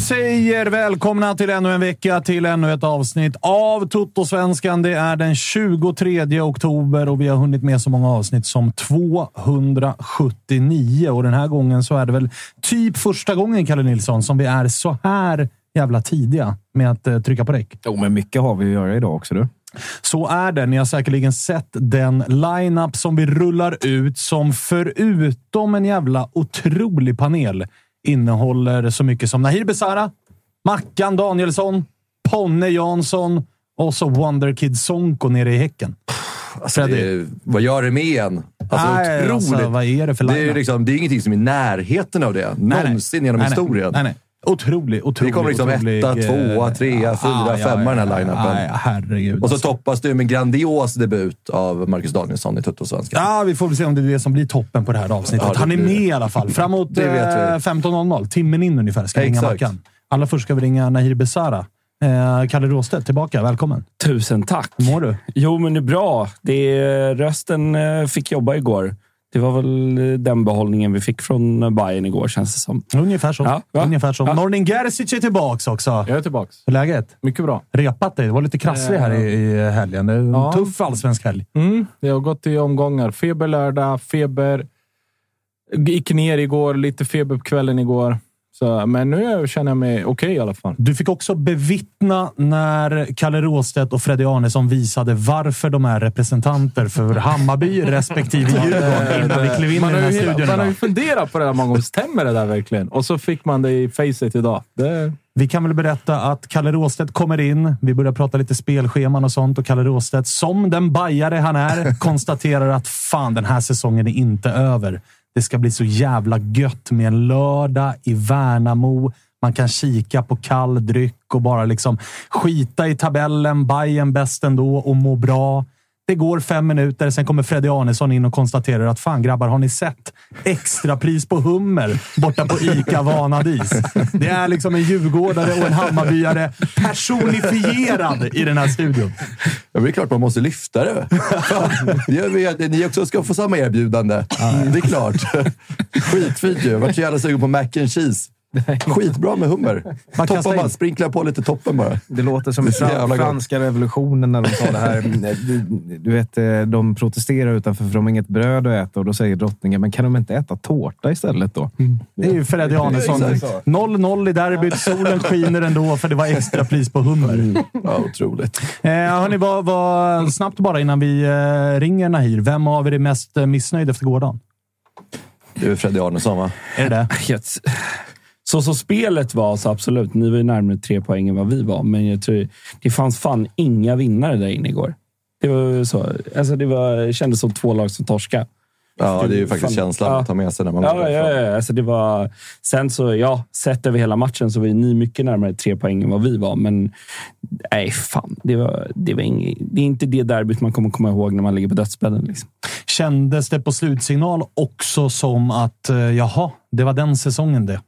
Säger välkomna till ännu en vecka, till ännu ett avsnitt av Toto-svenskan. Det är den 23 oktober och vi har hunnit med så många avsnitt som 279. Och den här gången så är det väl typ första gången, Kalle Nilsson, som vi är så här jävla tidiga med att eh, trycka på räck. Jo, men mycket har vi att göra idag också. Du. Så är det. Ni har säkerligen sett den line-up som vi rullar ut som förutom en jävla otrolig panel innehåller så mycket som Nahir Besara, Mackan Danielsson, Ponne Jansson och så Wonderkid Sonko nere i Häcken. Alltså, det, vad gör det med en? Alltså, Nej, otroligt. alltså, vad är det för det, är liksom, det är ingenting som är i närheten av det. Nej, nej. Någonsin genom nej. historien. Nej, nej. Otrolig, otrolig, Det kommer liksom otrolig, etta, tvåa, trea, fyra, femma den här line-upen. Ja, ja, herregud. Och så toppas det med grandios debut av Marcus Danielsson i Tuttosvenskan. Ja, vi får väl se om det är det som blir toppen på det här avsnittet. Ja, det Han är blir med det. i alla fall. Framåt Det vet vi. eh, 15.00. Timmen in ungefär ska vi ringa. Mackan. Allra först ska vi ringa Nahir Besara. Eh, Kalle Råstedt, tillbaka. Välkommen. Tusen tack. Hur mår du? Jo, men det är bra. Det är, rösten eh, fick jobba igår. Det var väl eh, den behållningen vi fick från Bayern igår, känns det som. Ungefär så. Ja, ja. Ungefär så. Ja. Nordin Gerzic är tillbaka också. Jag är tillbaka. Hur är läget? Mycket bra. Repat dig. Det var lite krasslig här i, i helgen. Det är en Ja. tuff allsvensk helg. Mm, det har gått i omgångar. Feber lördag, feber... Gick ner igår, lite feber på kvällen igår. Så, men nu känner jag mig okej i alla fall. Du fick också bevittna när Kalle Råstedt och Freddy Arnesson visade varför de är representanter för Hammarby respektive Djurgården innan vi klev in man, i den här studion. man har ju funderat på det där många gånger. Stämmer det där verkligen? Och så fick man det i facet idag. Det, Vi kan väl berätta att Kalle Råstedt kommer in. Vi börjar prata lite spelscheman och sånt och Kalle Råstedt, som den bajare han är, konstaterar att fan, den här säsongen är inte över. Det ska bli så jävla gött med en lördag i Värnamo. Man kan kika på kall dryck och bara liksom skita i tabellen. Bajen bäst ändå och må bra. Det går fem minuter, sen kommer Freddy Arnesson in och konstaterar att fan grabbar, har ni sett extrapris på hummer borta på ICA Vanadis? Det är liksom en djurgårdare och en Hammarbyare personifierad i den här studion. Ja, det är klart man måste lyfta det. Vi att ni också ska få samma erbjudande. Det är klart. Skitfint ju. Jag vart så jävla sugen på mac and cheese. Skitbra med hummer. Man Toppen bara, in. sprinkla på lite toppen bara. Det låter som Det fran- jävla gott. franska revolutionen när de sa det här. Du, du vet, eh, de protesterar utanför för de har inget bröd att äta och då säger drottningen, men kan de inte äta tårta istället då? Det är ju Freddy Arnesson. Exakt. 0-0 i derbyt. Solen skiner ändå för det var extra pris på hummer. Ja, otroligt. Eh, hörni, vad, vad, snabbt bara innan vi eh, ringer Nahir. Vem av er är mest missnöjd efter gårdagen? Du är Freddy Arnesson, va? Är det det? Så som spelet var, så absolut. Ni var ju närmare tre poäng än vad vi var, men jag tror det fanns fan inga vinnare där inne igår. Det var så. Alltså det, var, det kändes som två lag som torska. Ja, det är ju faktiskt Fan. känslan Ja. att ta med sig när man Ja, går ja, därifrån. ja, alltså det var... Sen så, ja, sett över hela matchen så var ju ni mycket närmare tre poäng än vad vi var. Men nej, fan. Det, var, det, var ing, det är inte det derbyt man kommer komma ihåg när man ligger på dödsbädden. Liksom. Kändes det på slutsignal också som att eh, jaha, det var den säsongen det?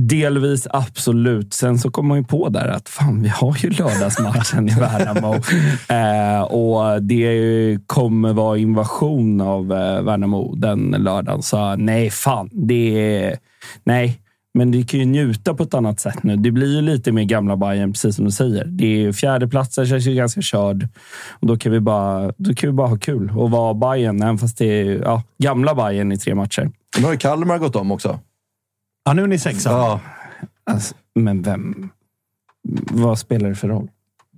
Delvis absolut. Sen så kom man ju på där att fan, vi har ju lördagsmatchen i Värnamo. Eh, och det kommer vara invasion av eh, Värnamo den lördagen. Så nej, fan. Det är... Nej. Men vi kan ju njuta på ett annat sätt nu. Det blir ju lite mer gamla Bayern precis som du säger. Det är fjärdeplatsen känns ju ganska körd. Och då kan vi bara, då kan vi bara ha kul och vara Bayern även fast det är ja, gamla Bayern i tre matcher. Nu har ju Kalmar gått om också. Ja, nu är ni sexa. Ja, Alltså, men vem... Vad spelar det för roll?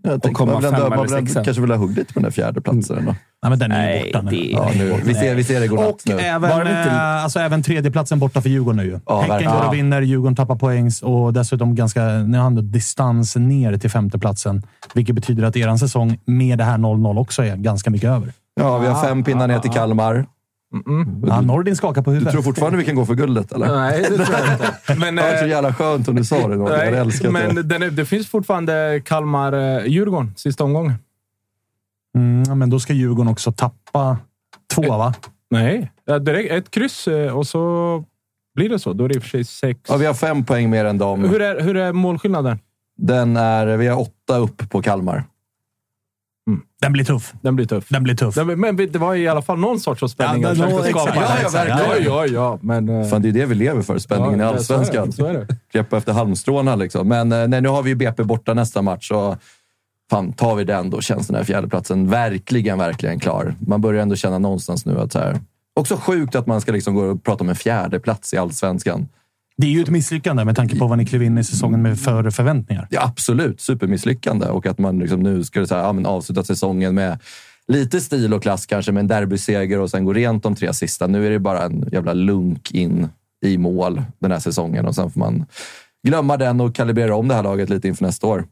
jag tänkte komma man vill femma man vill kanske vill ha huggit på den där fjärde platsen ändå. Nej, men den är ju borta nu. det- Ja, nu, vi, ser, vi ser det godnatt Och nu. även, Bara inte- eh, alltså, även tredjeplatsen borta för Djurgården nu. Ja, Häcken går och vinner, Djurgården tappar poäng och dessutom ganska nu har han distans ner till femteplatsen. Vilket betyder att er säsong med det här 0-0 också är ganska mycket över. Ja, vi har fem pinnar ner till Kalmar. Ja, Nordin skakar på Du huvudet. tror fortfarande vi kan gå för guldet, eller? Nej, det tror jag inte. Men, Det var så eh, jävla skönt om du sa det. Nordin. Jag nej, älskat men det. den är, det finns fortfarande Kalmar-Djurgården, sista omgången. Mm, men då ska Djurgården också tappa två, va? Nej, ja, direkt, ett kryss eh, och så blir det så. Då är det i och för sig sex. Ja, vi har fem poäng mer än dem. hur, är, hur är målskillnaden? Den är, vi har åtta upp på Kalmar. Den blir tuff. Den blir tuff. Den blir tuff. Den, men det var i alla fall någon sorts av spänning. Ja, försökte då- skapa. Ja, ja, verkligen. Ja, ja, ja. Men, eh, Fan, det är det vi lever för. Spänningen ja, i Allsvenskan. Greppa efter halmstråna liksom. Men eh, nej, nu har vi ju BP borta nästa match. Så fan, tar vi den då känns den här fjärdeplatsen verkligen, verkligen klar. Man börjar ändå känna någonstans nu att så här... Också sjukt att man ska liksom gå och prata om en fjärdeplats i Allsvenskan. Det är ju ett misslyckande med tanke på vad ni klev in i säsongen med för förväntningar. Ja, absolut supermisslyckande. Och att man liksom nu det så här, ja, men avsluta säsongen med lite stil och klass kanske, med en derbyseger och sen gå rent de tre sista. Nu är det bara en jävla lunk in i mål den här säsongen och sen får man glömma den och kalibrera om det här laget lite inför nästa år.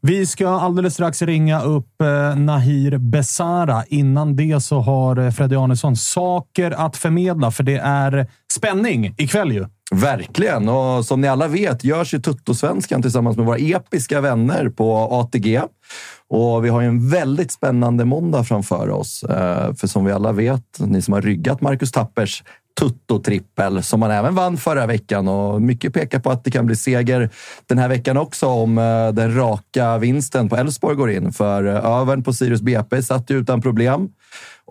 Vi ska alldeles strax ringa upp eh, Nahir Besara. Innan det så har eh, Freddy Arnesson saker att förmedla, för det är spänning ikväll ju. Verkligen! Och som ni alla vet görs ju Tuttosvenskan tillsammans med våra episka vänner på ATG. Och vi har ju en väldigt spännande måndag framför oss. Eh, för som vi alla vet, ni som har ryggat Marcus Tappers Tutto-trippel som han även vann förra veckan och mycket pekar på att det kan bli seger den här veckan också om eh, den raka vinsten på Elfsborg går in. För eh, övern på Sirius BP satt ju utan problem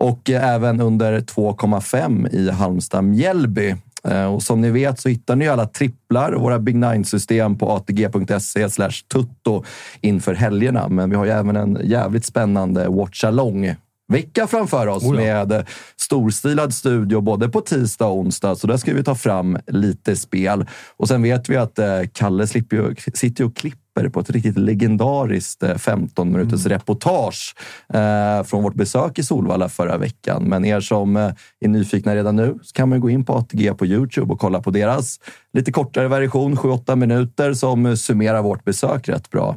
och eh, även under 2,5 i Halmstad-Mjällby. Eh, Och som ni vet så hittar ni alla tripplar och våra Big Nine-system på atg.se tutto inför helgerna. Men vi har ju även en jävligt spännande watch-along vecka framför oss Oh ja. med storstilad studio både på tisdag och onsdag. Så där ska vi ta fram lite spel. Och sen vet vi att eh, Kalle slipper ju, sitter och klipper på ett riktigt legendariskt eh, 15 minuters reportage eh, från vårt besök i Solvalla förra veckan. Men er som eh, är nyfikna redan nu så kan man gå in på ATG på Youtube och kolla på deras lite kortare version, 7-8 minuter, som eh, summerar vårt besök rätt bra.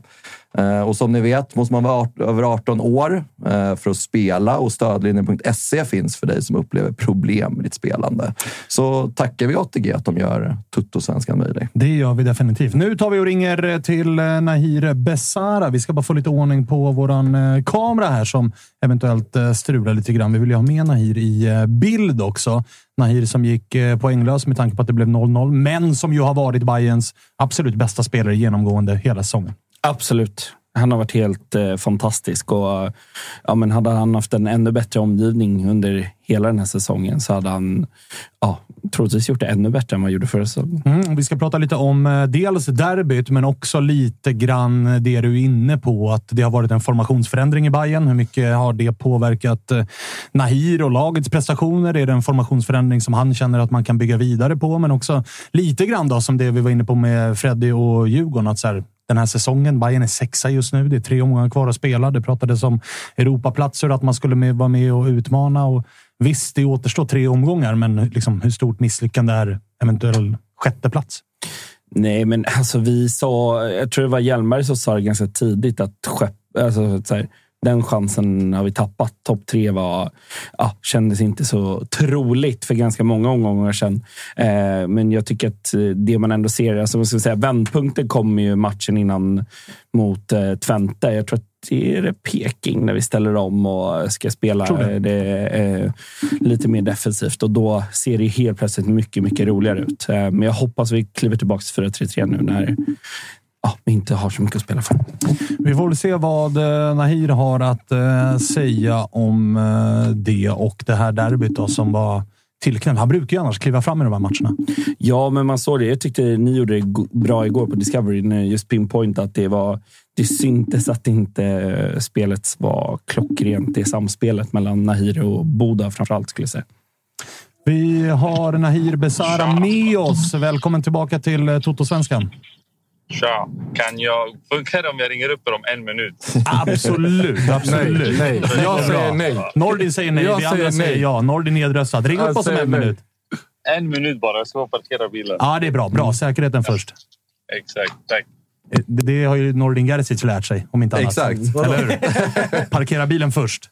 Eh, och som ni vet måste man vara över 18 år eh, för att spela och stödlinjen.se finns för dig som upplever problem med ditt spelande. Så tackar vi ATG att de gör Tuttosvenskan möjlig. Det gör vi definitivt. Nu tar vi och ringer eh, till Nahir Besara. Vi ska bara få lite ordning på våran kamera här som eventuellt strular lite grann. Vi vill ju ha med Nahir i bild också. Nahir som gick poänglös med tanke på att det blev 0-0, men som ju har varit Bayerns absolut bästa spelare genomgående hela säsongen. Absolut. Han har varit helt eh, fantastisk och ja, men hade han haft en ännu bättre omgivning under hela den här säsongen så hade han ja, troligtvis gjort det ännu bättre än vad han gjorde förra säsongen. Mm, vi ska prata lite om eh, dels derbyt, men också lite grann det du är inne på. Att det har varit en formationsförändring i Bayern. Hur mycket har det påverkat eh, Nahir och lagets prestationer? Är det en formationsförändring som han känner att man kan bygga vidare på? Men också lite grann då, som det vi var inne på med Freddy och Djurgården. Att så här, den här säsongen. Bayern är sexa just nu. Det är tre omgångar kvar att spela. Det pratades om Europaplatser, att man skulle med, vara med och utmana. Och visst, det återstår tre omgångar, men liksom, hur stort misslyckande är eventuell sjätteplats? Nej, men alltså vi sa, jag tror det var Hjelmberg som sa det ganska tidigt att skepp, alltså, så här, den chansen har vi tappat. Topp tre var, ja, kändes inte så troligt för ganska många omgångar sedan. Eh, men jag tycker att det man ändå ser, alltså, vad ska säga, vändpunkten kommer ju matchen innan mot eh, Twente. Jag tror att det är Peking när vi ställer om och ska spela det. det eh, lite mer defensivt. Och då ser det helt plötsligt mycket, mycket roligare ut. Eh, men jag hoppas vi kliver tillbaka till 4-3-3 nu när ja, vi inte har så mycket att spela för. Vi får väl se vad eh, Nahir har att eh, säga om eh, det och det här derbyt då, som var tillknäppt. Han brukar ju annars kliva fram i de här matcherna. Ja, men man såg det. Jag tyckte ni gjorde det bra igår på Discovery. Just pinpoint att det var... Det syntes att inte spelet var klockrent. Det samspelet mellan Nahir och Boda framförallt skulle jag säga. Vi har Nahir Besara med oss. Välkommen tillbaka till Toto-svenskan. Tja, kan jag... Funkar det om jag ringer upp er om en minut? Absolut, absolut. Nej, nej. Jag säger nej. Nordin säger nej, Jag vi andra säger säger nej. ja. Nordin nedröstad. Ring Jag upp oss om en nej. minut. En minut bara. Jag ska bara parkera bilen. Ja, det är bra. Bra. Säkerheten först. Exakt, tack. Eh, Det, det har ju Nordin Gerzic lärt sig, om inte annat. Exakt. Eller hur? Parkera bilen först.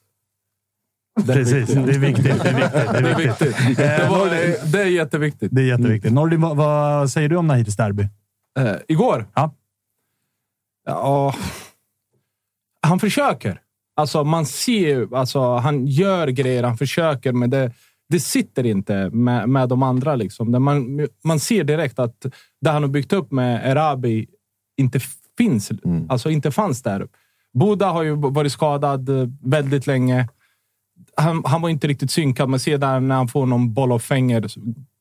Precis, det är viktigt. Det är viktigt. Det Det är är viktigt. viktigt. Det, var, Nordin, det är jätteviktigt. det är jätteviktigt. Nordin, vad, vad säger du om Nahirs derby? Eh, igår? Ja. Ja. Han försöker. Alltså, man ser ju, alltså, han gör grejer, han försöker, men det, det sitter inte med, med de andra. Liksom. Man, man ser direkt att det han har byggt upp med Erabi inte finns, alltså inte fanns där. Boda har ju varit skadad väldigt länge. Han, han var inte riktigt synkad, men sedan när han får någon boll och fänger,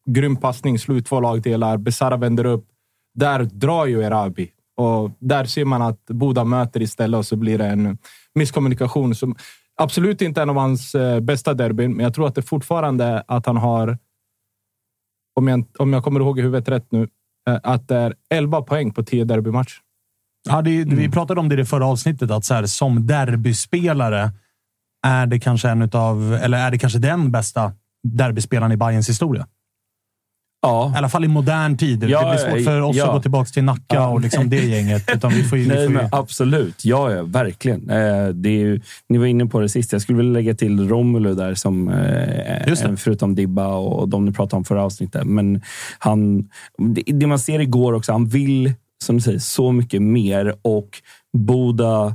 grym passning, slut två lagdelar, Besara vänder upp. Där drar ju Erabi. Och där ser man att Boda möter istället och så blir det en misskommunikation. Som absolut inte en av hans eh, bästa derbyn, men jag tror att det fortfarande att han har, om jag, om jag kommer ihåg i huvudet rätt nu, eh, att det är 11 poäng på 10 derbymatch. Ja, det, Vi pratade om det i det förra avsnittet, att så här, som derbyspelare är det kanske en utav, eller är det kanske den bästa derbyspelaren i Bayerns historia. Ja. I alla fall i modern tid. Ja, det blir svårt för oss ja. att gå tillbaka till Nacka Ja. och liksom det gänget. Utan vi får ju, vi Nej, får ju, absolut. Ja, ja verkligen. Eh, det är ju, ni var inne på det sist. Jag skulle vilja lägga till Romulo där, som, eh, eh, förutom Dibba och de ni pratade om förra avsnittet. Men han, det, det man ser igår också, han vill, som du säger, så mycket mer. Och Boda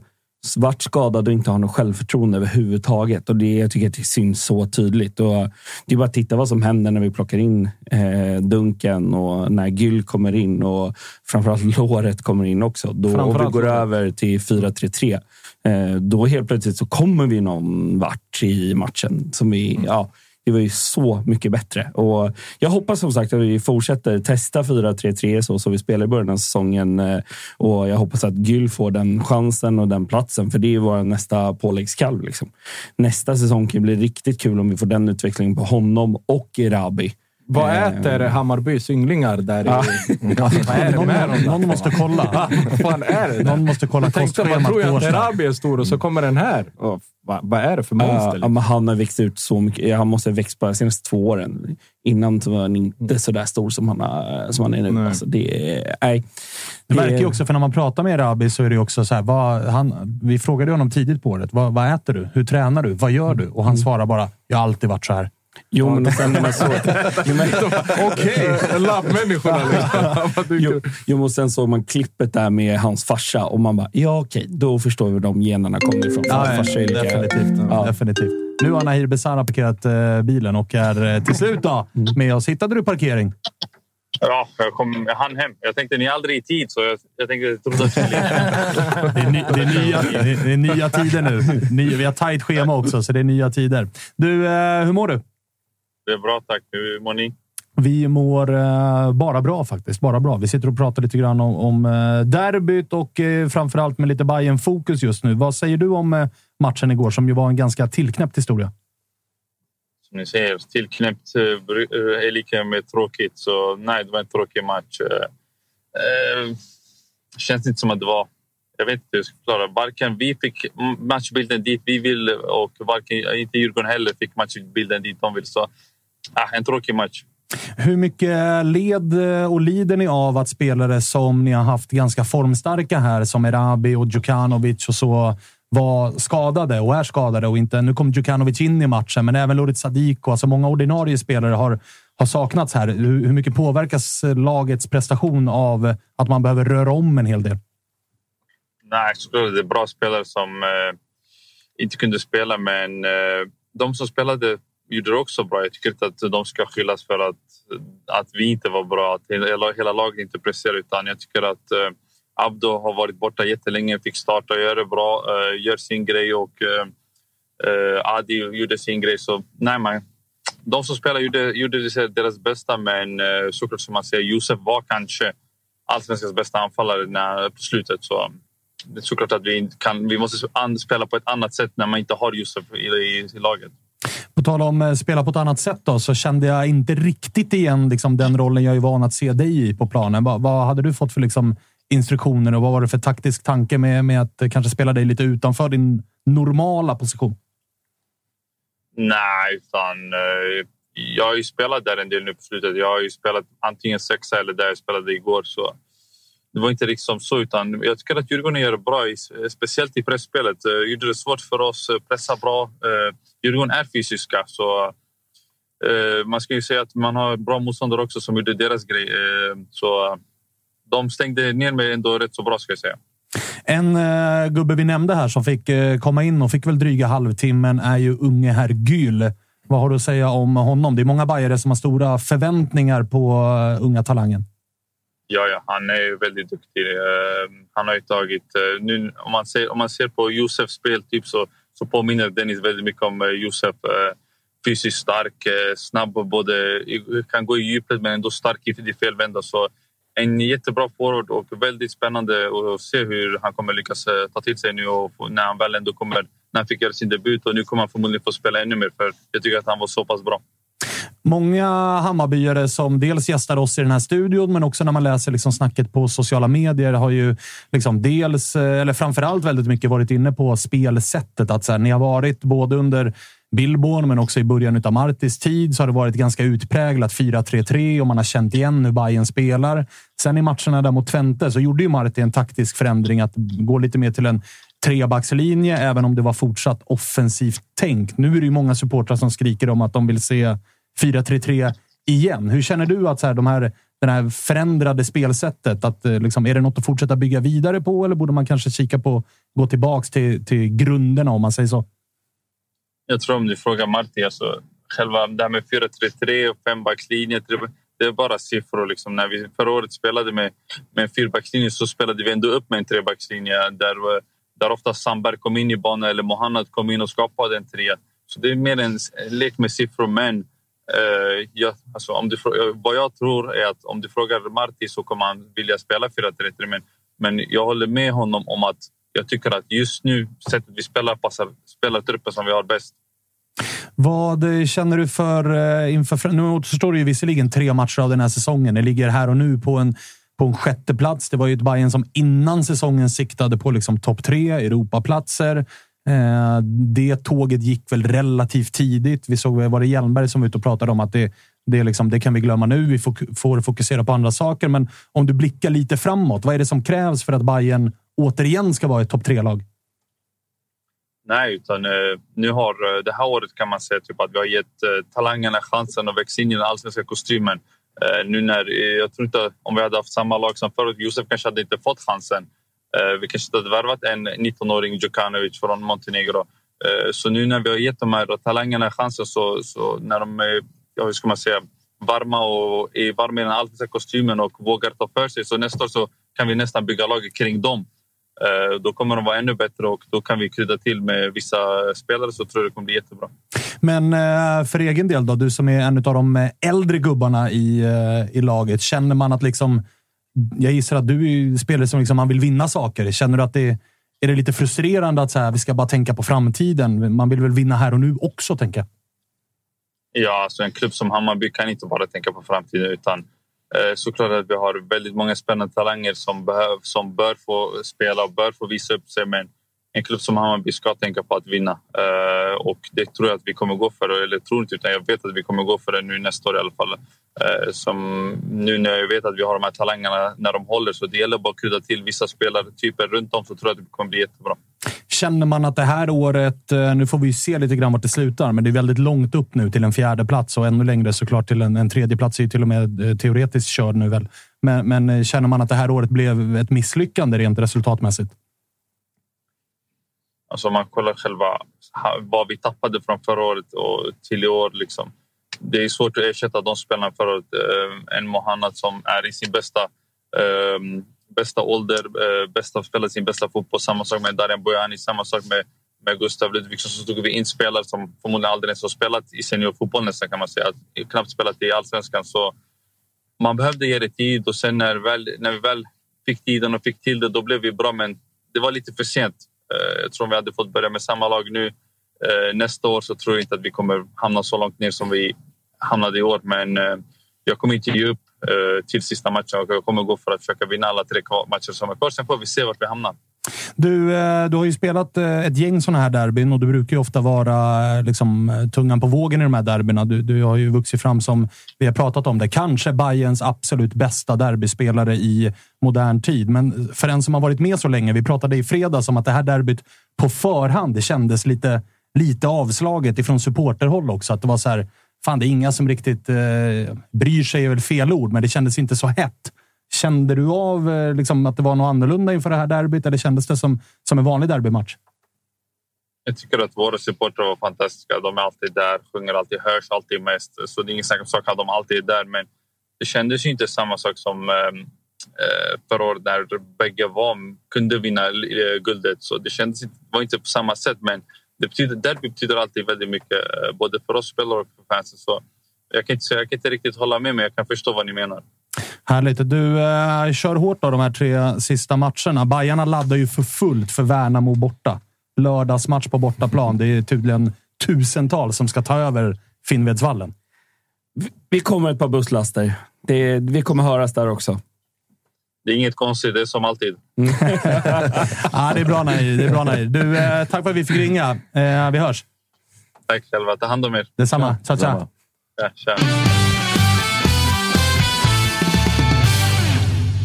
vart skadad och inte har något självförtroende överhuvudtaget. Och det, jag tycker att det syns så tydligt. Och det är bara att titta vad som händer när vi plockar in eh, Dunken och när Gyll kommer in och framförallt Låret kommer in också. Då, och vi går över till 4-3-3. Eh, då helt plötsligt så kommer vi någon vart i matchen. Som vi, ja, det var ju så mycket bättre. Och jag hoppas som sagt att vi fortsätter testa 4-3-3 så som vi spelar i början av säsongen. Eh, och jag hoppas att Gyll får den chansen och den platsen, för det är ju vår nästa påläggskalv. Liksom. Nästa säsong kan bli riktigt kul om vi får den utvecklingen på honom och Rabi. Vad Eh, äter Hammarbys ynglingar där Ja. i... Vad är det med dem? någon, måste kolla. Vad fan är det? där? Någon måste kolla Jag tänkte, man kostschemat tror på ju att. Erabi är stor och så kommer den här. Och, vad, vad är det för monster? Liksom? men han har växt ut så mycket. Han måste ha växt bara de senaste två åren. Innan så var han inte så där stor som han, har, som han är nu. Nej. Alltså, det nej. Det verkar ju också, för när man pratar med Rabi så är det också så här, vad, han, vi frågade honom tidigt på året. Vad, vad äter du? Hur tränar du? Vad gör du? Och han svarar bara, jag har alltid varit så här. Jo, men och sen när man såg... jo, men, Okej, labbmänniskorna liksom. Vad du- jo, jo, och sen såg man klippet där med hans farsa och man bara, ja okej, då förstår vi var de generna kommer ifrån. För hans farsa är lika- definitivt. Ja. definitivt. Nu har Nahir Besara parkerat eh, bilen och är eh, till slut då, med oss. Hittade du parkering? Ja, jag, kom, jag hann hem. Jag tänkte ni är aldrig i tid, så jag, jag tänkte jag trodde att det, är ny, det, är nya, det är nya tider nu. Ny, vi har tajt schema också, så det är nya tider. Du, eh, hur mår du? Det är bra, tack. Hur mår ni? Vi mår eh, bara bra faktiskt. Bara bra. Vi sitter och pratar lite grann om, om eh, derbyt och eh, framförallt med lite bayern fokus just nu. Vad säger du om eh, matchen igår som ju var en ganska tillknäppt historia? Som ni säger, tillknäppt är lika med tråkigt. Så nej, det var en tråkig match. Eh, känns inte som att det var... Jag vet inte hur jag ska förklara. Varken vi fick matchbilden dit vi vill och varken, inte Djurgården heller fick matchbilden dit de vill. Så ah, en tråkig match. Hur mycket led och lider ni av att spelare som ni har haft ganska formstarka här, som Erabi och Djukanovic och så, var skadade och är skadade och inte... Nu kom Djukanovic in i matchen, men även Lorit Sadiko. Alltså många ordinarie spelare har, har saknats här. Hur, hur mycket påverkas lagets prestation av att man behöver röra om en hel del? Nej, det är bra spelare som eh, inte kunde spela, men eh, de som spelade gjorde det också bra. Jag tycker inte att de ska skyllas för att, att vi inte var bra, att hela, hela laget inte presterade. Utan jag tycker att eh, Abdo har varit borta jättelänge, fick starta och göra det bra, eh, gör sin grej och eh, eh, Adi gjorde sin grej. Så nej, man, de som spelar gjorde, gjorde deras bästa, men eh, såklart som man säger, Josef var kanske allsvenskans bästa anfallare när, på slutet. Så det är såklart att vi, kan, vi måste spela på ett annat sätt när man inte har Josef i, i, i laget. På tal om att spela på ett annat sätt då, så kände jag inte riktigt igen liksom, den rollen jag är van att se dig i på planen. Vad, vad hade du fått för liksom, instruktioner och vad var det för taktisk tanke med, med att eh, kanske spela dig lite utanför din normala position? Nej, utan eh, jag har ju spelat där en del nu på slutet. Jag har ju spelat antingen sexa eller där jag spelade igår. Så det var inte liksom så, utan jag tycker att Djurgården gör det bra, speciellt i pressspelet. De gjorde det svårt för oss, pressa bra. Eh, Djurgården är fysiska, så eh, man ska ju säga att man har bra motståndare också som gjorde deras grej. så de stängde ner mig ändå rätt så bra, ska jag säga. En uh, gubbe vi nämnde här som fick uh, komma in och fick väl dryga halvtimmen är ju unge herr Gül. Vad har du att säga om honom? Det är många bajare som har stora förväntningar på uh, unga talangen. Ja, ja, han är väldigt duktig. Ehm, han har ju tagit... Eh, nu, om, man ser, om man ser på Josefs speltyp så, så påminner Dennis väldigt mycket om eh, Josef. Eh, fysiskt stark, snabb, både, kan gå i djupet men ändå stark i fel vända. Så en jättebra forward och väldigt spännande att se hur han kommer lyckas ta till sig nu och när han väl ändå kommer... När han fick göra sin debut och nu kommer han förmodligen få spela ännu mer för jag tycker att han var så pass bra. Många Hammarbyare som dels gästar oss i den här studion, men också när man läser liksom snacket på sociala medier har ju liksom dels, eh, eller framförallt väldigt mycket varit inne på spelsättet. Att så här, ni har varit både under Billborn, men också i början av Martis tid så har det varit ganska utpräglat 4-3-3 och man har känt igen hur Bayern spelar. Sen i matcherna där mot Twente så gjorde ju Marti en taktisk förändring att gå lite mer till en trebackslinje, även om det var fortsatt offensivt tänkt. Nu är det ju många supportrar som skriker om att de vill se 4-3-3 igen. Hur känner du att så här, de här, det här förändrade spelsättet, att, eh, liksom, är det något att fortsätta bygga vidare på eller borde man kanske kika på gå tillbaks till, till grunderna om man säger så? Jag tror om du frågar Marti, alltså, själva det här med 4-3-3 och fembackslinje, det är bara siffror. Liksom. När vi förra året spelade med, med en fyrbackslinje så spelade vi ändå upp med en trebackslinje där, där ofta Sandberg kom in i banan eller Mohamed kom in och skapade en trea. Så det är mer en lek med siffror. Men Eh, uh, ja, alltså, om du, vad jag tror är att om du frågar Marti så kommer han vilja spela 4-3-3. Men, men jag håller med honom om att jag tycker att just nu, sättet vi spelar passar spelartruppen som vi har bäst. Vad eh, känner du för eh, inför... Nu återstår det ju visserligen tre matcher av den här säsongen. Ni ligger här och nu på en, på en sjätte plats. Det var ju ett Bayern som innan säsongen siktade på liksom topp tre, Europaplatser. Eh, det tåget gick väl relativt tidigt. Vi såg, var det Hjelmberg som var ute och pratade om att det, det, liksom, det kan vi glömma nu. Vi får fokusera på andra saker. Men om du blickar lite framåt, vad är det som krävs för att Bayern återigen ska vara ett topp tre-lag? Nej, utan eh, nu har eh, det här året kan man säga typ att vi har gett talangerna chansen att växa in i den allsvenska kostymen. Nu när, jag tror inte om vi hade haft samma lag som förut, Josef kanske hade inte fått chansen. Eh, vi kanske inte hade värvat en 19-åring Djukanovic från Montenegro. Eh, så nu när vi har gett de här talangerna chansen så, så när de, ja, hur ska man säga, varma och är varma i den alltid kostymen och vågar ta för sig. Så nästa år så kan vi nästan bygga laget kring dem. Eh, då kommer de vara ännu bättre och då kan vi krydda till med vissa spelare så tror jag det kommer bli jättebra. Men för egen del då, du som är en av de äldre gubbarna i, i laget. Känner man att liksom... Jag gissar att du är spelare som liksom man vill vinna saker. Känner du att det är det lite frustrerande att så här, vi ska bara tänka på framtiden? Man vill väl vinna här och nu också, tänker jag. Ja, alltså en klubb som Hammarby kan inte bara tänka på framtiden utan eh, såklart att vi har väldigt många spännande talanger som, behöv, som bör få spela och bör få visa upp sig. Men en klubb som Hammarby ska tänka på att vinna eh, och det tror jag att vi kommer gå för. Eller tror inte, utan jag vet att vi kommer gå för det nu nästa år i alla fall. Eh, som nu när jag vet att vi har de här talangerna när de håller så det gäller bara att krydda till vissa spelartyper runt om så tror jag att det kommer bli jättebra. Känner man att det här året, eh, nu får vi se lite grann vart det slutar, men det är väldigt långt upp nu till en fjärde plats och ännu längre såklart till en, en tredje plats är ju till och med eh, teoretiskt körd nu väl. Men, men eh, känner man att det här året blev ett misslyckande rent resultatmässigt? Alltså om man kollar själva vad vi tappade från förra året och till i år. Liksom. Det är svårt att ersätta de spelarna förra året. Eh, en Mohanad som är i sin bästa eh, bästa ålder, eh, bästa spelar sin bästa fotboll. Samma sak med Darijan Bojani, samma sak med, med Gustav Ludvigsson. Så tog vi in spelare som förmodligen aldrig ens har spelat i seniorfotboll nästan kan man säga. Knappt spelat i allsvenskan. Så man behövde ge det tid och sen när, väl, när vi väl fick tiden och fick till det, då blev vi bra. Men det var lite för sent. Eh, jag tror om vi hade fått börja med samma lag nu eh, nästa år så tror jag inte att vi kommer hamna så långt ner som vi hamnade i år. Men eh, jag kommer inte ge upp. Till sista matchen och jag kommer gå för att försöka vinna alla tre matcher som är kvar. Sen får vi se vart vi hamnar. Du, eh, du har ju spelat eh, ett gäng sådana här derbyn och du brukar ju ofta vara eh, liksom, tungan på vågen i de här derbyna. Du, du har ju vuxit fram som, vi har pratat om det, kanske Bayerns absolut bästa derbyspelare i modern tid. Men för en som har varit med så länge, vi pratade i fredags om att det här derbyt på förhand, det kändes lite, lite avslaget ifrån supporterhåll också. Att det var så här, fan, det är inga som riktigt eh, bryr sig, är väl fel ord, men det kändes inte så hett. Kände du av eh, liksom, att det var något annorlunda inför det här derbyt eller kändes det som, som en vanlig derbymatch? Jag tycker att våra supportrar var fantastiska. De är alltid där, sjunger alltid, hörs alltid mest. Så det är ingen snack om saker att de alltid är där. Men det kändes ju inte samma sak som ehm, eh, förra året när bägge var, kunde vinna eh, guldet. Så det kändes inte, var inte på samma sätt. Men det betyder, derby betyder alltid väldigt mycket, eh, både för oss spelare och för fansen. Så jag kan, inte, jag kan inte riktigt hålla med, men jag kan förstå vad ni menar. Härligt. Du eh, kör hårt då de här tre sista matcherna. Bajarna laddar ju för fullt för Värnamo borta. Lördagsmatch på bortaplan. Det är tydligen tusentals som ska ta över Finnvedsvallen. Vi kommer ett par busslaster. Det, vi kommer höras där också. Det är inget konstigt, det är som alltid. ja, det är bra nej. Det är bra nej. Du, eh, tack för att vi fick ringa. Eh, vi hörs. Tack själva. Ta hand om er. Detsamma. Ja, tja, tja. Ja, tja.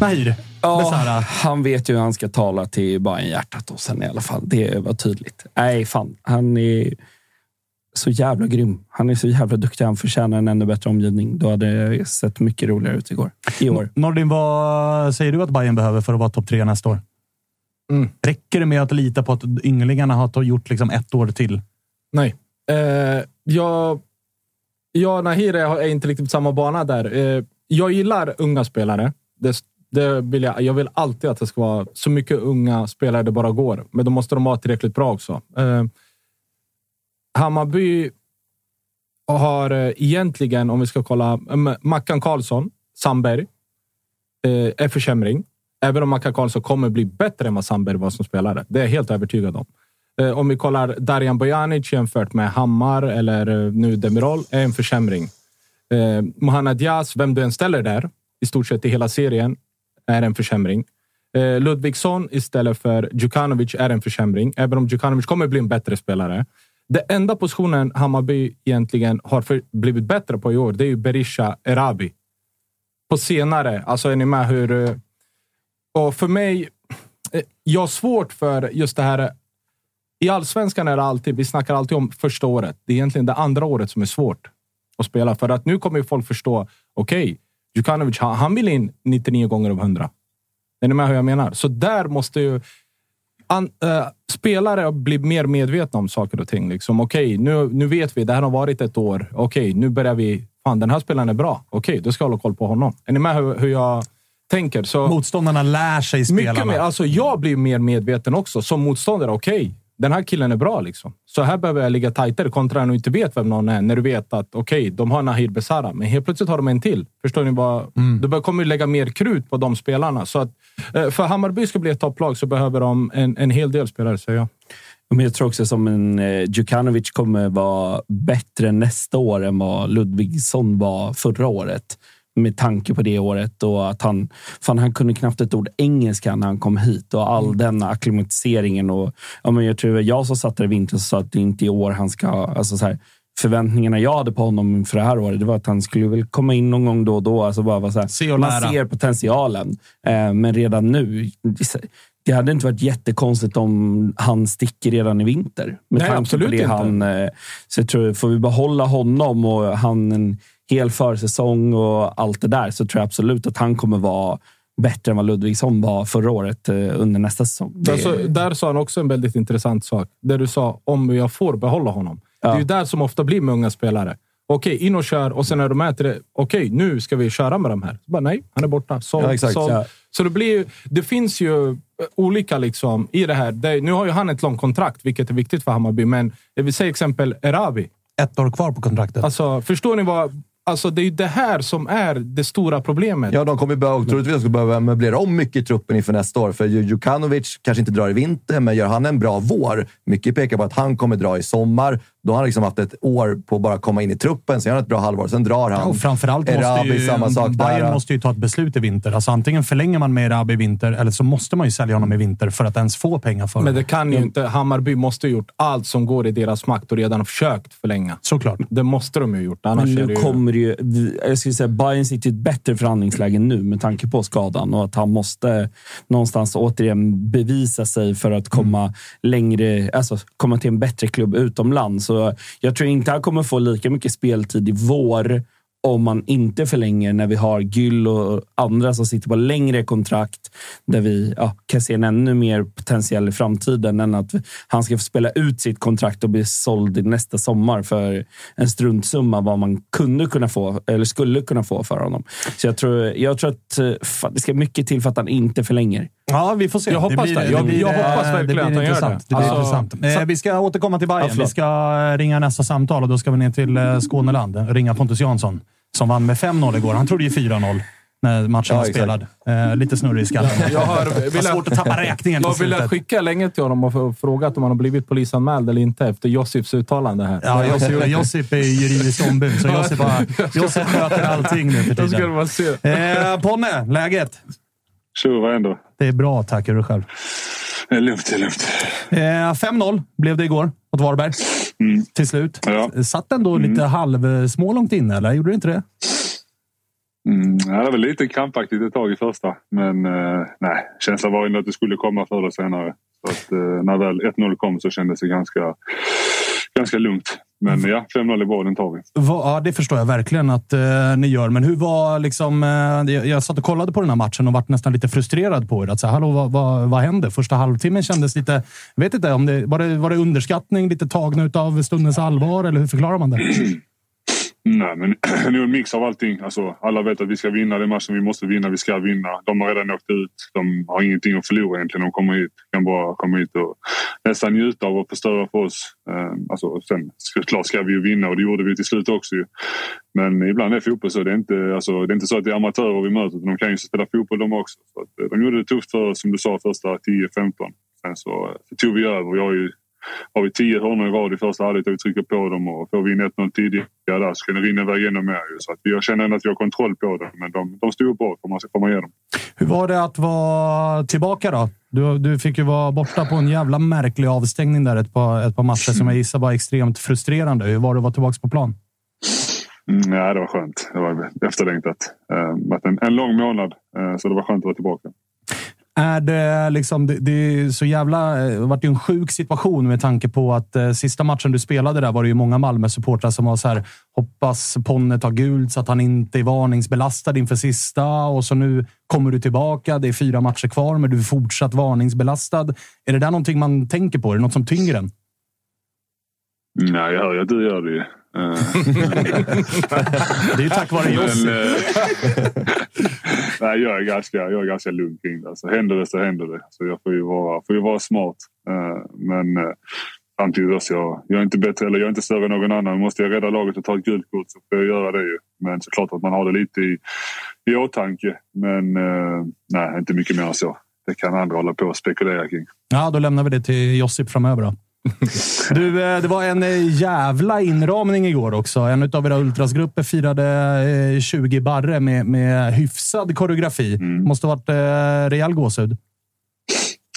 Nahir. Ja, han vet ju hur han ska tala till Bajen-hjärtat och sen i alla fall. Det var tydligt. Nej, fan. Han är så jävla grym. Han är så jävla duktig. Han förtjänar en ännu bättre omgivning. Då hade det sett mycket roligare ut igår. I år. Nordin, vad säger du att Bayern behöver för att vara topp tre nästa år? Mm. Räcker det med att lita på att ynglingarna har gjort liksom ett år till? Nej. Eh, jag, jag Nahir är inte riktigt på samma bana där. Eh, jag gillar unga spelare. Det, det vill jag, jag vill alltid att det ska vara så mycket unga spelare det bara går. Men då måste de vara tillräckligt bra också. Eh, Hammarby har eh, egentligen, om vi ska kolla, eh, Mackan Karlsson, Sandberg, eh, är försämring. Även om Mackan Karlsson kommer bli bättre än vad Sandberg var som spelare. Det är jag helt övertygad om. Eh, om vi kollar Darijan Bojanic jämfört med Hammar eller eh, nu Demirol, är en försämring. Mohamed Diaz, vem du än ställer där, i stort sett i hela serien, är en försämring. Eh, Ludvigsson istället för Djukanovic är en försämring. Även om Djukanovic kommer bli en bättre spelare. Den enda positionen Hammarby egentligen har för, blivit bättre på i år, det är ju Berisha Erabi. På senare, alltså är ni med hur... Eh, och för mig, eh, jag har svårt för just det här. I allsvenskan är det alltid, vi snackar alltid om första året. Det är egentligen det andra året som är svårt att spela. För att nu kommer ju folk förstå, okej, okay, Djukanovic, han vill in 99 gånger av 100. Är ni med hur jag menar? Så där måste ju an, äh, spelare blir mer medvetna om saker och ting. Liksom, Okej, okay, nu, nu vet vi. Det här har varit ett år. Okej, okay, nu börjar vi... fan den här spelaren är bra. Okej, då ska jag hålla koll på honom. Är ni med hur, hur jag tänker? Så, Motståndarna lär sig spelarna. mycket mer. Alltså, jag blir mer medveten också som motståndare. Okej, den här killen är bra. Liksom. Så här behöver jag ligga tajtare kontra när du inte vet vem någon är. När du vet att okej, de har Nahir Besara, men helt plötsligt har de en till. Förstår ni? vad? Mm. Du kommer lägga mer krut på de spelarna. Så att, eh, för Hammarby ska bli ett topplag så behöver de en, en hel del spelare, säger jag. Men jag tror också som en eh, Djukanovic kommer vara bättre nästa år än vad Ludvigsson var förra året. Med tanke på det året och att han, fan, han kunde knappt ett ord engelska när han kom hit och all den akklimatiseringen. Och, ja, men jag tror det var jag som satt där i vintern sa att det inte är i år han ska... Alltså så här, förväntningarna jag hade på honom inför det här året det var att han skulle väl komma in någon gång då och då. Alltså bara vara så här, Se man ser potentialen. Eh, men redan nu, det hade inte varit jättekonstigt om han sticker redan i vinter. Med Nej, absolut det inte. han, eh, så jag tror, får vi behålla honom och han en hel försäsong och allt det där så tror jag absolut att han kommer vara bättre än vad Ludvigsson var förra året eh, under nästa säsong. Det- Alltså, där sa han också en väldigt intressant sak. Där du sa om jag får behålla honom. Det är ju där som ofta blir med unga spelare. Okej, in och kör och sen när de äter det. Okej, nu ska vi köra med de här. Så bara, nej, han är borta. Såld, Ja, exakt. såld. Ja. Så det blir det finns ju eh, olika liksom i det här. Det, nu har ju han ett långt kontrakt, vilket är viktigt för Hammarby. Men det vill säga exempel Erabi. Ett år kvar på kontraktet. Alltså, förstår ni vad... Alltså, det är ju det här som är det stora problemet. Ja, de kommer behöva, troligtvis behöva möblera om mycket i truppen inför nästa år. För Ju- Jukanovic kanske inte drar i vinter, men gör han en bra vår, mycket pekar på att han kommer dra i sommar. Då har han liksom haft ett år på att bara komma in i truppen, sen gör han ett bra halvår, sen drar han. Ja, och framförallt måste Erabi, ju, samma sak Bayern där. måste ju ta ett beslut i vinter. Alltså antingen förlänger man med Erabi i vinter, eller så måste man ju sälja honom i vinter för att ens få pengar för Men det kan ju inte. Hammarby måste ha gjort allt som går i deras makt och redan försökt förlänga. Såklart. Det måste de ju ha gjort. Annars Men är det nu ju... kommer det ju... Jag skulle säga Bayern sitter i ett bättre förhandlingsläge nu med tanke på skadan och att han måste någonstans återigen bevisa sig för att komma längre, alltså komma till en bättre klubb utomlands. Så jag tror inte han kommer få lika mycket speltid i vår om man inte förlänger när vi har Gyll och andra som sitter på längre kontrakt där vi ja, kan se en ännu mer potentiell i framtiden än att han ska få spela ut sitt kontrakt och bli såld nästa sommar för en struntsumma vad man kunde kunna få eller skulle kunna få för honom. Så jag tror, jag tror att eh, fan, det ska mycket till för att han inte förlänger. Ja, vi får se. Jag hoppas det. Jag- jag hoppas verkligen det att blir han gör det. Det blir Alltså, intressant. Eh, vi ska återkomma till Ja, Bayern. förlåt. vi ska eh, ringa nästa samtal och då ska vi ner till Skåneland. Ringa Pontus Jansson som vann med 5-0 igår. Han trodde ju 4-0 när matchen Ja, var spelad. Eh, lite snurrig i skallen. Jag har velat- svårt att tappa räkningen på Jag ville skicka länge till honom och frågat om han har blivit polisanmäld eller inte efter Josifs uttalande här. Ja, Josip, Josip är ju juridiskt ombud, så Josip, bara, Josip sköter allting nu för tiden. man se. Eh, Ponne, läget? Tjo, vad händer? Det är bra, tack. Hur är det själv? Det är lugnt, det är lugnt. Eh, 5-0 blev det igår mot Varberg. Till slut. Ja. Satt ändå lite halvsmå långt inne, eller? Gjorde det inte det? Mm, det var lite krampaktigt ett tag i första, men eh, nej, känslan var ändå att det skulle komma förr eller senare. Så att, eh, när väl 1-0 kom så kändes det ganska, ganska lugnt. Men ja, 5-0 är bra, den tar vi. Va- Ja, det förstår jag verkligen att eh, ni gör. Men hur var liksom... Eh, jag, jag satt och kollade på den här matchen och vart nästan lite frustrerad på er. Att säga, hallå, vad, vad, vad hände? Första halvtimmen kändes lite... Jag vet inte, om det, var, det, var det underskattning? Lite tagna av stundens allvar? Eller hur förklarar man det? Nej, men det är nog en mix av allting. Alltså, alla vet att vi ska vinna den matchen vi måste vinna. Vi ska vinna. De har redan åkt ut. De har ingenting att förlora egentligen. De kommer hit. kan bara komma hit och nästan njuta av att förstöra för oss. Ehm, alltså, sen, såklart ska vi ju vinna och det gjorde vi till slut också. Ju. Men ibland är fotboll så. Det är, inte, alltså, det är inte så att det är amatörer vi möter. De kan ju spela fotboll de också. Så att, eh, de gjorde det tufft för oss, som du sa, första 10-15. Sen så, eh, så tog vi över. Jag har ju har vi 10 hörnor i rad i första halvlek och vi trycker på dem och får vi in 1-0 tidigare där så kan det rinna iväg ännu mer. Så att jag känner ändå att vi har kontroll på det. Men de, de stod bra får man, man ge dem. Hur var det att vara tillbaka då? Du, du fick ju vara borta på en jävla märklig avstängning där ett par, ett par matcher som jag gissar var extremt frustrerande. Hur var det att vara tillbaka på plan? Mm, ja, det var skönt. Det var efterlängtat. Uh, varit en, en lång månad eh, så det var skönt att vara tillbaka. Är det liksom... Det, det är så jävla... Det vart ju en sjuk situation med tanke på att eh, sista matchen du spelade där var det ju många Malmö-supportrar som var så här. Hoppas Ponne tar gult så att han inte är varningsbelastad inför sista. Och så nu kommer du tillbaka. Det är fyra matcher kvar, men du är fortsatt varningsbelastad. Är det där någonting man tänker på? Är det något som tynger en? Nej, jag hör ju att du gör det ju. Det är ju tack vare Jussi. eh, Nej, jag är ganska, jag är ganska lugn kring det. Alltså, händer det så händer det. Så jag får ju vara, får ju vara smart. Eh, Men eh, samtidigt också, jag, jag är inte bättre eller jag är inte större än någon annan. Måste jag rädda laget och ta ett gult kort så får jag göra det ju. Men såklart att man har det lite i, i åtanke. Men eh, nej, inte mycket mer än så. Det kan andra hålla på och spekulera kring. Ja, då lämnar vi det till Josip framöver då. Du, eh, det var en eh, jävla inramning igår också. En av era ultrasgrupper firade eh, 20 barre med, med hyfsad koreografi. Mm. Måste ha varit eh, rejäl gåshud.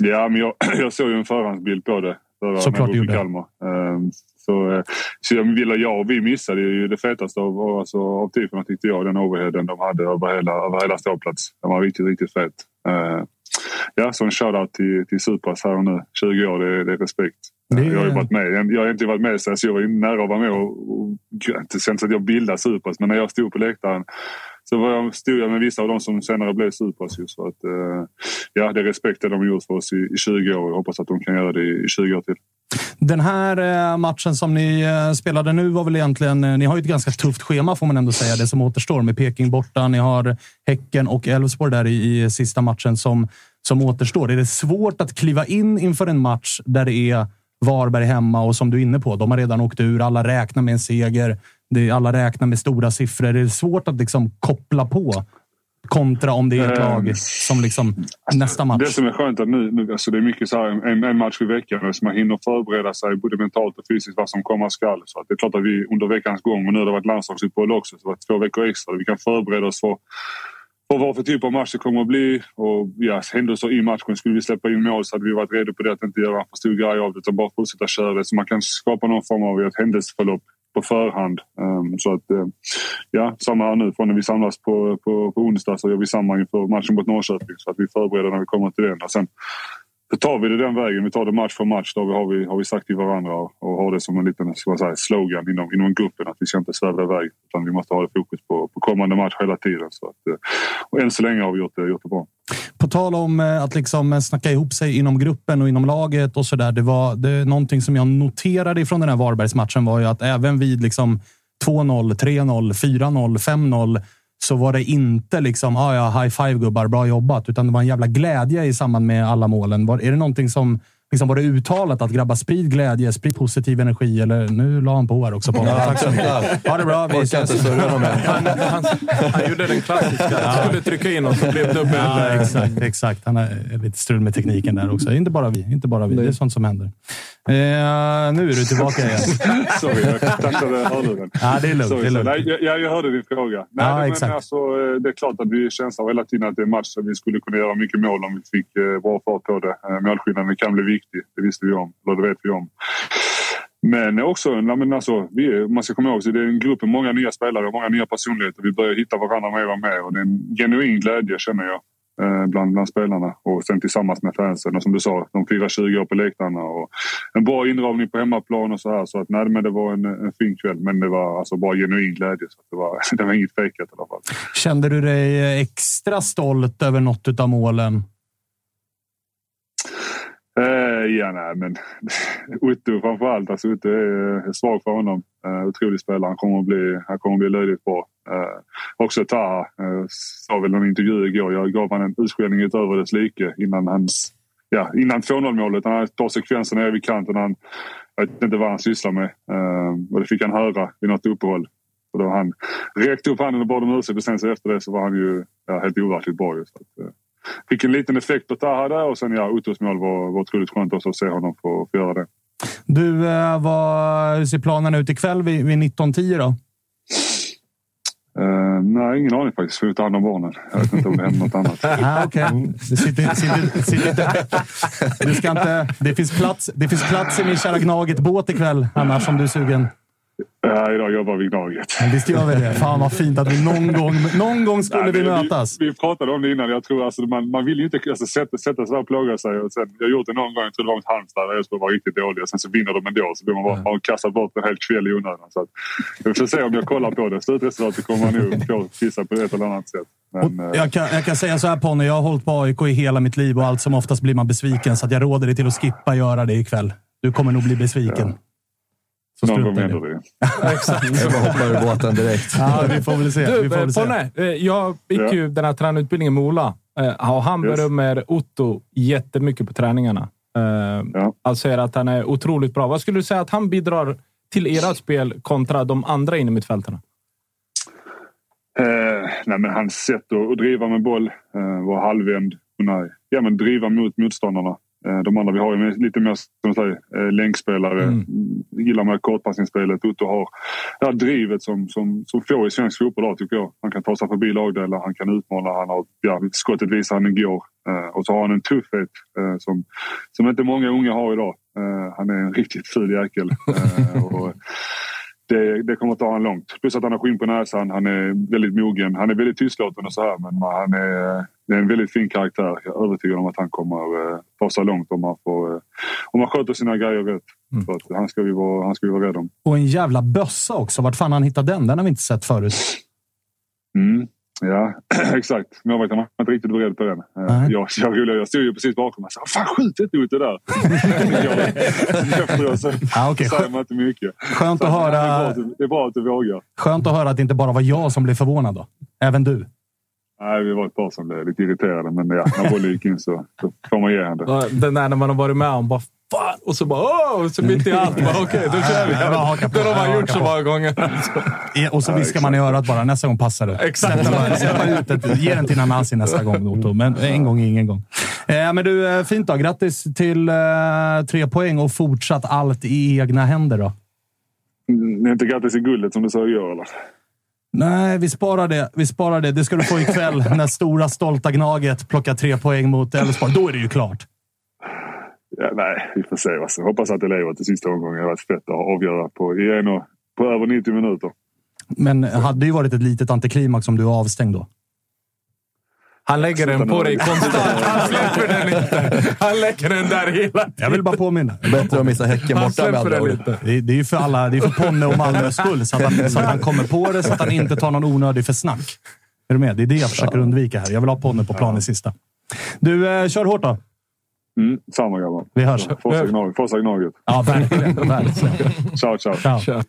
Ja, men jag, jag såg ju en förhandsbild på det. Förra Såklart du gjorde. Kalmar. Ehm, Så, eh, så jag, vill, jag och vi missade ju det fetaste av, alltså, av typerna tyckte jag. Den overheaden de hade över hela, över hela ståplats. Den var riktigt, riktigt fet. Eh, Ja, så en shoutout till, till Supras här och nu. 20 år, det, det är respekt. Det- Jag har ju varit med. Jag har egentligen varit med sen så jag var ju nära att vara med och, och inte sen så att jag bildade Supras, men när jag stod på läktaren så var jag, stod jag med vissa av dem som senare blev Supras. ju. Så att, eh, ja, det är det de har gjort för oss i, i 20 år. Jag hoppas att de kan göra det i, i 20 år till. Den här eh, matchen som ni eh, spelade nu var väl egentligen... eh, Ni har ju ett ganska tufft schema får man ändå säga, det som återstår. Med Peking borta, ni har Häcken och Elfsborg där i, i sista matchen som, som återstår. Är det svårt att kliva in inför en match där det är Varberg hemma och som du är inne på, de har redan åkt ur. Alla räknar med en seger. Det, alla räknar med stora siffror. Är det svårt att liksom koppla på kontra om det är ett lag som liksom nästa match? Det som är skönt är nu, nu alltså det är mycket så här, en, en match i veckan så man hinner förbereda sig både mentalt och fysiskt vad som komma skall. Så att det är klart att vi under veckans gång, och nu har det varit landslagsuppehåll också, så det var två veckor extra. Vi kan förbereda oss för, på vad för typ av match det kommer att bli. Och ja, händelser i matchen. Skulle vi släppa in mål så hade vi varit redo på det. Att inte göra en för stor grej av det utan bara fortsätta köra det. Så man kan skapa någon form av ett händelseförlopp på förhand. Um, så att, eh, ja, samma här nu. Från när vi samlas på, på, på onsdag så gör vi samma inför matchen mot Norrköping. Så att vi förbereder när vi kommer till den. Och sen då tar vi det den vägen. Vi tar det match för match. Då har vi, har vi sagt till varandra och, har det som en liten ska man säga, slogan inom, inom gruppen. Att vi ska inte sväva iväg. Utan vi måste ha det fokus på, på kommande match hela tiden. Så att, eh, och än så länge har vi gjort det, gjort det bra. På tal om eh, att liksom eh, snacka ihop sig inom gruppen och inom laget och så där. Det var det, någonting som jag noterade från den här Varbergsmatchen var ju att även vid liksom 2-0, 3-0, 4-0, 5-0 så var det inte liksom ah, ja, high five gubbar, bra jobbat, utan det var en jävla glädje i samband med alla målen. Var, är det någonting som liksom var det uttalat att grabbar sprid glädje, sprid positiv energi? Eller nu la han på här också. På. Ja, Tack så mycket. Ha det bra. Vi ses. Han, han, han gjorde den klassiska. Han skulle trycka in och så blev dubbel. Ja, exakt, exakt. Han har lite strul med tekniken där också. Inte bara vi. Inte bara vi. Det är sånt som händer. Eh, nu är du tillbaka igen. Sorry, jag tappade hörluren. Ja, det är lugnt. Sorry, det är lugnt. Nej, jag, jag hörde din fråga. Nej, Ja, men exakt. Alltså, eh, det är klart att vi känslar hela tiden att det är match vi skulle kunna göra mycket mål om vi fick eh, bra fart på det. Eh, målskillnaden kan bli viktig. Det visste vi om. Eller det vet vi om. Men också, nej, men alltså, vi är, man ska komma ihåg att det är en grupp med många nya spelare och många nya personligheter. Vi börjar hitta varandra mer och mer och det är en genuin glädje känner jag. Eh, bland, bland spelarna och sen tillsammans med fansen. Och som du sa, de firar 20 år på läktarna. Och en bra inramning på hemmaplan och så här. Så att, nej, men det var en, en fin kväll. Men det var alltså bara genuin glädje. Så att det, var, det var inget fejkat i alla fall. Kände du dig extra stolt över något av målen? Ja, nej, men Otto framför allt. Alltså, Otto eh, är svag för honom. Uh, otrolig spelare. Han kommer att bli, han kommer att bli löjligt bra. Uh, också Taha. uh, sa väl i någon intervju igår. Jag gav honom en utskällning utöver dess like innan hans ja, innan 2-0 målet. Han tar sekvensen nere vid kanten. Han, jag vet inte vad han sysslar med. Eh, och det fick han höra vid något uppehåll. Och då han räckte upp handen och bad om ursäkt och sen så efter det så var han ju ja, helt overkligt bra. Så att, eh, fick en liten effekt på Taha där och sen ja, Ottos mål var, var otroligt skönt också att se honom få, få göra det. Du, eh, vad, hur ser planen ut ikväll vid, vid 19.10 då? Uh, nej, ingen aning faktiskt. Får ta hand om barnen. Jag vet inte om det händer något annat. Ah, okay. det, sitter, sitter, sitter inte. Du ska inte, det, finns plats, det finns plats i min kära Gnaget-båt ikväll, annars om du är sugen. Ja, idag jobbar vi Gnaget. Visst gör vi det? Fan vad fint att vi någon gång, någon gång skulle Nej, vi vi, mötas. Vi, vi pratade om det innan. Jag tror alltså, man, man vill ju inte alltså, sätta, sätta sig och plåga sig. Och sen, jag har gjort det någon gång. Jag tror det var mot Halmstad där Elfsborg var riktigt dåliga. Sen så vinner de ändå. Så blir man bara, har kastat bort en hel kväll i onödan. Så att, vi får se om jag kollar på det. Slutresultatet kommer man nog få kissa på ett eller annat sätt. Men, eh, Jag kan, jag kan säga så här Ponny, jag har hållit på AIK i hela mitt liv och allt som oftast blir man besviken. Så jag råder dig till att skippa göra det ikväll. Du kommer nog bli besviken. Så Någon gång händer det. Exakt. Jag bara hoppar ur båten direkt. Ja, vi får väl se. Du, vi får väl se. Ponne, eh, jag gick Ja. ju den här tränarutbildningen med Ola. Eh, Och han Yes. berömmer Otto jättemycket på träningarna. Eh, Ja. Han säger att han är otroligt bra. Vad skulle du säga att han bidrar till ert spel kontra de andra innermittfältarna? Eh, nej, men hans sätt att, att driva med boll, eh, vara halvvänd, kunna ja, men driva mot motståndarna. Eh, de andra vi har ju lite mer som säger, eh, länkspelare. Mm. Mm. Gillar med kortpassningsspelet. Otto har det här drivet som, som, som få i svensk fotboll har, tycker jag. Han kan ta sig förbi lagdelar, han kan utmana. Han har, ja, skottet visar han igår. Eh, och så har han en tuffhet eh, som, som inte många unga har idag. Eh, han är en riktigt ful jäkel. Och, det, det kommer att ta honom långt. Plus att han har skinn på näsan. Han är väldigt mogen. Han är väldigt tystlåten och så här. Men han är, det är en väldigt fin karaktär. Jag är övertygad om att han kommer eh, ta sig långt om han, får, eh, om han sköter sina grejer rätt. Så att han, ska vi vara, han ska vi vara rädda om. Och en jävla bössa också. Vart fan han hittade den? Den har vi inte sett förut. Mm. Ja, exakt. Målvakten var inte riktigt beredd på den. Eh, Nej. Jag, jag, jag, jag stod ju precis bakom och sa Fan skjut inte mot det där! efteråt så säger man inte mycket. Skönt Så att det är höra, att du- Det är bra att du vågar. skönt att höra att det inte bara var jag som blev förvånad. Då. Även du. Nej, vi var ett par som blev lite irriterade, men ja, när bollen gick in så, så får man ge henne det. Den där när man har varit med om bara fan! Och så bara åh! Och så mitt i allt. bara, Okej, då kör vi. Det har man gjort så många gånger. Och så viskar man i örat bara. Nästa gång passar det. Exakt. Ge den till Nanasi nästa gång, Otto. Men en gång är ingen gång. Eh, men du, eh, fint då. Grattis till eh, tre poäng och fortsatt allt i egna händer då. Ni är inte grattis i guldet som du sa igår, eller? Nej, vi sparar det. Vi sparar det. Det ska du få ikväll när stora stolta Gnaget plockar tre poäng mot Elfsborg. Då är det ju klart. Ja, nej, vi får se. Alltså. Hoppas att det lever till sista omgången. Det har varit fett att avgöra på, i en och, på över 90 minuter. Men hade ju varit ett litet antiklimax om du var avstängd då. Han lägger den på dig konstant. Han släpper den inte. Han lägger den där hela tiden. Jag vill bara påminna. Bättre att missa Häcken borta med släpper andra den ord. Det är, det är ju för alla. Det är för Ponne och Malmös skull, så att, han, så att han kommer på det, så att han inte tar någon onödig för snack. Är du med? Det är det jag försöker undvika här. Jag vill ha Ponne på plan i sista. Du, eh, kör hårt då. Mm, samma grabbar. Vi hörs. Forza Gnaget. Ja, verkligen. verkligen. Ciao, ciao. Ciao.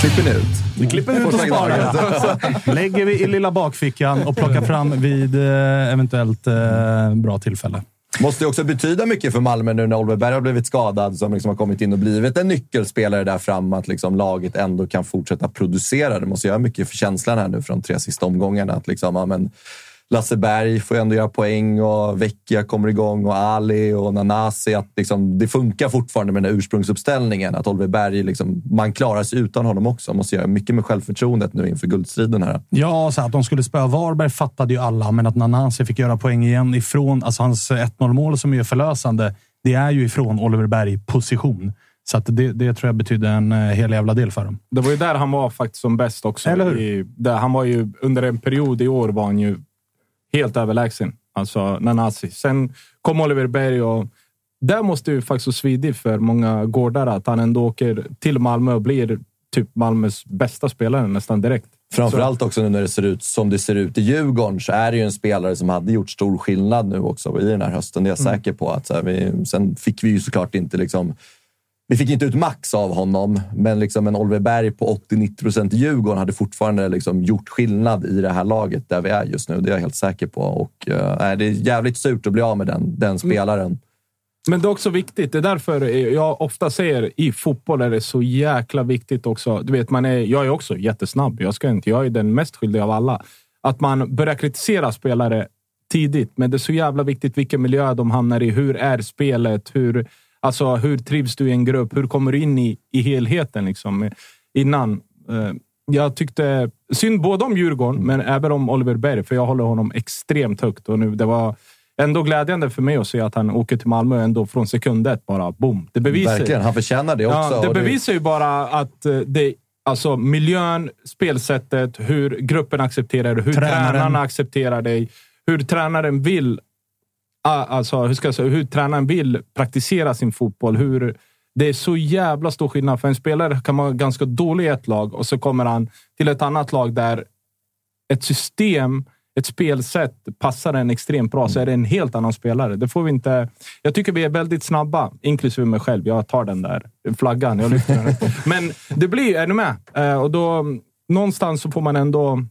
Klipper ni ut? Vi klipper ut och sparar. Lägger vi i lilla bakfickan och plockar fram vid eh, eventuellt eh, bra tillfälle. Måste ju också betyda mycket för Malmö nu när Oliver Berg har blivit skadad, som liksom har kommit in och blivit en nyckelspelare där fram, att liksom laget ändå kan fortsätta producera. Det måste göra mycket för känslan här nu från de tre sista omgångarna. Att liksom, ja, men Lasse Berg får ändå göra poäng och Vecchia kommer igång och Ali och Nanasi. Att liksom, det funkar fortfarande med den här ursprungsuppställningen. Att Oliver Berg, liksom, man klarar sig utan honom också. Måste göra mycket med självförtroendet nu inför guldstriden här. Ja, så att de skulle spöa Varberg fattade ju alla, men att Nanasi fick göra poäng igen ifrån... Alltså hans 1-0 mål som är förlösande, det är ju ifrån Oliver Berg-position. Så att det, det tror jag betyder en eh, hel jävla del för dem. Det var ju där han var faktiskt som bäst också. Eller hur? I, där han var ju, under en period i år var han ju helt överlägsen. Alltså Nanasi. Sen kom Oliver Berg och där måste ju faktiskt svidigt för många gårdar att han ändå åker till Malmö och blir typ Malmös bästa spelare nästan direkt. Framförallt också nu när det ser ut som det ser ut i Djurgården så är det ju en spelare som hade gjort stor skillnad nu också i den här hösten. Det är jag Mm. säker på. Att så här, vi, sen fick vi ju såklart inte liksom... Vi fick inte ut max av honom, men liksom en Oliver Berg på 80-90 procent i Djurgården hade fortfarande liksom gjort skillnad i det här laget där vi är just nu. Det är jag helt säker på. Och, eh, det är jävligt surt att bli av med den, Mm. den spelaren. Men det är också viktigt. Det är därför jag ofta säger i fotboll är det så jäkla viktigt också. Du vet, man är, jag är också jättesnabb. Jag, ska inte, jag är den mest skyldiga av alla. Att man börjar kritisera spelare tidigt. Men det är så jävla viktigt vilken miljö de hamnar i. Hur är spelet? Hur, alltså, hur trivs du i en grupp? Hur kommer du in i, i helheten liksom, innan? Eh, Jag tyckte synd både om Djurgården, men även om Oliver Berg, för jag håller honom extremt högt. Och nu, det var ändå glädjande för mig att se att han åker till Malmö ändå från sekund ett. Bara boom. Det bevisar, Verkligen, han förtjänar det också. Ja, det bevisar ju bara att eh, det, alltså miljön, spelsättet, hur gruppen accepterar det, hur Tränaren. tränarna accepterar dig, hur tränaren vill alltså, hur ska jag säga, hur tränaren vill praktisera sin fotboll. Hur, det är så jävla stor skillnad. För en spelare kan vara ganska dålig i ett lag och så kommer han till ett annat lag där ett system ett spelsätt passar en extremt bra så är det en helt annan spelare. Det får vi inte... Jag tycker vi är väldigt snabba, inklusive mig själv. Jag tar den där flaggan. Jag lyfter den. Men det blir... Är du med? Eh, Och då, någonstans så får man ändå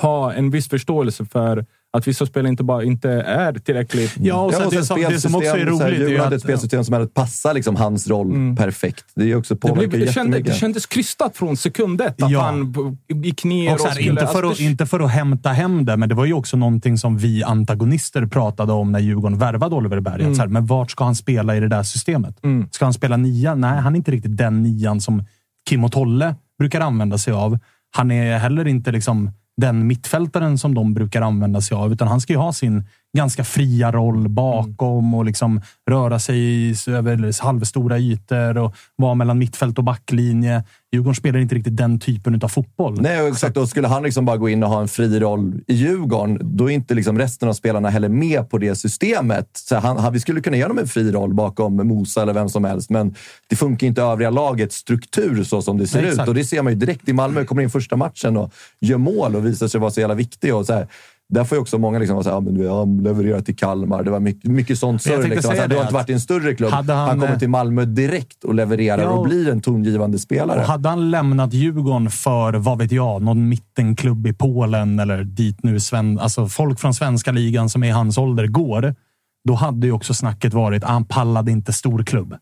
ha en viss förståelse för att vissa spelare inte bara inte är tillräckligt... Ja, och sen det, som, det som också är här, roligt Djurgården hade ett att... spelsystem som hade passat liksom hans roll perfekt. Det är också Det, påverkar blev, det, kände, det kändes krystat från sekund ett. Att Ja. han gick ner Och och här, skulle... inte, för att, alltså, det- inte för att hämta hem det, men det var ju också någonting som vi antagonister pratade om när Djurgården värvade Oliver Berg. Mm. Att Så här, men vart ska han spela i det där systemet? Ska han spela nia? Nej, han är inte riktigt den nian som Kim och Tolle brukar använda sig av. Han är heller inte liksom den mittfältaren som de brukar använda sig av, utan han ska ju ha sin ganska fria roll bakom och liksom röra sig i- över halvstora ytor och vara mellan mittfält och backlinje. Djurgården spelar inte riktigt den typen av fotboll. Nej, och exakt. Då skulle han liksom bara gå in och ha en fri roll i Djurgården, då är inte liksom resten av spelarna heller med på det systemet. Så han, han, vi skulle kunna ge honom en fri roll bakom Mosa eller vem som helst, men det funkar inte övriga lagets struktur så som det ser Nej, ut. Och det ser man ju direkt i Malmö. Kommer in första matchen och gör mål och visar sig vara så jävla viktig. Och så här, där får ju också många liksom såhär, ja, men levererat till Kalmar. Det var mycket, mycket sånt surr. Liksom. säga Alltså, du har inte varit i en större klubb. Han, han, kommer till Malmö direkt och levererar Ja, och och- blir en tongivande spelare. Och hade han lämnat Djurgården för, vad vet jag, någon mittenklubb i Polen eller dit nu Sven, alltså folk från svenska ligan som är i hans ålder går, då hade ju också snacket varit att han pallade inte storklubb.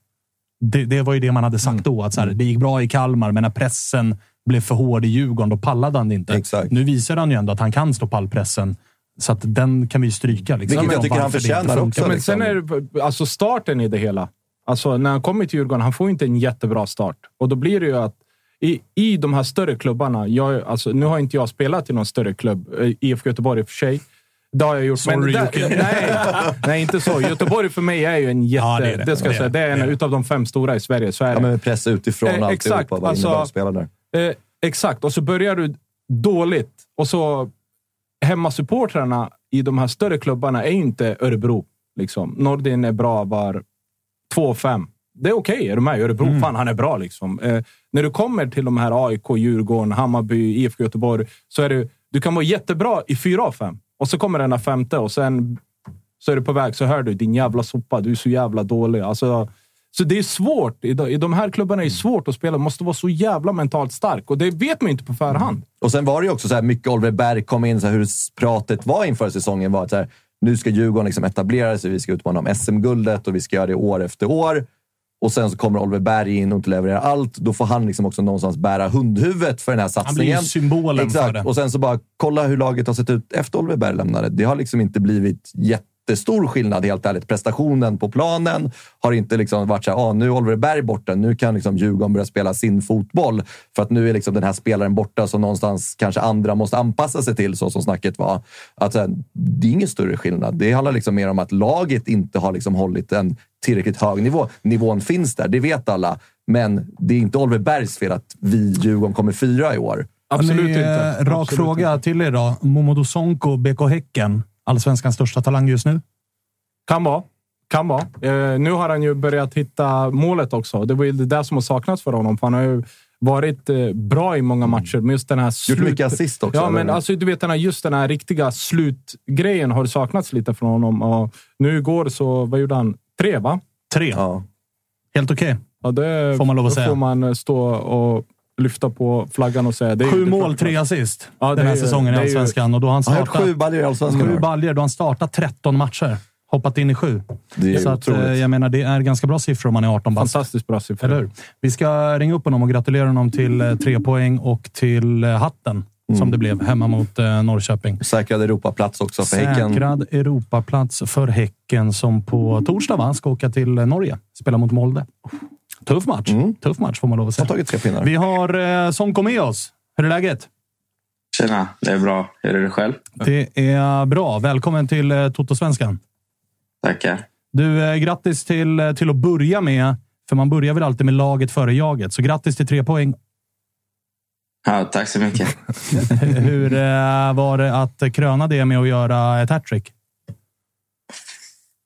Det, det var ju det man hade sagt då. Att så här, det gick bra i Kalmar, men när pressen blev för hård i Djurgården, då pallade han det inte. Exakt. Nu visar han ju ändå att han kan stå pallpressen. Så att den kan vi ju stryka. Liksom, Vilket jag tycker han förtjänar också. Ja, men liksom. sen är det alltså starten i det hela. Alltså, när han kommer till Djurgården, han får inte en jättebra start. Och då blir det ju att i, i de här större klubbarna, jag, alltså, nu har inte jag spelat i någon större klubb, eh, IFK Göteborg i och för sig. Det har jag gjort. Sorry, där- Jocke. nej, nej, inte så. Göteborg för mig är ju en jätte... Ja, det det, är det. ska jag Det säga. Det är en det. utav de fem stora i Sverige. Så är Ja, det. men press utifrån Eh, alltihopa. exakt. Vad Alltså- där? Eh, exakt, och så börjar du dåligt. Och så hemmasupportrarna i de här större klubbarna är ju inte Örebro. Liksom. Nordin är bra var 2-5. Det är okej, är du med Örebro? Mm. Fan, han är bra. Liksom. Eh, när du kommer till de här AIK, Djurgården, Hammarby, IFK Göteborg, så är du, du kan vara jättebra i 4 av 5. Och så kommer den här femte och sen så är du på väg så hör du din jävla sopa, du är så jävla dålig. Alltså, så det är svårt. I de, här klubbarna är det svårt att spela. Man måste vara så jävla mentalt stark och det vet man ju inte på förhand. Och sen var det ju också så här, mycket Oliver Berg kom in, så här, hur pratet var inför säsongen var att så här, nu ska Djurgården liksom etablera sig, vi ska utmana om SM-guldet och vi ska göra det år efter år. Och sen så kommer Oliver Berg in och inte levererar allt. Då får han liksom också någonstans bära hundhuvudet för den här Han blir ju satsningen. symbolen Exakt. för det. Och sen så bara kolla hur laget har sett ut efter Oliver Berg lämnade. Det har liksom inte blivit jättestor skillnad, helt ärligt. Prestationen på planen har inte liksom varit så här, ah, nu är Oliver Berg borta, nu kan liksom Djurgården börja spela sin fotboll. För att nu är liksom den här spelaren borta som någonstans kanske andra måste anpassa sig till, så som snacket var. Att, här, det är ingen större skillnad. Det handlar liksom mer om att laget inte har liksom hållit en tillräckligt hög nivå. Nivån finns där, det vet alla. Men det är inte Oliver Bergs fel att vi Djurgården kommer fyra i år. Absolut inte. Rak Absolut fråga till er då. Momodo Sonko, BK Häcken. Allsvenskans största talang just nu? Kan vara. Kan vara. Eh, nu har han ju börjat hitta målet också. Det var ju det där som har saknats för honom. För han har ju varit eh, bra i många matcher. Men just den här slut... mycket assist också, Ja, men eller? alltså, du vet, den här, just den här riktiga slutgrejen har saknats lite från honom. Och nu igår så, vad gjorde han? Tre, va? Tre. Ja. Helt okej. Ja, det Får man lov att då säga. får man eh, stå och lyfta på flaggan och säga... Det Sju mål, tre assist Ja, den här är ju- säsongen i Allsvenskan. Och då har han startat sju baljor i Allsvenskan. sju baljor. Då har han startat 13 matcher. Hoppat in i sju. Det är Så att, otroligt. eh, jag menar, det är ganska bra siffror om man är 18 bast. Fantastiskt bra siffror. Eller hur? Vi ska ringa upp honom och gratulera honom till eh, tre poäng och till eh, som det blev hemma mot eh, Norrköping. Säkrad Europaplats också för Häcken. Säkrad Europaplats för Häcken som på torsdag va, ska åka till Norge. Spela mot Molde. Tuff match. Tuff match får man lov att Har säga. tagit tre pinnar. Vi har eh, Sonko med oss. Hur är läget? Tjena, det är bra. Hur är det själv? Det är bra. Välkommen till eh, Toto-svenskan. Tackar. Du, eh, grattis till, eh, till att börja med. För man börjar väl alltid med laget före jaget. Så grattis till tre poäng. Ja, tack så mycket. Hur eh, var det att kröna det med att göra ett hattrick?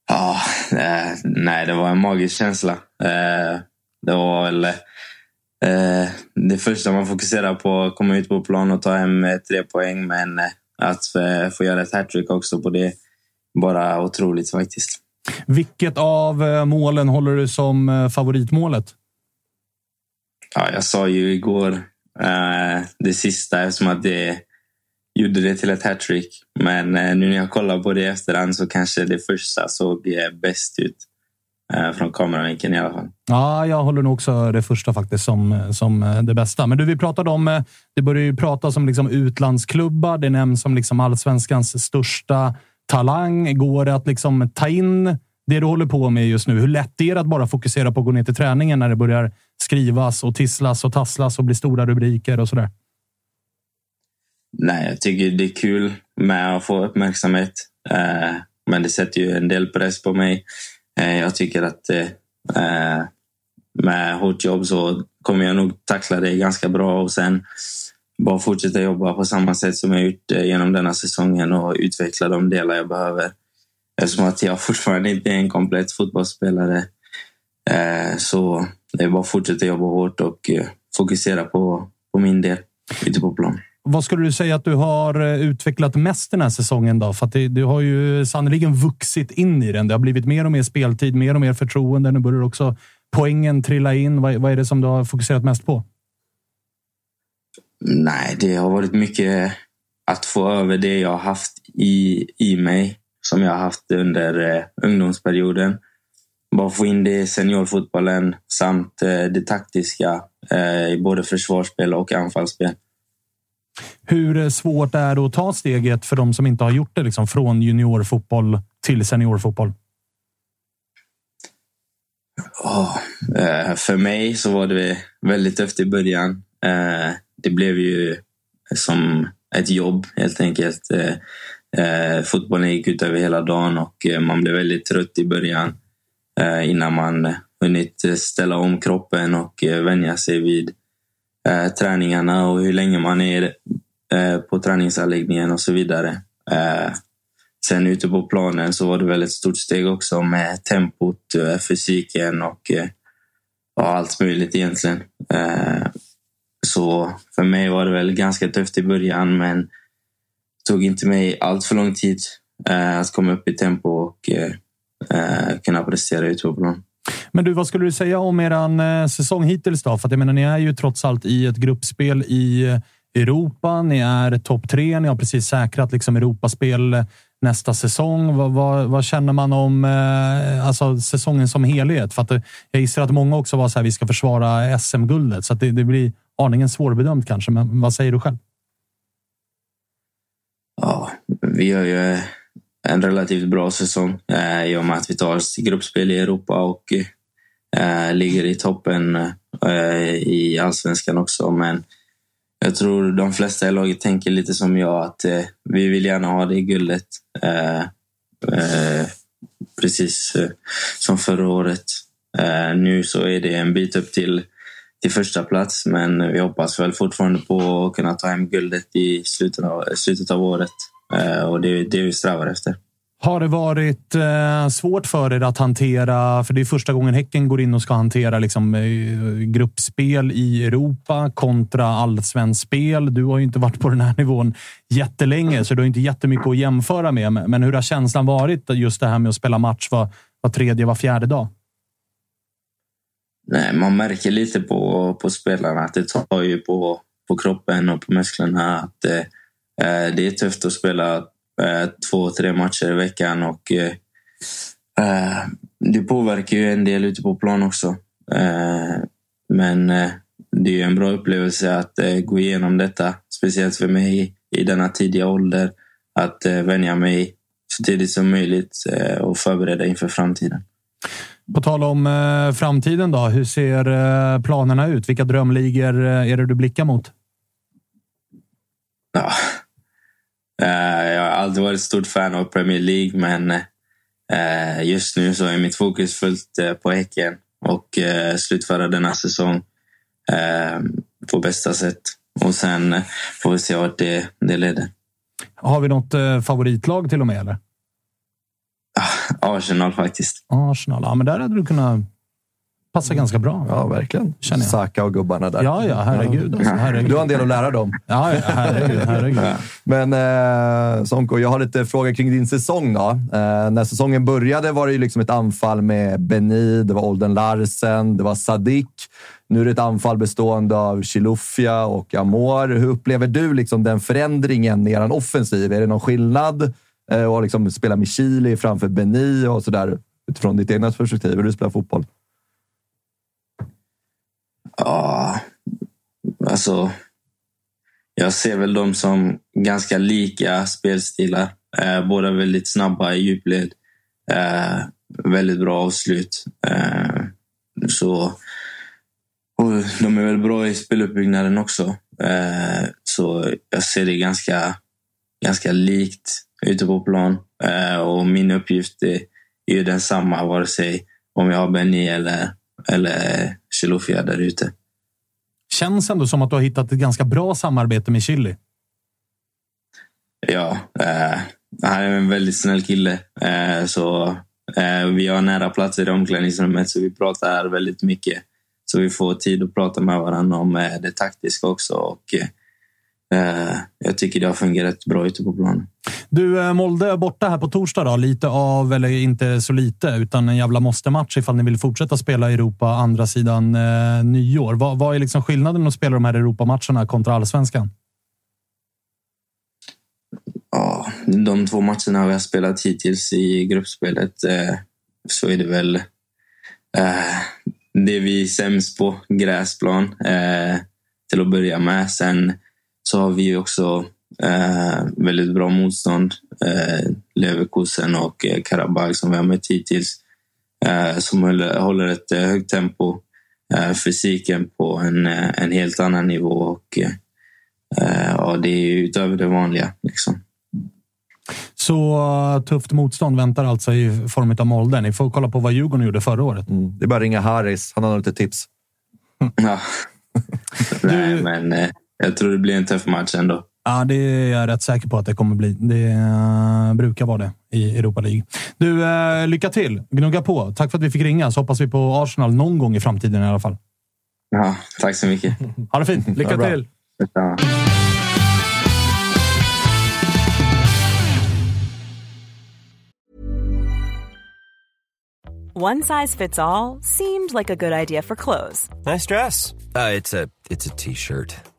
Ja, eh, nej, det var en magisk känsla. Eh, det var väl det första man fokuserar på, komma ut på plan och ta hem tre poäng. Men att få göra ett hattrick också på det. Bara otroligt faktiskt. Vilket av målen håller du som favoritmålet? Ja, jag sa ju igår Eh, det sista eftersom att det gjorde det till ett hattrick. Men eh, nu när jag kollar på det i efterhand så kanske det första såg eh, bäst ut. Eh, från kameravinkeln i alla fall. Ja, jag håller nog också det första faktiskt som, som eh, det bästa. Men du, vi pratade om, det börjar ju pratas om liksom utlandsklubbar. Det nämns som liksom allsvenskans största talang. Går det att liksom ta in det du håller på med just nu? Hur lätt är det att bara fokusera på att gå ner till träningen när det börjar skrivas och tisslas och tasslas och bli stora rubriker och sådär? Nej, jag tycker det är kul med att få uppmärksamhet. Eh, men det sätter ju en del press på mig. Eh, jag tycker att eh, med hårt jobb så kommer jag nog tackla det ganska bra och sen bara fortsätta jobba på samma sätt som jag gjort genom denna säsongen och utveckla de delar jag behöver. Eftersom att jag fortfarande inte är en komplett fotbollsspelare. Så det är bara att fortsätta jobba hårt och fokusera på, på min del ute på plan. Vad skulle du säga att du har utvecklat mest den här säsongen? Då? För det, du har ju sannoliken vuxit in i den. Det har blivit mer och mer speltid, mer och mer förtroende. Nu börjar också poängen trilla in. Vad, vad är det som du har fokuserat mest på? Nej, det har varit mycket att få över det jag har haft i, i mig som jag har haft under eh, ungdomsperioden. Bara få in det i seniorfotbollen samt eh, det taktiska eh, i både försvarsspel och anfallsspel. Hur svårt är det att ta steget för de som inte har gjort det liksom, från juniorfotboll till seniorfotboll? Oh, eh, för mig så var det väldigt tufft i början. Eh, det blev ju som ett jobb helt enkelt. Eh, eh fotbollen gick ut över hela dagen och eh, man blev väldigt trött i början eh, Eh, innan man hunnit ställa om kroppen och eh, vänja sig vid eh, träningarna och hur länge man är på träningsanläggningen och så vidare. Sen ute på planen så var det väl ett stort steg också med tempot, fysiken och ja, allt möjligt egentligen. Så för mig var det väl ganska tufft i början men det tog inte mig allt för lång tid att komma upp i tempo och kunna prestera ute på plan. Men du, vad skulle du säga om er säsong hittills? Då? För att jag menar, ni är ju trots allt i ett gruppspel i Europa. Ni är topp tre. Ni har precis säkrat liksom Europaspel nästa säsong. Vad, vad, vad känner man om eh, alltså säsongen som helhet? För att, eh, jag gissar att många också var så här, vi ska försvara SM-guldet, så det, det, blir aningen svårbedömt kanske. Men vad säger du själv? Ja, vi gör ju en relativt bra säsong eh, i och med att vi tar oss till gruppspel i Europa och eh, ligger i toppen eh, i allsvenskan också. Men jag tror de flesta i laget tänker lite som jag, att eh, vi vill gärna ha det guldet. Eh, eh, precis eh, som förra året. Eh, nu så är det en bit upp till, till första plats men vi hoppas väl fortfarande på att kunna ta hem guldet i slutet av, slutet av året. Eh, och det är det vi strävar efter. Har det varit eh, svårt för er att hantera, för det är första gången Häcken går in och ska hantera liksom, eh, gruppspel i Europa kontra allsvenskt spel. Du har ju inte varit på den här nivån jättelänge, så du har inte jättemycket att jämföra med. Men hur har känslan varit just det här med att spela match var, var tredje, var fjärde dag? Nej, man märker lite på, på spelarna att det tar ju på, på kroppen och på musklerna. Att det är tufft att spela Eh, två, tre matcher i veckan och eh, eh, det påverkar ju en del ute på plan också. men det är en bra upplevelse att gå igenom detta, speciellt för mig i denna tidiga ålder. Att vänja mig så tidigt som möjligt och förbereda inför framtiden. På tal om framtiden då, hur ser planerna ut? Vilka drömligor är det du blickar mot? Ja, Eh, jag har alltid varit stort fan av Premier League men eh, just nu så är mitt fokus fullt eh, på Häcken och slutföra denna säsong på bästa sätt. Och sen får vi se vart det, det leder. Har vi något favoritlag till och med? Eller? Ah, Arsenal faktiskt. Arsenal, ja, men där hade du kunnat Passar ganska bra. Ja, verkligen. Känner jag. Saka och gubbarna där. Ja, ja, herregud. Alltså, herregud. Du har en del att lära dem. Ja, ja herregud. herregud. Men eh, Sonko, jag har lite frågor kring din säsong. Då. Eh, när säsongen började var det ju liksom ett anfall med Beni, det var Olden Larsen, det var Sadik. Nu är det ett anfall bestående av Chilufya och Amor. Hur upplever du liksom den förändringen i er offensiv? Är det någon skillnad? Eh, att liksom spela med Chili framför Beni och sådär utifrån ditt egna perspektiv, hur du spelar fotboll? Ja, alltså. Jag ser väl dem som ganska lika spelstilar. Eh, båda väldigt snabba i djupled. Eh, väldigt bra avslut. Eh, så, och de är väl bra i speluppbyggnaden också. Eh, så jag ser det ganska, ganska likt ute på plan. Eh, och min uppgift är, är ju densamma vare sig om jag har Benny eller, eller Chilufya där ute. Känns ändå som att du har hittat ett ganska bra samarbete med Chili. Ja, eh, han är en väldigt snäll kille. Eh, så eh, Vi har nära platser i omklädningsrummet så vi pratar väldigt mycket. Så vi får tid att prata med varandra om eh, det taktiska också. Och, eh, jag tycker det har fungerat bra ute på planen. Du, eh, Molde borta här på torsdag. Då. Lite av, eller inte så lite, utan en jävla måste-match ifall ni vill fortsätta spela i Europa andra sidan eh, nyår. Vad, vad är liksom skillnaden att spela de här Europamatcherna kontra allsvenskan? Ja, de två matcherna vi har spelat hittills i gruppspelet eh, så är det väl eh, det vi är sämst på, gräsplan, eh, till att börja med. Sen så har vi ju också eh, väldigt bra motstånd. Eh, Leverkusen och eh, Karabag som vi har mött hittills. Eh, som håller, håller ett eh, högt tempo. Eh, fysiken på en, eh, en helt annan nivå. och eh, ja, Det är utöver det vanliga. Liksom. Så tufft motstånd väntar alltså i form av Molde. Ni får kolla på vad Djurgården gjorde förra året. Mm. Det är bara att ringa Harris. Han har lite tips. Ja. Nej, men eh, jag tror det blir en tuff match ändå. Ja, det är jag rätt säker på att det kommer bli. Det uh, brukar vara det i Europa League. Du, uh, lycka till! Gnugga på. Tack för att vi fick ringa, så hoppas vi på Arsenal någon gång i framtiden i alla fall. Ja, tack så mycket. Ha det fint! Lycka Ja, till! One size fits all seemed like a good idea for clothes Nice dress. Uh, it's a it's a t-shirt.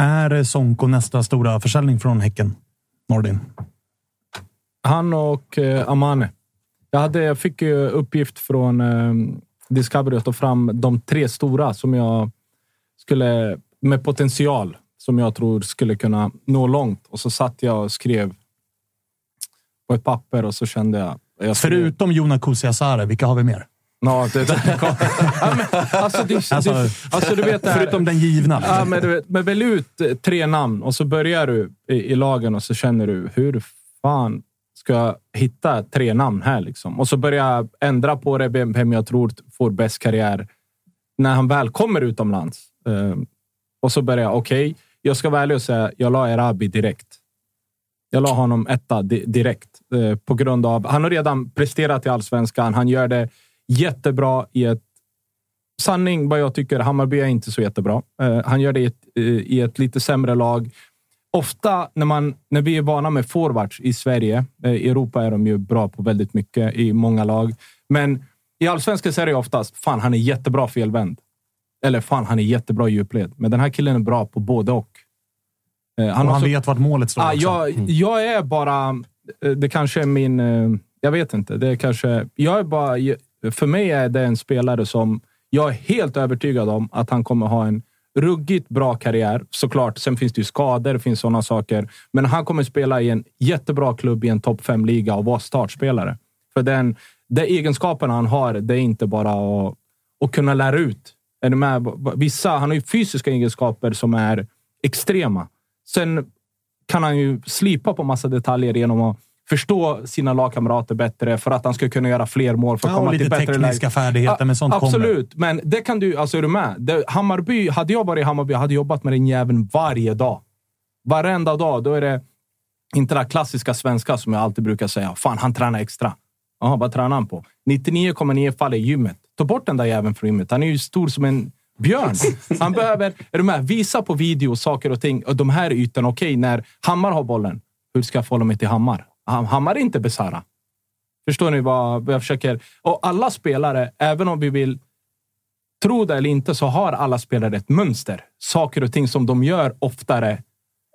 Är Sonko nästa stora försäljning från Häcken? Nordin? Han och eh, Amane. Jag, hade, jag fick ju uppgift från eh, Discovery att ta fram de tre stora som jag skulle med potential som jag tror skulle kunna nå långt. Och så satt jag och skrev på ett papper och så kände jag... jag skrev- Förutom Jona Kusiasare, vilka har vi mer? Ja, det, det, ja, men, alltså, Alltså, det, alltså, du vet det här- förutom den givna. Ja, men, du vet, men välj ut eh, tre namn och så börjar du i, i lagen och så känner du hur fan ska jag hitta tre namn här? Liksom? Och så börjar jag ändra på det, vem jag tror får bäst karriär när han väl kommer utomlands. Eh, Och så började jag, okej, jag ska vara ärlig och säga, jag la Erabi direkt. Jag la honom etta di- direkt eh, på grund av... Han har redan presterat i allsvenskan. Han gör det jättebra i ett... Sanning vad jag tycker, Hammarby är inte så jättebra. Eh, han gör det i ett, eh, i ett lite sämre lag. Ofta när, man, när vi är vana med forwards i Sverige, eh, i Europa är de ju bra på väldigt mycket i många lag. Men i allsvenskan är det oftast, fan han är jättebra felvänd. Eller fan han är jättebra i djupled. Men den här killen är bra på både och. Han, och har han så- vet vart målet står Ah, också. jag, Mm. jag är bara... Det kanske är min... Jag vet inte. Det är kanske... Jag är bara... För mig är det en spelare som jag är helt övertygad om att han kommer ha en ruggigt bra karriär. Såklart, sen finns det ju skador, det finns sådana saker. Men han kommer spela i en jättebra klubb i en topp 5-liga och vara startspelare. För den, de egenskaperna han har, det är inte bara att, att kunna lära ut. Är du med? Vissa, han har ju fysiska egenskaper som är extrema. Sen kan han ju slipa på massa detaljer genom att förstå sina lagkamrater bättre för att han ska kunna göra fler mål för att Ja, och komma lite till bättre tekniska läge. färdigheter, men sånt kommer. Absolut, men det kan du... Alltså är du med? Det, Hammarby, hade jag varit i Hammarby jag hade jobbat med den jäveln varje dag. Varenda dag. Då är det inte det klassiska svenska som jag alltid brukar säga. Fan, han tränar extra. Jaha, vad tränar han på? 99,9 fall i gymmet. Ta bort den där jäveln från gymmet. Han är ju stor som en björn. Han behöver är du med, visa på video saker och ting. Och de här ytorna, okej, när Hammar har bollen. Hur ska jag förhålla mig till Hammar? Han Hammar är inte Besara. Förstår ni vad jag försöker? Och alla spelare, även om vi vill tro det eller inte, så har alla spelare ett mönster. Saker och ting som de gör oftare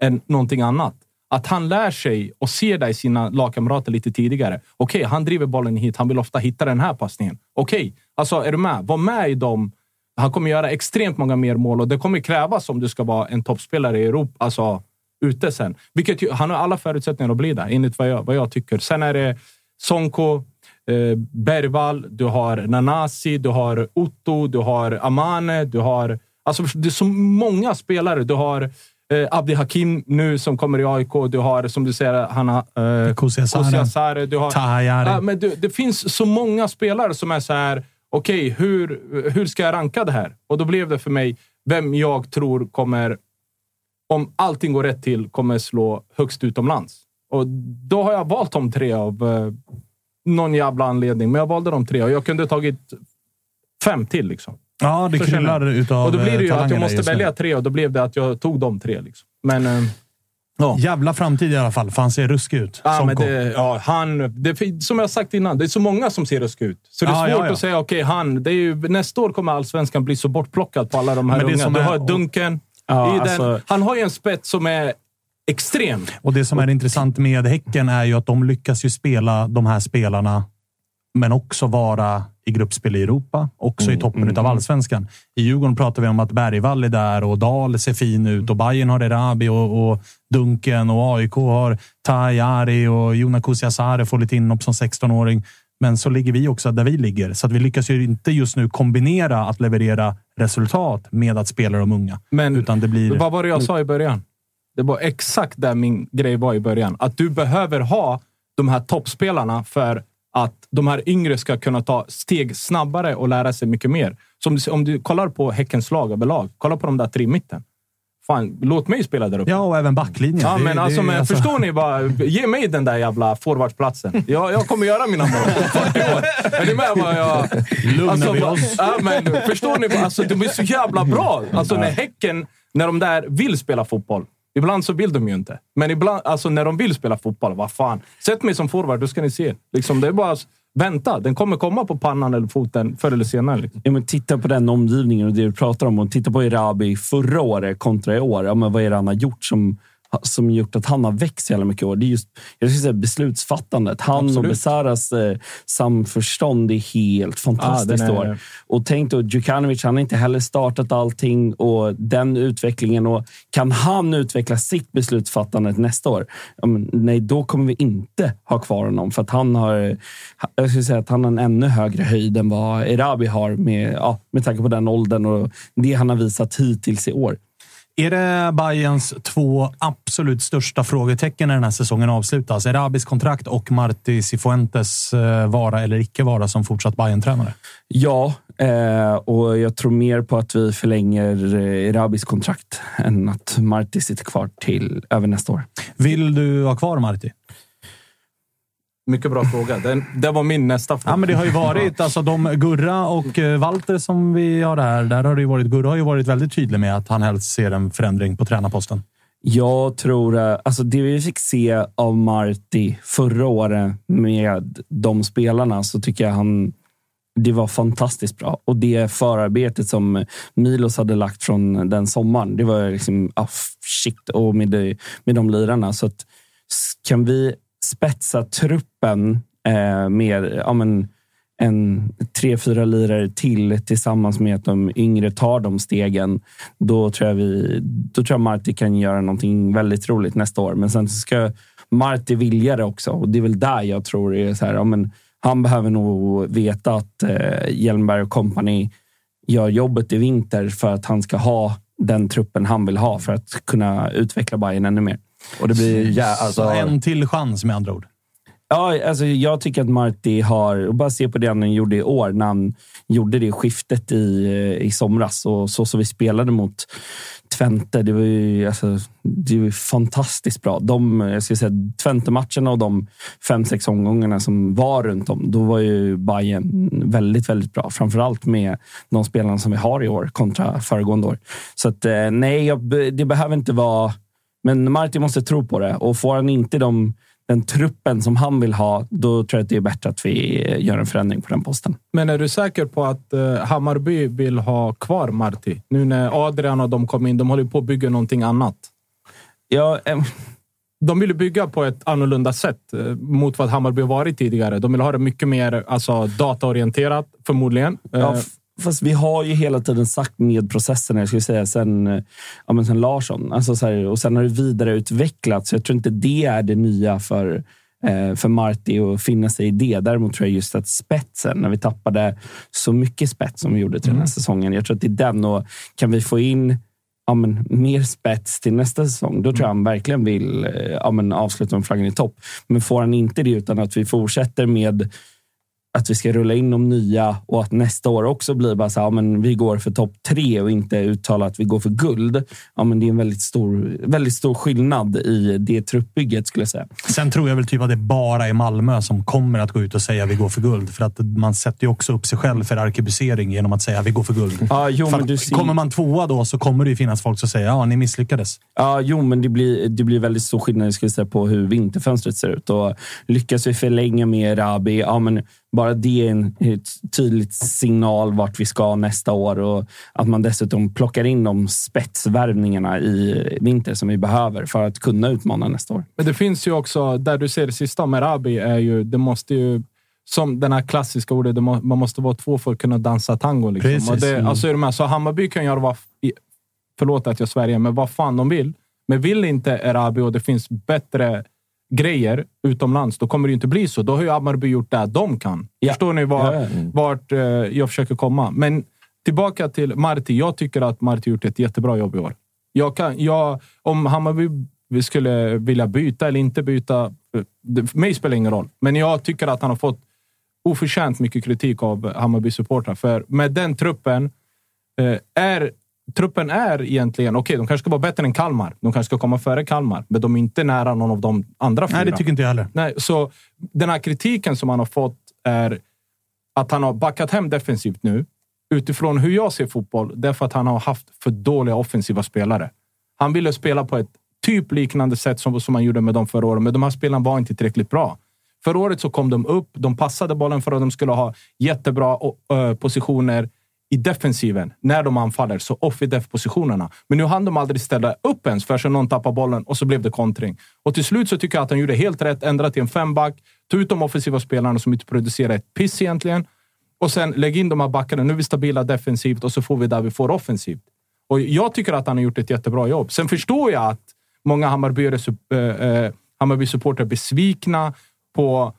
än någonting annat. Att han lär sig och ser det i sina lagkamrater lite tidigare. Okej, han driver bollen hit. Han vill ofta hitta den här passningen. Okej, alltså är du med? Var med i dem. Han kommer göra extremt många mer mål och det kommer krävas om du ska vara en toppspelare i Europa, alltså ute sen. Vilket han har alla förutsättningar att bli där, enligt vad jag, vad jag tycker. Sen är det Sonko, eh, Bergvall, du har Nanasi, du har Otto, du har Amane, du har... Alltså, det är så många spelare. Du har eh, Abdi Hakim nu som kommer i AIK. Du har, som du säger, han har... Eh, Kusiasare. Du har... Tahayari. Ja, men det, det finns så många spelare som är så här. Okej, hur, hur ska jag ranka det här? Och då blev det för mig vem jag tror kommer, om allting går rätt till, kommer slå högst utomlands. Och då har jag valt de tre av eh, någon jävla anledning. Men jag valde de tre och jag kunde tagit fem till. Liksom. Ja, det kryllar utav Och då blir det ju eh, att jag måste välja tre och då blev det att jag tog de tre. Liksom. Men... eh, Jävla framtid i alla fall, för han ser ruskig ut. Ja, men Sonko. det, ja, han, det, som jag sagt innan, det är så många som ser ruskiga ut. Så det är Ja, svårt ja, ja. att säga, okej, han. Det är ju, nästa år kommer allsvenskan bli så bortplockad på alla de här Men det unga. som Du är- har Dunken. Ja, i den, alltså- han har ju en spets som är extrem. Och det som är intressant med Häcken är ju att de lyckas ju spela de här spelarna, men också vara i gruppspel i Europa, också i toppen av allsvenskan. I Djurgården pratar vi om att Bergvall är där och Dahl ser fin ut och Bayern har Erabi och, och Dunken och AIK har Tajari och Jona Kusiasare får lite inhopp som 16-åring. Men så ligger vi också där vi ligger, så att vi lyckas ju inte just nu kombinera att leverera resultat med att spela de unga. Men utan det blir... Vad var det jag sa i början? Det var exakt där min grej var i början. Att du behöver ha de här toppspelarna för att de här yngre ska kunna ta steg snabbare och lära sig mycket mer. Som du, om du kollar på Häckens lag överlag, kolla på de där tre i mitten. Fan, låt mig spela där uppe. Ja, och även backlinjen. Ja, Det- men det- alltså, men alltså- förstår ni? Bara, ge mig den där jävla forwardsplatsen. Jag, jag kommer göra mina mål. 40 år. Är ni med vad jag... Lugnar vi bara- oss? Ja, men, förstår ni? Alltså, de är så jävla bra. Alltså, när Häcken, när de där vill spela fotboll. Ibland så vill de ju inte. Men ibland, alltså, när de vill spela fotboll, vad fan. Sätt mig som forward, då ska ni se. Liksom, det är bara... Vänta, den kommer komma på pannan eller foten förr eller senare. Liksom. Ja, men titta på den omgivningen och det du pratar om. Och titta på Erabi förra året kontra i år. Ja, men vad är det han har gjort som, som gjort att han har växt så jävla mycket år? Det är just jag skulle säga, beslutsfattandet. Han och Absolut. Besaras eh, samförstånd är helt fantastiskt i är- år. Och tänk då, Djukanovic, han har inte heller startat allting och den utvecklingen. Och kan han utveckla sitt beslutsfattande nästa år? Men, nej, då kommer vi inte ha kvar honom. För att han har, jag skulle säga att han har en ännu högre höjd än vad Erabi har med, ja, med tanke på den åldern och det han har visat hittills i år. Är det Bayerns två absolut största frågetecken när den här säsongen avslutas? Erabis kontrakt och Marti Cifuentes eh, vara eller icke vara som fortsatt Bayern-tränare? Ja, Eh, och jag tror mer på att vi förlänger eh, Rabis kontrakt än att Marti sitter kvar till över nästa år. Vill du ha kvar Marti? Mycket bra fråga. Den, det var min nästa fråga. Ja, men det har ju varit alltså, de Gurra och eh, Walter som vi har där. Där har det ju varit, Gurra har ju varit väldigt tydlig med att han helst ser en förändring på tränarposten. Jag tror, eh, alltså det vi fick se av Marti förra året med de spelarna så tycker jag han det var fantastiskt bra. Och det förarbetet som Milos hade lagt från den sommaren, det var liksom ah, shit. Och med, det, med de lirarna. Så att, kan vi spetsa truppen eh, med ja, men, en tre, fyra lirare till tillsammans med att de yngre tar de stegen. Då tror jag, vi, då tror jag Marti kan göra någonting väldigt roligt nästa år. Men sen ska Marti vilja det också och det är väl där jag tror det är så här. Ja, men, han behöver nog veta att eh, Hjelmberg och company gör jobbet i vinter för att han ska ha den truppen han vill ha för att kunna utveckla Bayern ännu mer. Och det blir ja, alltså... en till chans med andra ord. Ja, alltså jag tycker att Marti har... Och bara se på det han gjorde i år när han gjorde det skiftet i, eh, i somras och så som vi spelade mot Twente. Det var ju, alltså, det var fantastiskt bra. De, jag ska säga, Twente-matcherna och de fem, sex omgångarna som var runt om, då var ju Bayern väldigt, väldigt bra. Framförallt med de spelarna som vi har i år kontra föregående år. Så att, eh, nej, jag, det behöver inte vara... Men Martin måste tro på det och får han inte de den truppen som han vill ha, då tror jag att det är bättre att vi gör en förändring på den posten. Men är du säker på att uh, Hammarby vill ha kvar Marti? Nu när Adrian och de kom in, de håller på att bygga någonting annat. Ja, ähm. De vill bygga på ett annorlunda sätt mot vad Hammarby varit tidigare. De vill ha det mycket mer alltså, dataorienterat, förmodligen. Ja, Fast vi har ju hela tiden sagt med processerna, jag skulle säga, sen, ja, men sen Larsson. Alltså så här, och sen har det vidareutvecklats. Jag tror inte det är det nya för, eh, för Marti att finna sig i det. Däremot tror jag just att spetsen, när vi tappade så mycket spets som vi gjorde till mm. den här säsongen. Jag tror att det är den. Och kan vi få in ja, men, mer spets till nästa säsong, då tror jag han verkligen vill eh, ja, men, avsluta med flaggan i topp. Men får han inte det utan att vi fortsätter med att vi ska rulla in de nya och att nästa år också blir bara så här, ja, men vi går för topp tre och inte uttala att vi går för guld. Ja, men det är en väldigt stor, väldigt stor skillnad i det truppbygget skulle jag säga. Sen tror jag väl typ att det bara är Malmö som kommer att gå ut och säga att vi går för guld. För att man sätter ju också upp sig själv för arkebusering genom att säga att vi går för guld. Ja, jo, men du ser... Kommer man tvåa då så kommer det ju finnas folk som säger ja, ni misslyckades. Ja, jo, men det blir, det blir väldigt stor skillnad skulle säga, på hur vinterfönstret ser ut. Och lyckas vi förlänga med Rabi, ja, men bara det är en tydlig signal vart vi ska nästa år och att man dessutom plockar in de spetsvärvningarna i vinter som vi behöver för att kunna utmana nästa år. Men det finns ju också, där du ser det sista med Rabi, är ju, det måste ju som den här klassiska ordet, man måste vara två för att kunna dansa tango. Liksom. Precis. Och det, mm. alltså är de här, så Hammarby kan göra vad, förlåt att jag svär men vad fan de vill. Men vill inte Erabi och det finns bättre grejer utomlands, då kommer det inte bli så. Då har ju Hammarby gjort det de kan. Ja. Förstår ni var, ja, ja. vart eh, jag försöker komma? Men tillbaka till Marti. Jag tycker att Marti gjort ett jättebra jobb i år. Jag kan, jag, om Hammarby skulle vilja byta eller inte byta, eh, för mig spelar det ingen roll. Men jag tycker att han har fått oförtjänt mycket kritik av Hammarby-supportrar. För med den truppen eh, är truppen är egentligen, okej, okay, de kanske ska vara bättre än Kalmar. De kanske ska komma före Kalmar, men de är inte nära någon av de andra fyra. Nej, det tycker inte jag heller. Nej, så den här kritiken som han har fått är att han har backat hem defensivt nu. Utifrån hur jag ser fotboll, därför att han har haft för dåliga offensiva spelare. Han ville spela på ett typ liknande sätt som, som han gjorde med dem förra året, men de här spelarna var inte tillräckligt bra. Förra året så kom de upp, de passade bollen för att de skulle ha jättebra positioner i defensiven när de anfaller, så off i def-positionerna. Men nu hann de aldrig ställa upp ens förrän någon tappade bollen och så blev det kontring. Och till slut så tycker jag att han gjorde helt rätt. Ändrade till en femback, Ta ut de offensiva spelarna som inte producerar ett piss egentligen. Och sen lägg in de här backarna. Nu är vi stabila defensivt och så får vi där vi får offensivt. Och jag tycker att han har gjort ett jättebra jobb. Sen förstår jag att många eh, eh, Hammarby-supportrar Hammarby är besvikna på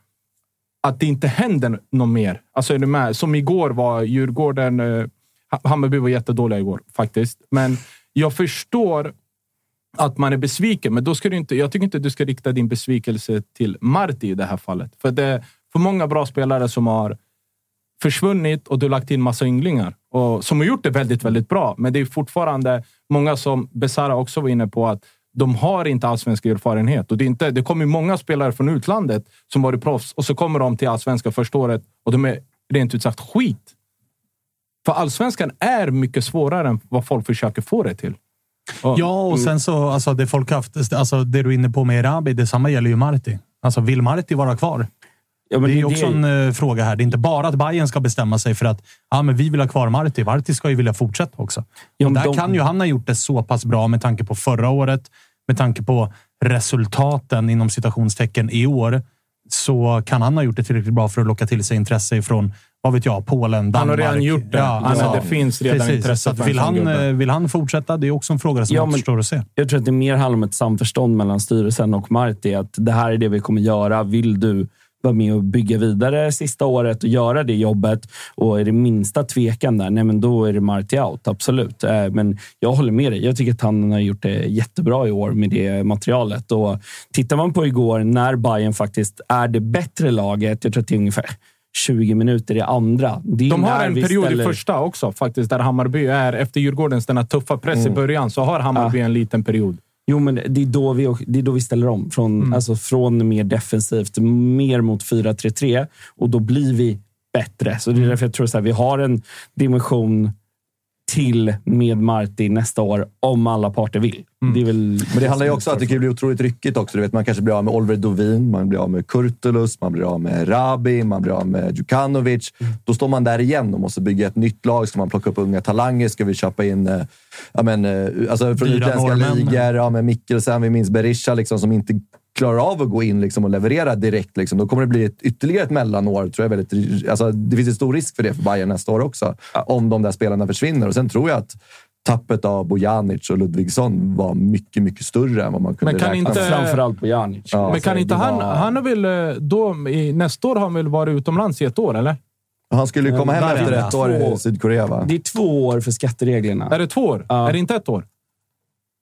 att det inte händer något mer. Alltså, är du med? Som igår var Djurgården... Eh, Hammarby var jättedåliga igår faktiskt. Men jag förstår att man är besviken, men då ska du inte, jag tycker inte du ska rikta din besvikelse till Marti i det här fallet. För det är för många bra spelare som har försvunnit och du har lagt in massa ynglingar. Och, som har gjort det väldigt, väldigt bra. Men det är fortfarande många som Besara också var inne på att de har inte allsvensk erfarenhet. Och det, är inte, det kommer många spelare från utlandet som varit proffs och så kommer de till allsvenskan första året och de är rent ut sagt skit. För allsvenskan är mycket svårare än vad folk försöker få det till. Ja, och sen så alltså det folk haft, alltså det du är inne på med Erabi, detsamma gäller ju Marti. Alltså, vill Marti vara kvar? Men det är det- ju också det- en eh, fråga här. Det är inte bara att Bayern ska bestämma sig för att ja, men vi vill ha kvar Marti. Marti ska ju vilja fortsätta också. Ja, och där de- kan ju han ha gjort det så pass bra med tanke på förra året, med tanke på resultaten inom citationstecken i år. Så kan han ha gjort det tillräckligt bra för att locka till sig intresse från, vad vet jag, Polen, Han Danmark. har redan gjort det. Han- det finns redan intresse för en vill, han, gubbe. eh, vill han fortsätta? Det är också en fråga som Ja, återstår att se. Jag tror att det mer handlar om ett samförstånd mellan styrelsen och Marti. Att det här är det vi kommer göra. Vill du vara med och bygga vidare sista året och göra det jobbet och är det minsta tvekan där, nej men då är det Marti out. Absolut. Eh, Men jag håller med dig. Jag tycker att han har gjort det jättebra i år med det materialet. Och tittar man på igår när Bayern faktiskt är det bättre laget. Jag tror att det är ungefär 20 minuter i andra. De har en period ställer- i första också, faktiskt, där Hammarby är, efter Djurgårdens den här tuffa press i Mm. början, så har Hammarby en liten period. Jo, men det är då vi, det är då vi ställer om. Från, Mm. alltså från mer defensivt, mer mot 4-3-3. Och då blir vi bättre. Så Mm. det är därför jag tror att vi har en dimension till med Martin nästa år, om alla parter vill. Mm. Det väl Men det handlar ju också om att det kan bli otroligt ryckigt också. Du vet, man kanske blir av med Oliver Dovin, man blir av med Kurtulus, man blir av med Rabi, man blir av med Djukanovic. Då står man där igen och måste bygga ett nytt lag. Ska man plocka upp unga talanger? Ska vi köpa in ja, men, eh, alltså från Dyra utländska norrmän. ligor? Ja, med Mikkelsen, vi minns Berisha liksom, som inte klarar av att gå in liksom, och leverera direkt. Liksom. Då kommer det bli ett, ytterligare ett mellanår. Tror jag, väldigt, alltså, det finns en stor risk för det för Bayern nästa år också. Om de där spelarna försvinner. Och sen tror jag att tappet av Bojanic och Ludvigsson var mycket, mycket större än vad man kunde Men kan räkna inte- med. Framförallt på Janic. Ja, Men kan så inte det han... var- Han har väl eh, då... I, nästa år har han väl varit utomlands i ett år, eller? Han skulle ju komma hem efter ett år i Sydkorea, va? Det är två år för skattereglerna. Är det två år? Ja. Är det inte ett år?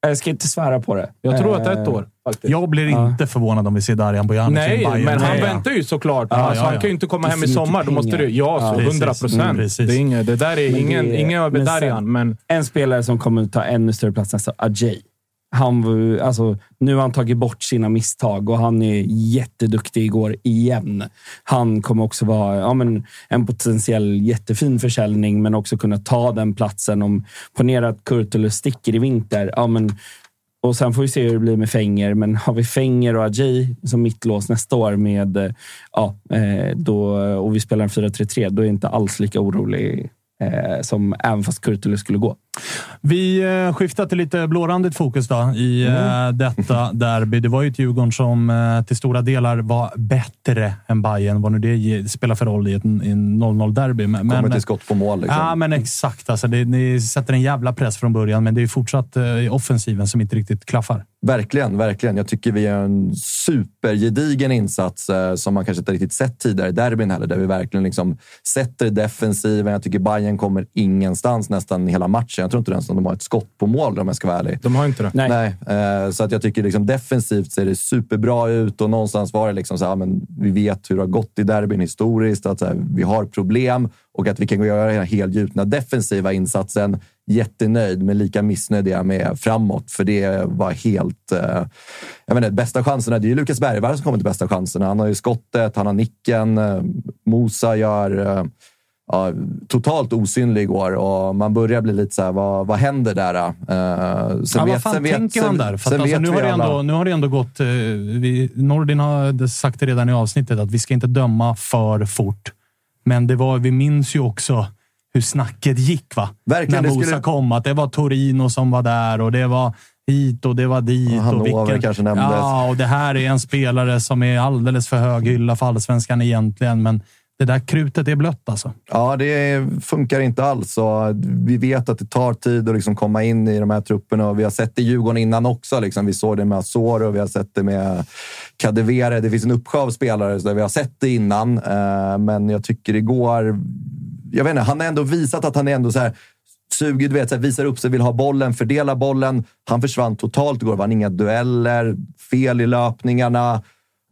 Jag ska inte svära på det. Jag tror att det är ett Eh, år. Faktiskt. Jag blir Ja. inte förvånad om vi ser Darijan Bojanic Nej, men han Nej. väntar ju såklart. Ja, alltså, ja, Han kan ju inte komma hem i sommar. Då måste du... Ja, så Ja, 100 precis. procent. Mm, det, är det där är Men ingen, det- ingen över men Darjan, sen- men... En spelare som kommer att ta ännu större plats nästa Ajay. Han alltså, nu har han tagit bort sina misstag och han är jätteduktig igår igen. Han kommer också vara ja, men, en potentiell jättefin försäljning, men också kunna ta den platsen. Om ponera att Kurtulus sticker i vinter. Ja, men, och sen får vi se hur det blir med Fenger. Men har vi Fenger och Ajay som mittlås nästa år med, eh, ja, eh, då, och vi spelar en 4-3-3, då är jag inte alls lika orolig eh, som även fast Kurtulus skulle gå. Vi eh, skiftar till lite blårandigt fokus då i Mm. eh, detta derby. Det var ju ett Djurgården som eh, till stora delar var bättre än Bayern. Vad nu det spelar för roll i ett i en 0-0-derby. Men, Kommer till skott på mål. Liksom. Ja, men exakt. Alltså, det, ni sätter en jävla press från början, men det är fortsatt offensiven som inte riktigt klaffar. Verkligen, verkligen. Jag tycker vi gör en supergedigen insats eh, som man kanske inte riktigt sett tidigare i derbyn heller, där vi verkligen liksom sätter defensiven. Jag tycker Bayern kommer ingenstans nästan hela matchen. Jag tror inte ens att de har ett skott på mål om jag ska vara ärlig. De har inte det. Nej. eh, så att jag tycker liksom defensivt ser det superbra ut och någonstans var det liksom så här, men vi vet hur det har gått i derbyn historiskt. Att så här, vi har problem och att vi kan göra den helgjutna defensiva insatsen. Jättenöjd, men lika missnöjd är jag med framåt. För det var helt... Eh, jag inte, bästa chanserna, det är ju Lukas Bergvall som kommer till bästa chanserna. Han har ju skottet, han har nicken. Eh, Mosa gör... Eh, ja, totalt osynlig igår och man börjar bli lite så här, vad, vad händer där? Uh, ja, vad fan tänker han där? För att, alltså, nu, har det ändå, nu har det ändå gått... Eh, vi, Nordin har sagt det redan i avsnittet att vi ska inte döma för fort. Men det var, vi minns ju också hur snacket gick va? Verkligen, När Mosa skulle- kom. Att det var Torino som var där och det var hit och det var dit. Och Hannover vilken, kanske nämndes. Ja, och det här är en spelare som är alldeles för hög hylla för allsvenskan egentligen. Men det där krutet är blött alltså. Ja, det funkar inte alls. Och vi vet att det tar tid att liksom komma in i de här trupperna. Och vi har sett det i Djurgården innan också. Liksom. Vi såg det med Azor och vi har sett det med Kadewere. Det finns en uppsjö av spelare där vi har sett det innan. Eh, men jag tycker igår... Jag vet inte, han har ändå visat att han är ändå så här suger, du vet, så här, visar upp sig, vill ha bollen, fördelar bollen. Han försvann totalt igår. Vann inga dueller, fel i löpningarna.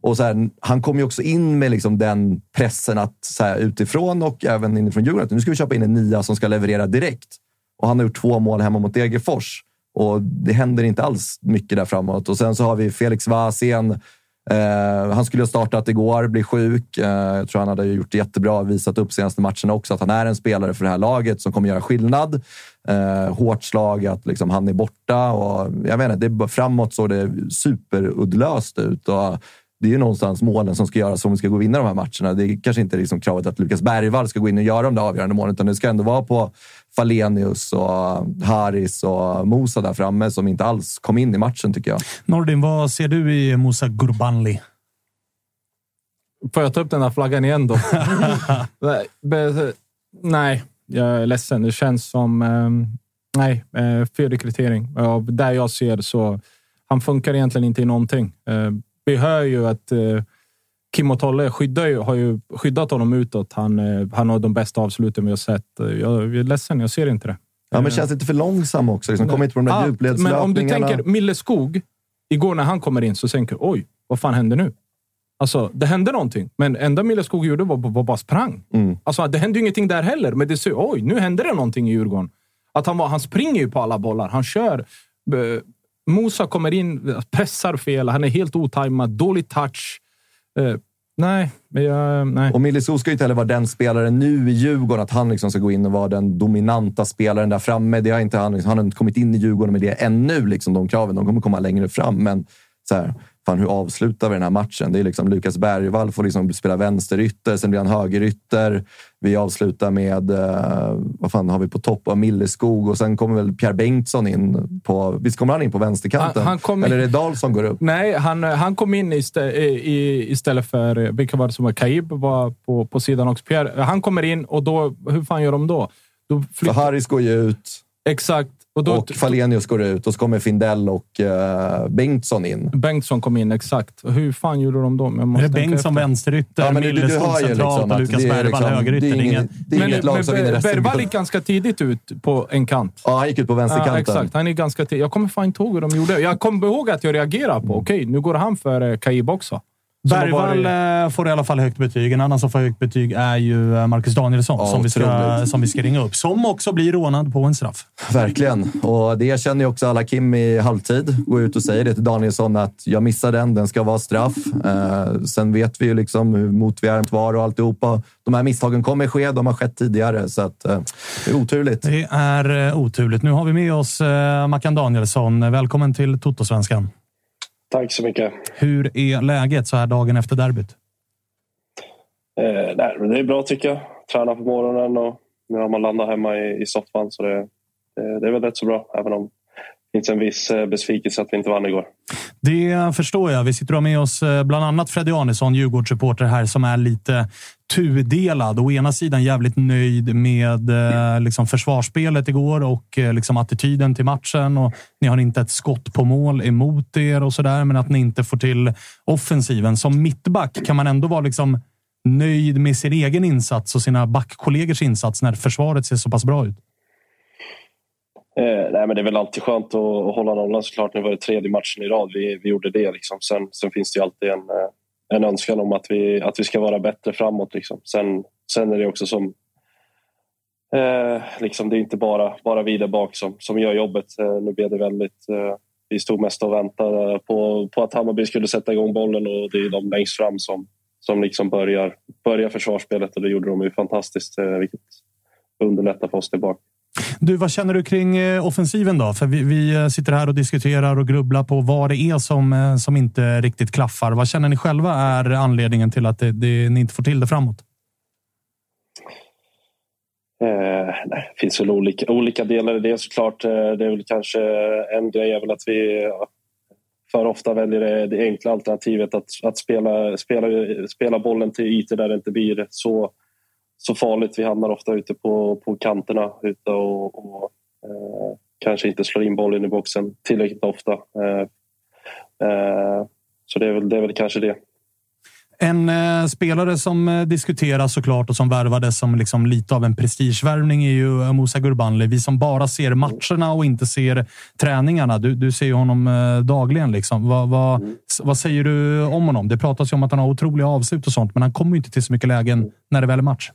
Och så här, han kom ju också in med liksom den pressen att så här, utifrån och även inifrån Djurgården, att nu ska vi köpa in en nia som ska leverera direkt. Och han har gjort två mål hemma mot Degerfors. Och det händer inte alls mycket där framåt. Och sen så har vi Felix Vasien. Eh, han skulle ha startat igår, blir sjuk. Eh, jag tror han hade gjort det jättebra, visat upp senaste matcherna också att han är en spelare för det här laget som kommer göra skillnad. Eh, hårt slag att liksom han är borta och jag vet inte, det, framåt såg det superuddlöst ut. Och det är ju någonstans målen som ska göras om vi ska gå och vinna de här matcherna. Det är kanske inte liksom kravet att Lukas Bergvall ska gå in och göra de där avgörande målen, utan det ska ändå vara på Falenius och Haris och Mosa där framme som inte alls kom in i matchen tycker jag. Nordin, vad ser du i Musa Gurbanli? Får jag ta upp den här flaggan igen då? nej, jag är ledsen. Det känns som... ehm, nej, eh, fel rekrytering. Där jag ser så... Han funkar egentligen inte i någonting. Eh, vi hör ju att eh, Kim och Tolle skyddar ju, har ju skyddat honom utåt. Han, eh, han har de bästa avsluten vi har sett. Eh, Jag är ledsen, jag ser inte det. Ja, men känns lite för långsam också. Liksom, kommer inte på de där Allt. Men om du tänker Mille Skog, igår när han kommer in så tänker du, oj, vad fan händer nu? Alltså, det hände någonting, men enda Mille Skog gjorde var, var bara sprang. Mm. Alltså, det hände ju ingenting där heller, men det ser, oj, nu hände det någonting i Djurgården. Att han, var, han springer ju på alla bollar. Han kör. Musa Mosa kommer in, pressar fel. Han är helt otajmad, dålig touch. Eh, nej, men jag... Nej. Och Miliso ska ju inte heller vara den spelaren nu i Djurgården, att han liksom ska gå in och vara den dominanta spelaren där framme. Det har inte han, han har inte kommit in i Djurgården med det ännu, liksom, de kraven. De kommer komma längre fram. Men så här, fan, hur avslutar vi den här matchen? Det är liksom Lukas Bergvall får liksom spela vänsterytter, sen blir han högerytter. Vi avslutar med, eh, vad fan har vi på topp? Av Milleskog och sen kommer väl Pierre Bengtsson in på, visst kommer han in på vänsterkanten? Han- han Eller är det Dahl som går upp? Nej, han, han kom in istä, i, istället för... eh, Vilka var det som var? Kaib var på, på sidan också. Pierre, han kommer in och då... Hur fan gör de då? då För Harris går ju ut. Exakt. Och då, och Falenius går ut och så kommer Findell och eh, Bengtsson in. Bengtsson kom in, exakt. Hur fan gjorde de då? Jag Är måste det Bengtsson vänsterytter, Ja, men du- du Milleskog hör ju centralt liksom och att Lukas det Bergvall liksom- högerytter? det är Det är ingen- ingen- det är inget lag som vinner resten. Bergvall gick ganska tidigt ut på en kant. Ja, han gick ut på vänsterkanten. Ja, exakt. Han är ganska tidigt. Jag kommer fan inte ihåg hur de gjorde. Jag kommer ihåg att jag reagerade på, okej, nu går han för eh, Kaib också. Bergvall eh, får i alla fall högt betyg. En annan som får högt betyg är ju eh, Marcus Danielsson, Ja, som, vi ska, som vi ska ringa upp. Som också blir rånad på en straff. Verkligen. Och det känner ju också alla Kim i halvtid. Går ut och säger det till Danielsson att jag missar den, den ska vara straff. Eh, sen vet vi ju liksom hur mot vi är var och alltihopa. De här misstagen kommer ske, de har skett tidigare. Så att, eh, det är oturligt. Det är eh, oturligt. Nu har vi med oss eh, Mackan Danielsson. Välkommen till Toto-svenskan. Tack så mycket. Hur är läget så här dagen efter derbyt? Eh, nej, det är bra tycker jag. Träna på morgonen och nu har man landat hemma i, i soffan så det, det, det är väl rätt så bra. Även om finns en viss eh, besvikelse att vi inte vann igår. Det förstår jag. Vi sitter och har med oss eh, bland annat Freddy Arnesson, Djurgårdsreporter här, som är lite tudelad. Å ena sidan jävligt nöjd med eh, liksom försvarsspelet igår och eh, liksom attityden till matchen. Och ni har inte ett skott på mål emot er och sådär, men att ni inte får till offensiven. Som mittback kan man ändå vara liksom nöjd med sin egen insats och sina backkollegors insats när försvaret ser så pass bra ut. Eh, nej, men det är väl alltid skönt att, att hålla nollan såklart. Nu var det tredje matchen i rad vi, vi gjorde det. Liksom. Sen, sen finns det ju alltid en, eh, en önskan om att vi, att vi ska vara bättre framåt. Liksom. Sen, sen är det också som... Eh, liksom, det är inte bara, bara vi där bak som, som gör jobbet. Eh, nu blev det väldigt... Eh, vi stod mest och väntade på, på att Hammarby skulle sätta igång bollen och det är de längst fram som, som liksom börjar, börjar försvarsspelet och det gjorde de ju fantastiskt, eh, vilket underlättar för oss tillbaka. Du, vad känner du kring eh, offensiven då? För vi, vi eh, sitter här och diskuterar och grubblar på vad det är som, eh, som inte riktigt klaffar. Vad känner ni själva är anledningen till att det, det, ni inte får till det framåt? Eh, nej, det finns väl olika, olika delar i det såklart. Det är väl kanske en grej är väl att vi för ofta väljer det, det enkla alternativet att, att spela, spela, spela bollen till ytor där det inte blir så, så farligt. Vi hamnar ofta ute på, på kanterna ute och, och eh, kanske inte slår in bollen i boxen tillräckligt ofta. Eh, eh, så det är, väl, det är väl kanske det. En eh, spelare som eh, diskuteras såklart och som värvades som liksom lite av en prestigevärvning är ju Musa Gurbanli. Vi som bara ser matcherna och inte ser träningarna. Du, du ser ju honom dagligen. Liksom. Vad, vad, s- vad säger du om honom? Det pratas ju om att han har otroliga avslut och sånt, men han kommer ju inte till så mycket lägen när det väl är match.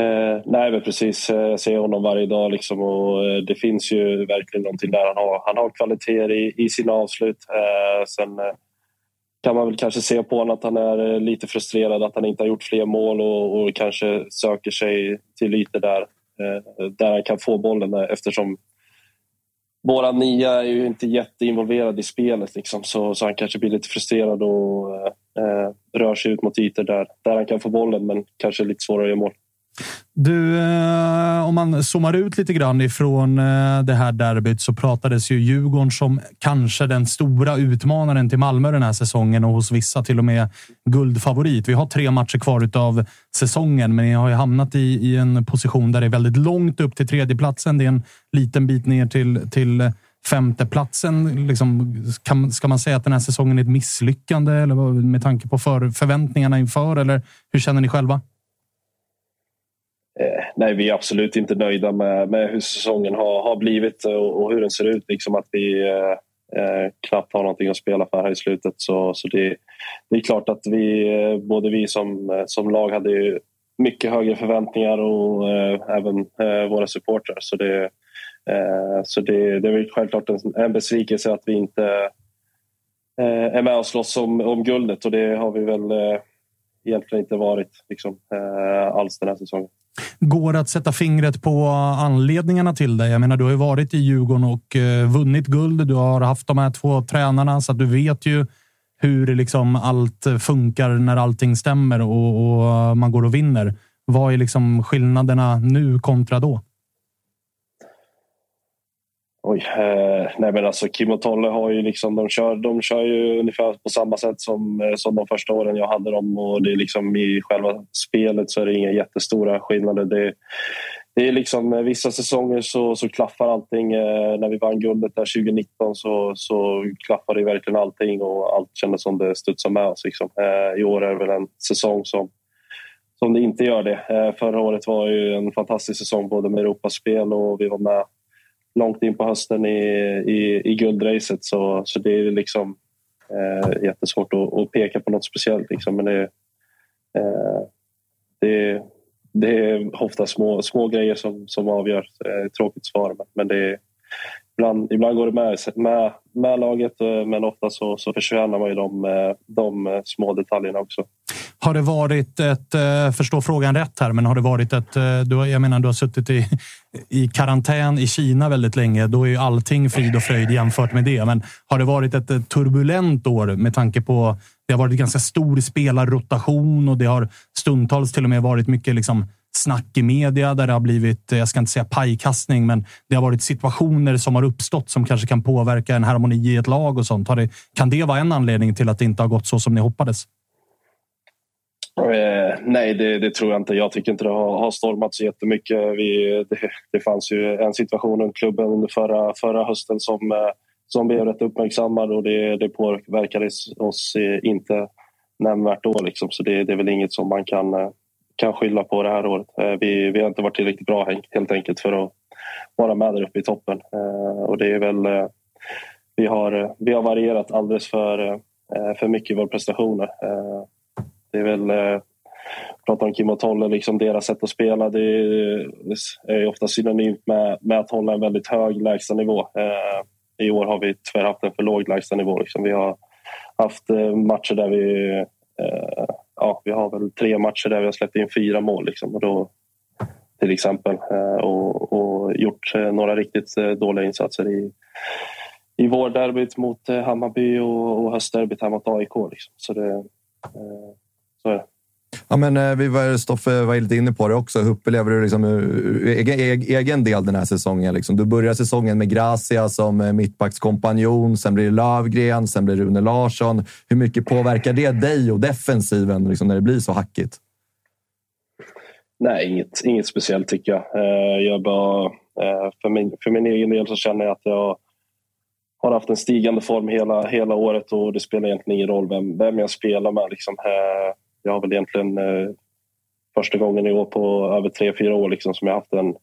Eh, nej, men precis. Eh, jag ser honom varje dag liksom, och eh, det finns ju verkligen någonting där. Han har, han har kvaliteter i, i sina avslut. Eh, sen eh, kan man väl kanske se på honom att han är eh, lite frustrerad att han inte har gjort fler mål och, och kanske söker sig till ytor där, eh, där han kan få bollen eftersom våra nia är ju inte jätteinvolverad i spelet liksom, så, så han kanske blir lite frustrerad och eh, rör sig ut mot ytor där, där han kan få bollen men kanske lite svårare att göra mål. Du, eh, om man zoomar ut lite grann ifrån eh, det här derbyt så pratades ju Djurgården som kanske den stora utmanaren till Malmö den här säsongen och hos vissa till och med guldfavorit. Vi har tre matcher kvar av säsongen, men ni har ju hamnat i, i en position där det är väldigt långt upp till tredjeplatsen. Det är en liten bit ner till, till femteplatsen. Liksom, kan, ska man säga att den här säsongen är ett misslyckande eller med tanke på för, förväntningarna inför? Eller hur känner ni själva? Nej, vi är absolut inte nöjda med, med hur säsongen har, har blivit och, och hur den ser ut. Liksom att vi eh, eh knappt har någonting att spela för här i slutet. Så, så det, det är klart att vi, eh, både vi som, eh, som lag hade ju mycket högre förväntningar och eh, även eh, våra supportrar. Så det, eh, så det, det är väl självklart en, en besvikelse att vi inte eh, är med och slåss om, om guldet och det har vi väl eh, egentligen inte varit liksom, eh, alls den här säsongen. Går det att sätta fingret på anledningarna till det? Jag menar, du har ju varit i Djurgården och eh, vunnit guld. Du har haft de här två tränarna, så att du vet ju hur liksom allt funkar när allting stämmer och, och man går och vinner. Vad är liksom skillnaderna nu kontra då? Oj, eh, nej men alltså Kim och Tolle har ju liksom, de kör, de kör ju ungefär på samma sätt som, eh, som de första åren jag hade dem och det är liksom i själva spelet så är det inga jättestora skillnader. Det, det är liksom eh, vissa säsonger så, så klaffar allting. Eh, när vi vann guldet där 2019 så, så klaffade ju verkligen allting och allt kändes som det studsade med oss. Liksom. Eh, I år är det väl en säsong som som det inte gör det. Eh, Förra året var ju en fantastisk säsong både med Europaspel och vi var med långt in på hösten i, i, i guldracet. Så, så det är liksom eh, jättesvårt att, att peka på något speciellt. Liksom. Men det, eh, det, det är ofta små, små grejer som, som avgör. Eh, tråkigt svar, men, men det är, ibland, ibland går det med, med, med laget eh, men ofta så, så förtjänar man ju eh, de, de små detaljerna också. Har det varit ett, förstå frågan rätt här, men har det varit ett, du, jag menar, du har suttit i, i karantän i Kina väldigt länge. Då är ju allting frid och fröjd jämfört med det. Men har det varit ett turbulent år med tanke på det har varit ganska stor spelarrotation och det har stundtals till och med varit mycket liksom snack i media där det har blivit, eh, jag ska inte säga pajkastning, men det har varit situationer som har uppstått som kanske kan påverka en harmoni i ett lag och sånt. Det, kan det vara en anledning till att det inte har gått så som ni hoppades? Eh, nej, det, det tror jag inte. Jag tycker inte det har, har stormat så jättemycket. Vi, det, det fanns ju en situation runt klubben under förra, förra hösten som, eh, som blev rätt uppmärksammad och det, det påverkade oss eh, inte nämnvärt då. Liksom. Så det, det är väl inget som man kan, eh, kan skylla på det här året. Eh, vi, vi har inte varit tillräckligt bra helt- enkelt för att vara med där uppe i toppen. Eh, och det är väl... Eh, vi, har, vi har varierat alldeles för, för mycket i våra prestationer. Det är väl... Pratar om Kim och Tolle, liksom deras sätt att spela. Det är, ofta synonymt med, med att hålla en väldigt hög lägstanivå. I år har vi tyvärr haft en för låg lägstanivå. Liksom. Vi har haft matcher där vi... Eh, ja, vi har väl tre matcher där vi har släppt in fyra mål. Liksom. Och då, till exempel. Eh, och, och gjort eh, några riktigt dåliga insatser i, i vårderbyt mot Hammarby och, och höstderbyt här mot AIK. Liksom. Så det, så är det. Ja, men, eh, vi var, Stoffe var lite inne på det också. Hur upplever du liksom, egen, egen- del den här säsongen? Liksom? Du börjar säsongen med Gracia som eh, mittbackskompanjon. Sen blir det Lövgren, sen blir det Rune Larsson. Hur mycket påverkar det dig och defensiven liksom, när det blir så hackigt? Nej, inget, inget speciellt tycker jag. Eh, jag bara, för, min, för min egen del så känner jag att jag har haft en stigande form hela, hela året och det spelar egentligen ingen roll vem, vem jag spelar med. Liksom. Jag har väl egentligen eh, första gången i år på över tre, fyra år liksom, som jag haft en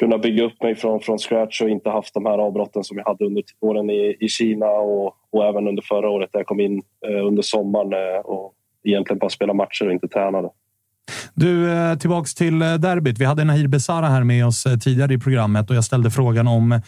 kunna bygga upp mig från, från scratch och inte haft de här avbrotten som jag hade under åren i, i Kina och, och även under förra året där jag kom in eh, under sommaren eh, och egentligen bara spela matcher och inte tränade. Du, eh, tillbaks till eh, derbyt. Vi hade Nahir Besara här med oss eh, tidigare i programmet och jag ställde frågan om,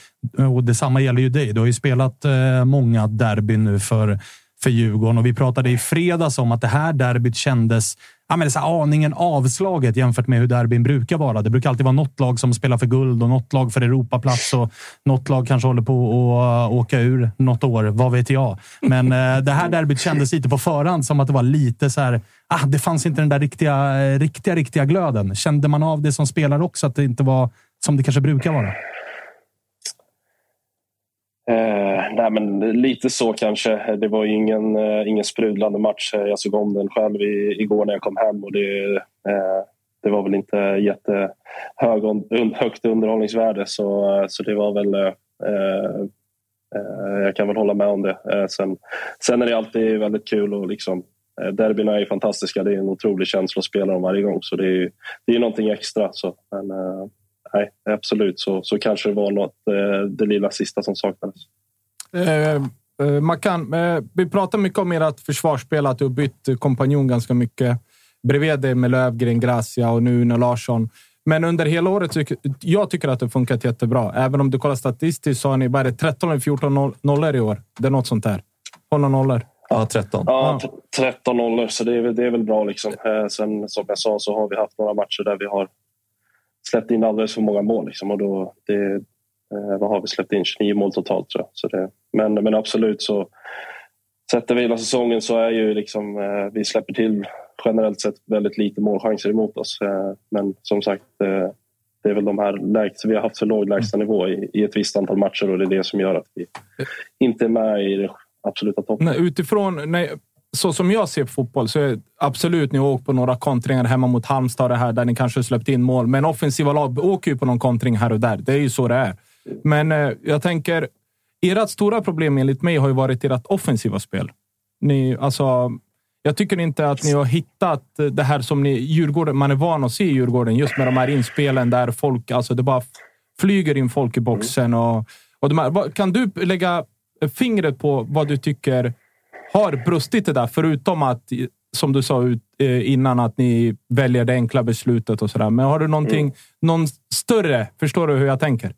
och detsamma gäller ju dig. Du har ju spelat många derbyn nu för, för Djurgården och vi pratade i fredags om att det här derbyt kändes ja, men så aningen avslaget jämfört med hur derbyn brukar vara. Det brukar alltid vara något lag som spelar för guld och något lag för Europaplats och något lag kanske håller på att åka ur något år. Vad vet jag? Men eh, det här derbyt kändes lite på förhand som att det var lite så här. Ah, det fanns inte den där riktiga, riktiga, riktiga glöden. Kände man av det som spelare också? Att det inte var som det kanske brukar vara? Eh, nej, men lite så kanske. Det var ingen, eh, ingen sprudlande match. Jag såg om den själv i, igår när jag kom hem och det, eh, det var väl inte jättehögt un, högt underhållningsvärde så, eh, så det var väl... Eh, eh, jag kan väl hålla med om det. Eh, sen, sen är det alltid väldigt kul och liksom Derbyna är fantastiska. Det är en otrolig känsla att spela dem varje gång. Så det är, det är någonting extra. Så. Men, nej, absolut så, så kanske det var något, eh, det lilla sista som saknades. Eh, eh, Mackan, eh, vi pratar mycket om ert försvarsspel, att du har bytt kompanjon ganska mycket. Bredvid dig med Lövgren, Gracia och nu Una Larsson. Men under hela året, tycker, jag tycker att det funkat jättebra. Även om du kollar statistiskt så har ni bara 13 eller 14 nollor i år. Det är något sånt där. Några nollor? Ja, 13. Ja, 13 nollor, så det är, det är väl bra. Liksom. Eh, sen som jag sa så har vi haft några matcher där vi har släppt in alldeles för många mål. Liksom, och då, det, eh, vad har vi släppt in? 29 mål totalt tror jag. Så det, men, men absolut så Sätter vi hela säsongen så är ju liksom, eh, vi släpper till generellt sett väldigt lite målchanser emot oss. Eh, men som sagt, eh, det är väl de här lägst, vi har haft för låg lägstanivå i, i ett visst antal matcher och det är det som gör att vi inte är med i det absoluta toppen. Nej, utifrån, nej, så som jag ser på fotboll så är absolut, ni har åkt på några kontringar hemma mot Halmstad här, där ni kanske släppt in mål. Men offensiva lag åker ju på någon kontring här och där. Det är ju så det är. Men eh, jag tänker, ert stora problem enligt mig har ju varit ert offensiva spel. Ni, alltså, jag tycker inte att ni har hittat det här som ni, Djurgården, man är van att se i Djurgården, just med de här inspelen där folk, alltså det bara flyger in folk i boxen. Och, och de här, kan du lägga fingret på vad du tycker har brustit det där? Förutom att, som du sa eh, innan, att ni väljer det enkla beslutet och sådär. Men har du någonting, mm. någon större? Förstår du hur jag tänker?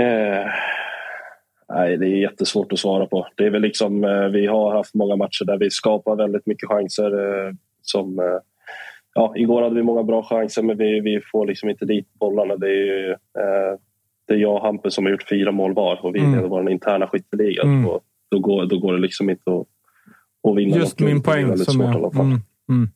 Eh, nej, det är jättesvårt att svara på. Det är väl liksom, eh, vi har haft många matcher där vi skapar väldigt mycket chanser. Eh, som, eh, ja, igår hade vi många bra chanser, men vi, vi får liksom inte dit bollarna. Det är ju, eh, det är jag och Hampus som har gjort fyra mål var och vi mm. leder vår interna skytteliga. Mm. Då, då, går, då går det liksom inte att, att vinna Just min poäng. Som är, mm, mm.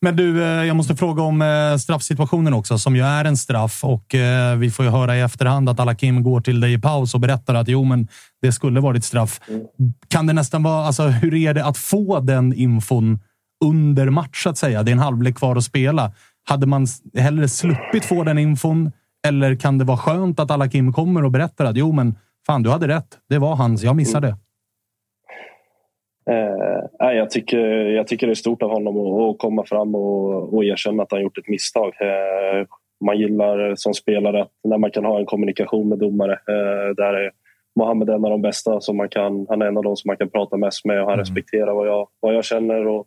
Men du, eh, jag måste fråga om eh, straffsituationen också, som ju är en straff. Och eh, Vi får ju höra i efterhand att Alakim går till dig i paus och berättar att jo, men det skulle varit straff. Mm. Kan det nästan vara... Alltså, hur är det att få den infon under match, så att säga? Det är en halvlek kvar att spela. Hade man hellre sluppit få den infon eller kan det vara skönt att Alakim kommer och berättar att jo, men fan, du hade rätt. Det var hans. Jag missade. Mm. Eh, jag, tycker, jag tycker det är stort av honom att, komma fram och, och erkänna att han gjort ett misstag. Eh, man gillar som spelare att när man kan ha en kommunikation med domare. Eh, där är Mohammed en av de bästa. Som man kan, han är en av de som man kan prata mest med och han mm. respekterar vad jag, vad jag känner och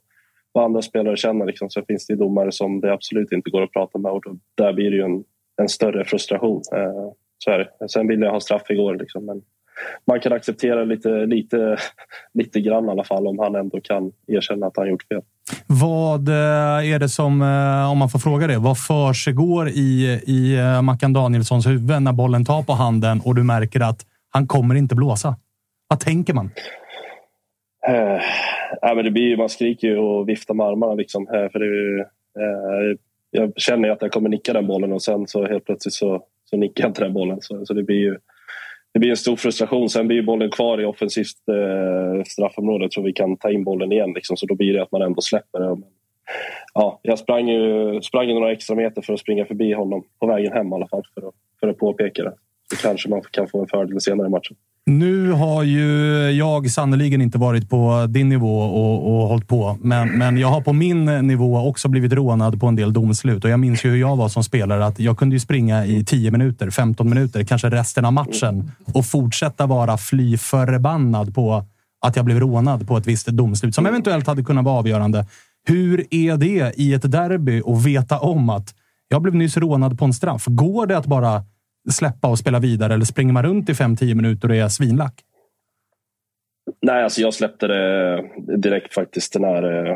vad andra spelare känner. Liksom. Sen finns det domare som det absolut inte går att prata med och då, där blir det ju en, en större frustration. Eh, så är det. Sen ville jag ha straff igår, liksom, men man kan acceptera lite, lite, lite grann i alla fall om han ändå kan erkänna att han gjort fel. Vad eh, är det som, eh, om man får fråga det, vad försiggår i, i Mackan Danielssons huvud när bollen tar på handen och du märker att han kommer inte blåsa? Vad tänker man? Eh, ja, men det blir, man skriker ju och viftar med armarna. Liksom, för det, eh, jag känner att jag kommer nicka den bollen och sen så helt plötsligt så, så nickar jag inte den bollen. Så, så det blir ju det blir en stor frustration. Sen blir bollen kvar i offensivt eh, straffområde. Jag tror vi kan ta in bollen igen. Liksom, så då blir det att man ändå släpper det. Ja, jag sprang ju, sprang ju några extra meter för att springa förbi honom på vägen hem i alla fall för att, för att påpeka det. kanske man kan få en fördel senare i matchen. Nu har ju jag sannoliken inte varit på din nivå och, och hållit på, men, men jag har på min nivå också blivit rånad på en del domslut. Och jag minns ju hur jag var som spelare. att Jag kunde ju springa i 10 minuter, 15 minuter, kanske resten av matchen och fortsätta vara fly förbannad på att jag blev rånad på ett visst domslut som eventuellt hade kunnat vara avgörande. Hur är det i ett derby att veta om att jag blev nyss rånad på en straff? Går det att bara släppa och spela vidare eller springer man runt i 5-10 minuter och är svinlack? Nej, alltså jag släppte det direkt faktiskt när, eh,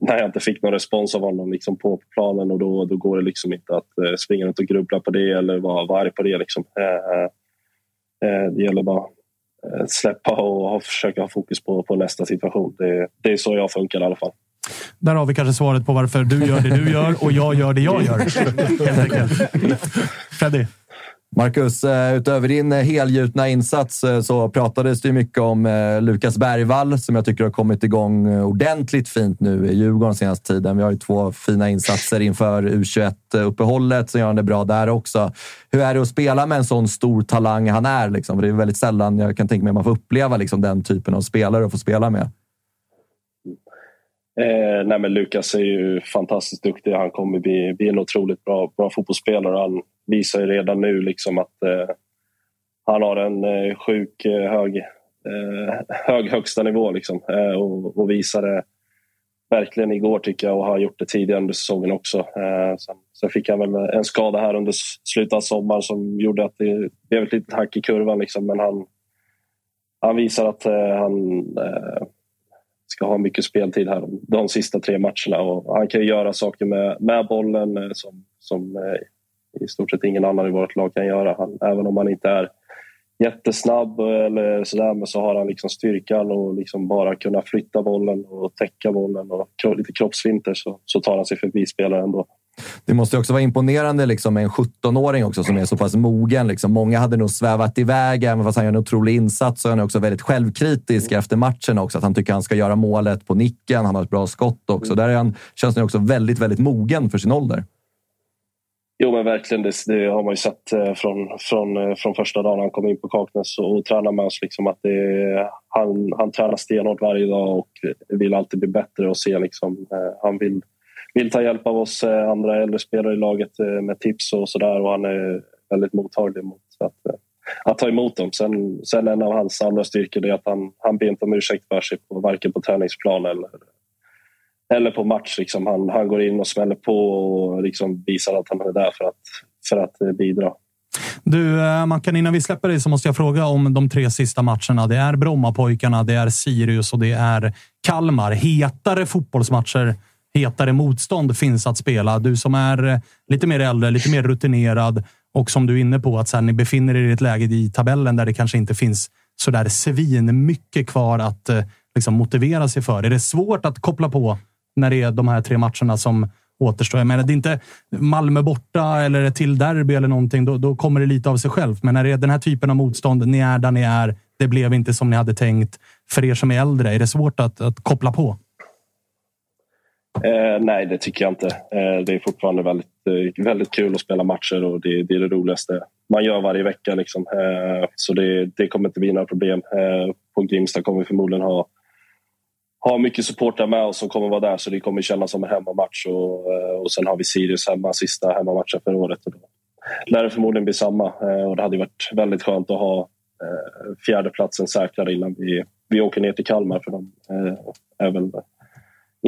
när jag inte fick någon respons av honom liksom på planen och då, då går det liksom inte att eh, springa runt och grubbla på det eller vara, arg på det. Liksom. Eh, eh, det gäller bara att släppa och försöka ha fokus på, på nästa situation. Det, det är så jag funkar i alla fall. Där har vi kanske svaret på varför du gör det du gör och jag gör det jag gör. Helt enkelt. Freddy? Marcus, eh, utöver din eh, helgjutna insats eh, så pratades det mycket om Lukas Bergvall som jag tycker har kommit igång ordentligt fint nu i Djurgården senaste tiden. Vi har ju två fina insatser inför U21-uppehållet, som gör han det bra där också. Hur är det att spela med en sån stor talang han är? Liksom? För det är väldigt sällan jag kan tänka mig att man får uppleva liksom, den typen av spelare att få spela med. Eh, nej men Lukas är ju fantastiskt duktig. Han kommer bli, bli en otroligt bra, bra fotbollsspelare. Han visar ju redan nu liksom att eh, han har en eh, sjuk eh, hög, eh, hög högsta nivå liksom. Eh, och, och visade verkligen igår tycker jag och har gjort det tidigare under säsongen också. Eh, sen, sen, fick han väl en skada här under slutet av sommaren som gjorde att det blev ett litet hack i kurvan liksom. men han, han visar att eh, han eh, ska ha mycket speltid här de sista tre matcherna. Och han kan göra saker med, med bollen eh, som, som eh, i stort sett ingen annan i vårt lag kan göra. Han, även om han inte är jättesnabb eh, eller sådär, men så har han liksom styrkan och liksom bara kunna flytta bollen och täcka bollen och lite kroppsfinter så, så tar han sig förbi spelare ändå. Det måste också vara imponerande liksom, med en 17-åring också som är så pass mogen. Liksom. Många hade nog svävat iväg, även fast han gör en otrolig insats. Så är han också väldigt självkritisk efter matchen också. Att han tycker han ska göra målet på nicken. Han har ett bra skott också. Där är han, känns han också väldigt, väldigt mogen för sin ålder. Jo, men verkligen. Det, det, har man ju sett eh, från, från, eh, från första dagen han kom in på Kaknäs och, och tränar med oss. Liksom att det, han, han tränar stenhårt varje dag och vill alltid bli bättre och se liksom, eh, han vill vill ta hjälp av oss eh, andra äldre spelare i laget eh, med tips och sådär och han är väldigt mottaglig mot att, eh, att ta emot dem. Sen, sen en av hans andra styrkor är att han, han ber inte om ursäkt för sig på, varken på träningsplan eller, eller på match. Liksom. Han, han går in och smäller på och liksom visar att han är där för att, för att bidra. Du, Mackan, innan vi släpper dig så måste jag fråga om de tre sista matcherna. Det är Brommapojkarna, det är Sirius och det är Kalmar. Hetare fotbollsmatcher hetare motstånd finns att spela. Du som är eh, lite mer äldre, lite mer rutinerad och som du är inne på att så här, ni befinner er i ett läge i tabellen där det kanske inte finns så där svin mycket kvar att eh, liksom, motivera sig för. Är det svårt att koppla på när det är de här tre matcherna som återstår? Jag menar, det är inte Malmö borta eller ett till derby eller någonting. Då, då kommer det lite av sig självt. Men när det är den här typen av motstånd, ni är där ni är. Det blev inte som ni hade tänkt. För er som är äldre, är det svårt att, att koppla på? Eh, nej, det tycker jag inte. Eh, det är fortfarande väldigt, eh, väldigt kul att spela matcher och det, det, är det roligaste man gör varje vecka. Liksom. Eh, så det, det, kommer inte bli några problem. Eh, på Grimsta kommer vi förmodligen ha, ha mycket supportrar med oss som kommer vara där så det kommer kännas som en hemmamatch. Och, eh, och sen har vi Sirius hemma, sista hemmamatchen för året. Och då lär det förmodligen bli samma. Eh, och det hade varit väldigt skönt att ha eh, fjärdeplatsen säkrad innan vi, vi åker ner till Kalmar för de är väl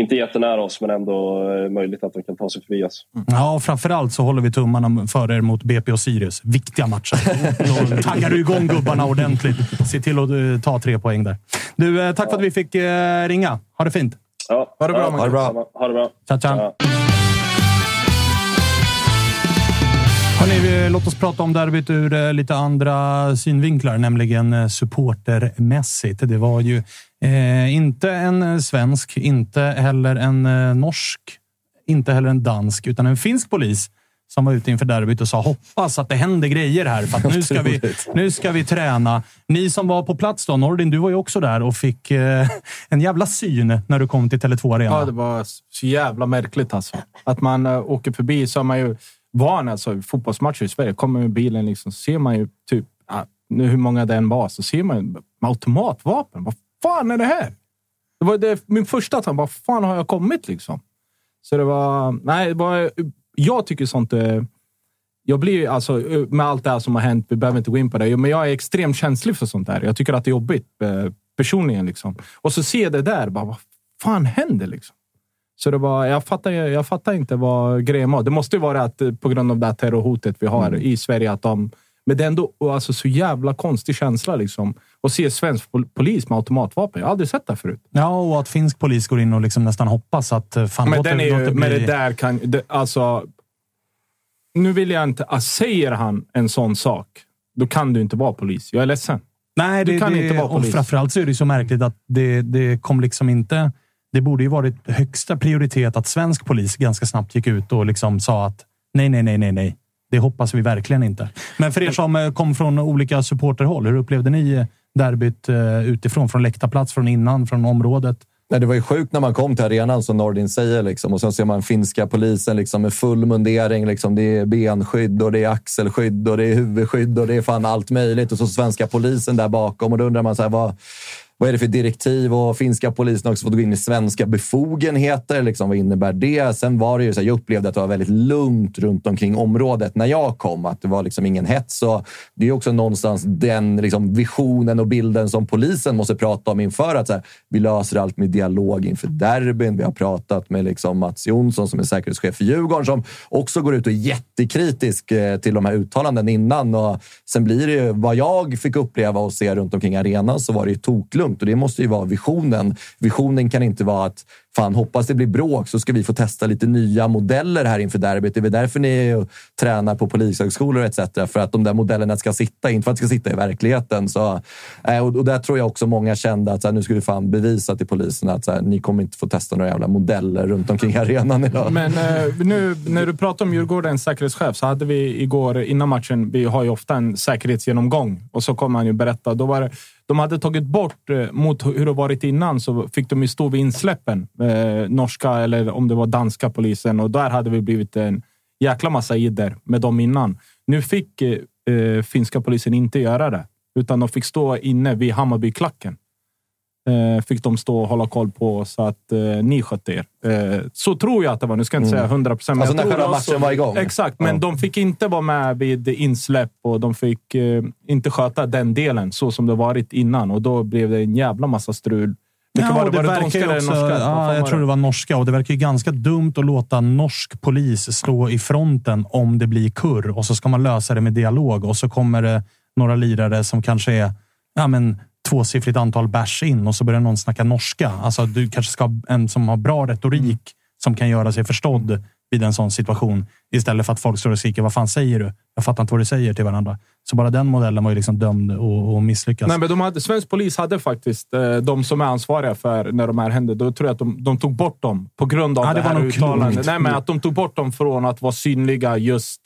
inte jättenära oss, men ändå eh, möjligt att de kan ta sig förbi oss. Mm. Ja, framförallt så håller vi tummarna för er mot BP och Sirius. Viktiga matcher. Då taggar du igång gubbarna ordentligt. Se till att uh, ta tre poäng där. Du, uh, tack ja. för att vi fick ringa. Ha det fint. Ja, ha det bra, ja, ha det bra. Ha det bra. Ciao, ciao. Ja. Hörrni, låt oss prata om derbyt ur lite andra synvinklar, nämligen supportermässigt. Det var ju Eh, inte en eh, svensk, inte heller en eh, norsk, inte heller en dansk, utan en finsk polis som var ute inför derbyt och sa hoppas att det händer grejer här för att nu ska vi, nu ska vi träna. Ni som var på plats då, Nordin, du var ju också där och fick eh, en jävla syn när du kom till Tele2 Arena. Ja, det var så jävla märkligt alltså. Att man uh, åker förbi så har man ju van. Alltså, fotbollsmatcher i Sverige, kommer med bilen liksom, så ser man ju typ, ah, nu hur många det än var, så ser man ju med automatvapen. Vad fan är det här? Det var det, min första tanke. Vad fan har jag kommit liksom? Så det var... Nej, det var, jag tycker sånt är... Jag blir alltså, med allt det här som har hänt, vi behöver inte gå in på det, men jag är extremt känslig för sånt där. Jag tycker att det är jobbigt eh, personligen. Liksom. Och så ser jag det där, bara, vad fan händer liksom? Så det var, jag, fattar, jag fattar inte vad grejen var. Det måste ju vara att eh, på grund av det här terrorhotet vi har Mm. i Sverige, att de... Men det är ändå alltså, så jävla konstig känsla liksom. Att se svensk pol- polis med automatvapen. Jag har aldrig sett det förut. Ja, och att finsk polis går in och liksom nästan hoppas att eh, fan, men låt den är ju, det men bli- det där kan... Det, alltså, nu vill jag inte... ah, Säger han en sån sak, då kan du inte vara polis. Jag är ledsen. Nej, du det, kan det, inte vara och polis. framförallt så är det så märkligt att det, det kom liksom inte... Det borde ju varit högsta prioritet att svensk polis ganska snabbt gick ut och liksom sa att nej, nej, nej, nej, nej. Det hoppas vi verkligen inte. Men för er som eh, kom från olika supporterhåll, hur upplevde ni eh, derbyt eh, utifrån? Från läktarplats, från innan, från området? Nej, det var ju sjukt när man kom till arenan, som Nordin säger. Liksom. Och sen ser man finska polisen liksom, med full mundering. Liksom. Det är benskydd och det är axelskydd och det är huvudskydd och det är fan allt möjligt. Och så svenska polisen där bakom. Och då undrar man så här, vad, vad är det för direktiv? Och finska polisen har också fått gå in i svenska befogenheter. Liksom, vad innebär det? Sen var det ju så här, jag upplevde att det var väldigt lugnt runt omkring området när jag kom. Att det var liksom ingen hets. Och det är också någonstans den liksom, visionen och bilden som polisen måste prata om inför att så här, vi löser allt med dialog inför derbyn. Vi har pratat med liksom, Mats Jonsson som är säkerhetschef för Djurgården som också går ut och är jättekritisk eh, till de här uttalanden innan. Och sen blir det ju, vad jag fick uppleva och se runt omkring arenan så var det ju toklugnt och det måste ju vara visionen. Visionen kan inte vara att fan, hoppas det blir bråk så ska vi få testa lite nya modeller här inför derbyt. Det är väl därför ni är och tränar på polishögskolor etc. För att de där modellerna ska sitta, inte för att det ska sitta i verkligheten. Så, eh, och, och där tror jag också många kände att så här, nu ska vi fan bevisa till polisen att så här, ni kommer inte få testa några jävla modeller runt omkring arenan idag. Men eh, nu när du pratar om Djurgårdens säkerhetschef så hade vi igår innan matchen. Vi har ju ofta en säkerhetsgenomgång och så kommer han ju berätta. Då var det, de hade tagit bort eh, mot hur det varit innan så fick de ju stå vid insläppen. Eh, norska eller om det var danska polisen och där hade vi blivit en jäkla massa idder med dem innan. Nu fick eh, eh finska polisen inte göra det utan de fick stå inne vid Hammarbyklacken fick de stå och hålla koll på så att eh, ni skötte er. Eh, så tror jag att det var. Nu ska jag inte Mm. säga 100 procent. Alltså när själva matchen var igång? Exakt, men Ja. de fick inte vara med vid insläpp och de fick eh, inte sköta den delen så som det varit innan. Och då blev det en jävla massa strul. Vilka Ja, var det? det Var det eller också, norska? Ja, jag tror det var norska. Och det verkar ju ganska dumt att låta norsk polis stå i fronten om det blir kurr och så ska man lösa det med dialog och så kommer det några lirare som kanske är ja, men, tvåsiffrigt antal bärs in och så börjar någon snacka norska. Alltså, du kanske ska ha en som har bra retorik som kan göra sig förstådd vid en sån situation istället för att folk står och skriker vad fan säger du? Jag fattar inte vad du säger till varandra. Så bara den modellen var ju liksom dömd att att misslyckas. Nej, men de hade, svensk polis hade faktiskt eh, de som är ansvariga för när de här hände. Då tror jag att de, de tog bort dem på grund av Ja, det, det här uttalandet. Nej, men att de tog bort dem från att vara synliga just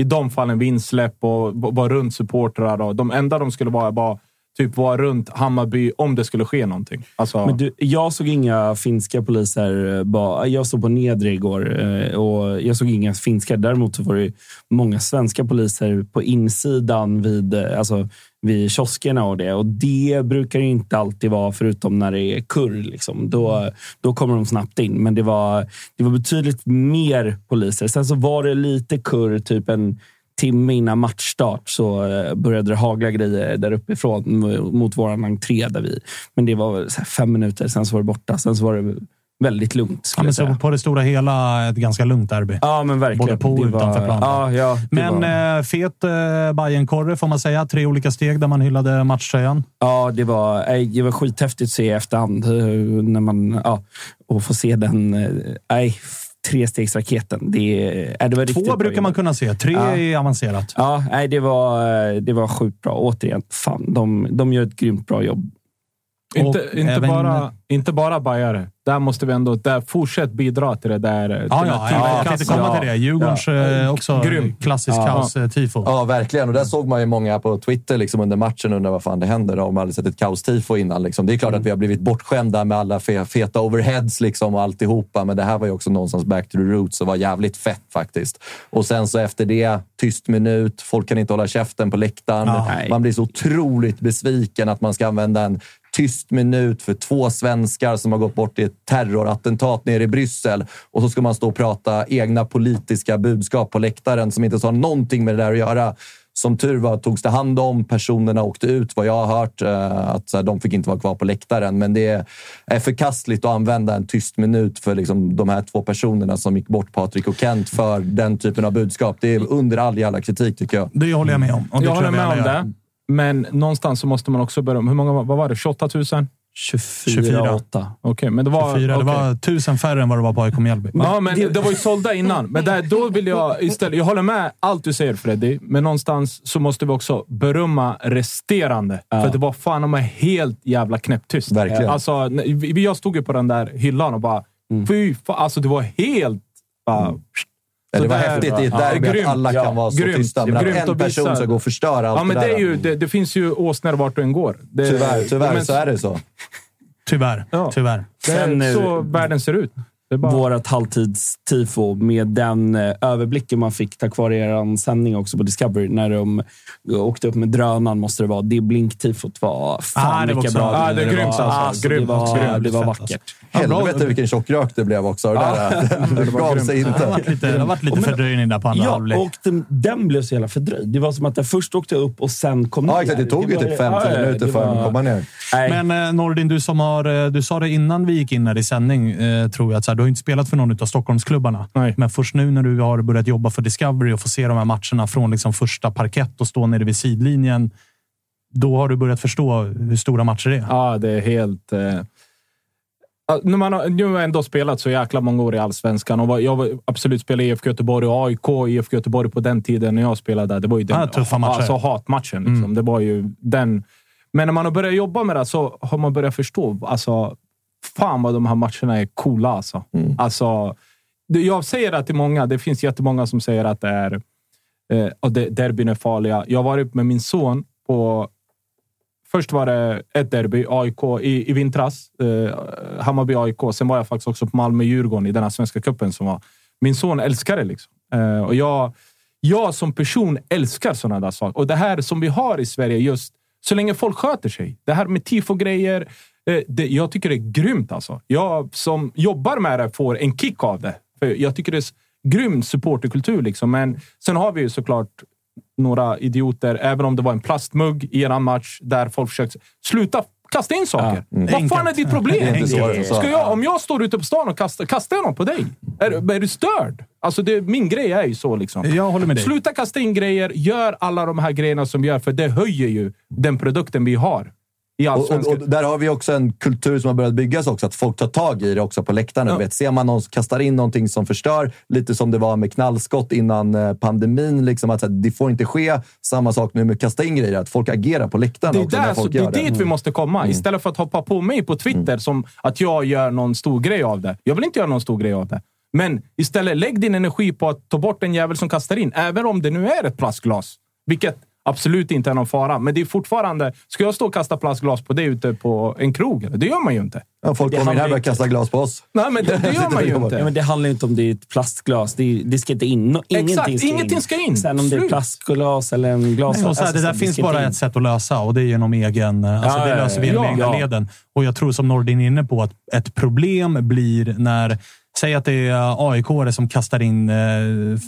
i de fallen vid insläpp och vara runt supportrar. Och de enda de skulle vara var typ vara runt Hammarby om det skulle ske någonting. Alltså, Men du, jag såg inga finska poliser. Eh, Bara, jag stod på nedre igår eh, och jag såg inga finska. Däremot så var det många svenska poliser på insidan vid, eh, alltså, vid kioskerna och det. Och det brukar det inte alltid vara, förutom när det är kurr. Liksom. Då, då kommer de snabbt in. Men det var, det var betydligt mer poliser. Sen så var det lite kurr, typ en timme innan matchstart så eh, började det hagla grejer där uppifrån mot vår entré. Där vi, men det var fem minuter, sen så var det borta. Sen så var det väldigt lugnt. Ja, men så på det stora hela ett ganska lugnt derby. Ja, men verkligen. Både på och Det var- utanför plan. Ja, ja, Men var- eh, fet eh, Bajenkorre får man säga. Tre olika steg där man hyllade matchtröjan. Ja, det var, det var skithäftigt att se i efterhand. När man, ja, och få se den. Nej, trestegsraketen. Det, äh, det var Två brukar man kunna se. Tre Ja. är avancerat. Ja, nej, det var, det var sjukt bra. Återigen, fan, de, de gör ett grymt bra jobb. Inte, inte, även- bara, inte bara bajare. Där måste vi ändå där, fortsätt bidra till det där. till Ja, ja, ja, jag tänkte komma till det. Djurgårdens eh, också Grym. klassisk Ja. kaos-tifo. Ja, verkligen. Och där såg man ju många på Twitter liksom under matchen undra vad fan det händer. De har aldrig sett ett kaos-tifo innan. Liksom. Det är klart att vi har blivit bortskämda med alla fe feta overheads liksom, och alltihopa, men det här var ju också någonstans back to the roots och var jävligt fett faktiskt. Och sen så efter det, tyst minut. Folk kan inte hålla käften på läktaren. Man blir så otroligt besviken att man ska använda en tyst minut för två svenskar som har gått bort i ett terrorattentat nere i Bryssel. Och så ska man stå och prata egna politiska budskap på läktaren som inte har någonting med det där att göra. Som tur var togs det hand om. Personerna åkte ut, vad jag har hört. eh, Att de fick inte vara kvar på läktaren. Men det är förkastligt att använda en tyst minut för liksom, de här två personerna som gick bort, Patrik och Kent, för den typen av budskap. Det är under all jävla kritik, tycker jag. Det håller jag med om. Och det Jag håller med om det. Men någonstans så måste man också börja om. Hur många, vad var det? 28 000? 24 8. Okej, men det var... 24, det okej. var tusen färre än vad det var på AIK Mjällby. Ja, men det, var ju sålda innan. Men där, då vill jag istället... Jag håller med allt du säger Freddy, men någonstans så måste vi också berömma resterande. För att det var fan är helt jävla knäpptyst. Verkligen. Alltså, jag stod ju på den där hyllan och bara... Fy fan, alltså det var helt... Bara, Ja, det var sådär, häftigt i ett derby Ja, grymt. att alla kan Ja, vara så grymt. tysta. Men Grymt att en person visa- ska gå och förstöra allt Ja, men det det, där. är ju, det, det finns ju åsnor vart du än går. Det, Tyvärr, tyvärr men- så är det så. Tyvärr. Ja. Tyvärr. Det är Sen, så världen ser ut. Det bara... Vårat halvtidstifo med den eh, överblicken man fick tack vare er sändning också på Discovery när de åkte upp med drönaren, måste det vara. Det blinktifot var fan Ah, det var vilka bra Ah, det grymt var. alltså. Grymt. det var, Grymt. det var vackert. Helvete vilken tjockrök det blev också. Det, där, det gav sig Det har inte. varit lite, det har varit lite fördröjning där på andra Ja, halvlek. och den, den blev så jävla fördröjd. Det var som att den först åkte upp och sen kom Ja, ner. exakt. Det tog ju typ 5-10 ja, ja, minuter det för var- att komma ner. Nej. Men eh, Nordin, du som har... eh, Du sa det innan vi gick in här i sändning, eh, tror jag. Att så här, du har inte spelat för någon av Stockholmsklubbarna. Nej. Men först nu när du har börjat jobba för Discovery och får se de här matcherna från liksom första parkett och stå nere vid sidlinjen. Då har du börjat förstå hur stora matcher det är. Ja, det är helt... Eh... När man har, nu har jag ändå spelat så jäkla många år i Allsvenskan. Och var- jag var, absolut spelade i IFK Göteborg och AIK. IFK Göteborg på den tiden när jag spelade där. Det var ju den Ja, tuffa matcher. Alltså hatmatchen. Liksom. Mm. Det var ju den. Men när man har börjat jobba med det så har man börjat förstå. Alltså, fan vad de här matcherna är coola. Alltså. Alltså, det- jag säger det till många. Det finns jättemånga som säger att det är eh, det, derbyn är farliga. Jag har varit med min son på Först var det ett derby, AIK, i, i vintras. Eh, Hammarby-AIK. Sen var jag faktiskt också på Malmö-Djurgården i den här svenska cupen som var... Min son älskar det. Liksom. Eh, och jag, jag som person älskar sådana där saker. Och det här som vi har i Sverige, just så länge folk sköter sig. Det här med tifo-grejer. Eh, det, jag tycker det är grymt. Alltså. Jag som jobbar med det får en kick av det. För jag tycker det är grym supporterkultur. Liksom. Men sen har vi ju såklart några idioter, även om det var en plastmugg i en match där folk försökte... Sluta kasta in saker! Vad fan är ditt problem? Är. Ska jag, om jag står ute på stan och kastar, kastar jag någon på dig? Är, är du störd? Alltså det, min grej är ju så. Liksom. Jag håller med dig. Sluta kasta in grejer. Gör alla de här grejerna som vi gör, för det höjer ju den produkten vi har. I Och, och, och där har vi också en kultur som har börjat byggas också, att folk tar tag i det också på läktarna. Ja. Vet, ser man någon som kastar in någonting som förstör, lite som det var med knallskott innan eh, pandemin, liksom, att det får inte ske. Samma sak nu med kasta in grejer, att folk agerar på läktarna Det är, också där, så, det är dit vi måste komma. Istället för att hoppa på mig på Twitter som att jag gör någon stor grej av det. Jag vill inte göra någon stor grej av det. Men istället lägg din energi på att ta bort en jävel som kastar in. Även om det nu är ett plastglas. Vilket absolut inte är någon fara. Men det är fortfarande... Ska jag stå och kasta plastglas på dig ute på en krog? Det gör man ju inte. Ja, folk kommer in här och börjar kasta glas på oss. Nej, men det, det gör man ju Ja, inte. men det handlar inte om det är ett plastglas. Det, det ska inte in. No- Ingenting, ska, ingenting in. ska in. Sen om det är Slut. plastglas eller en glas... Nej, så här, alltså, det där finns bara in. ett sätt att lösa och det är genom egen... Alltså Ja, det ja, löser vi genom ja. egna Ja. leden. Och jag tror som Nordin är inne på att ett problem blir när... Säg att det är aik som kastar in, eh,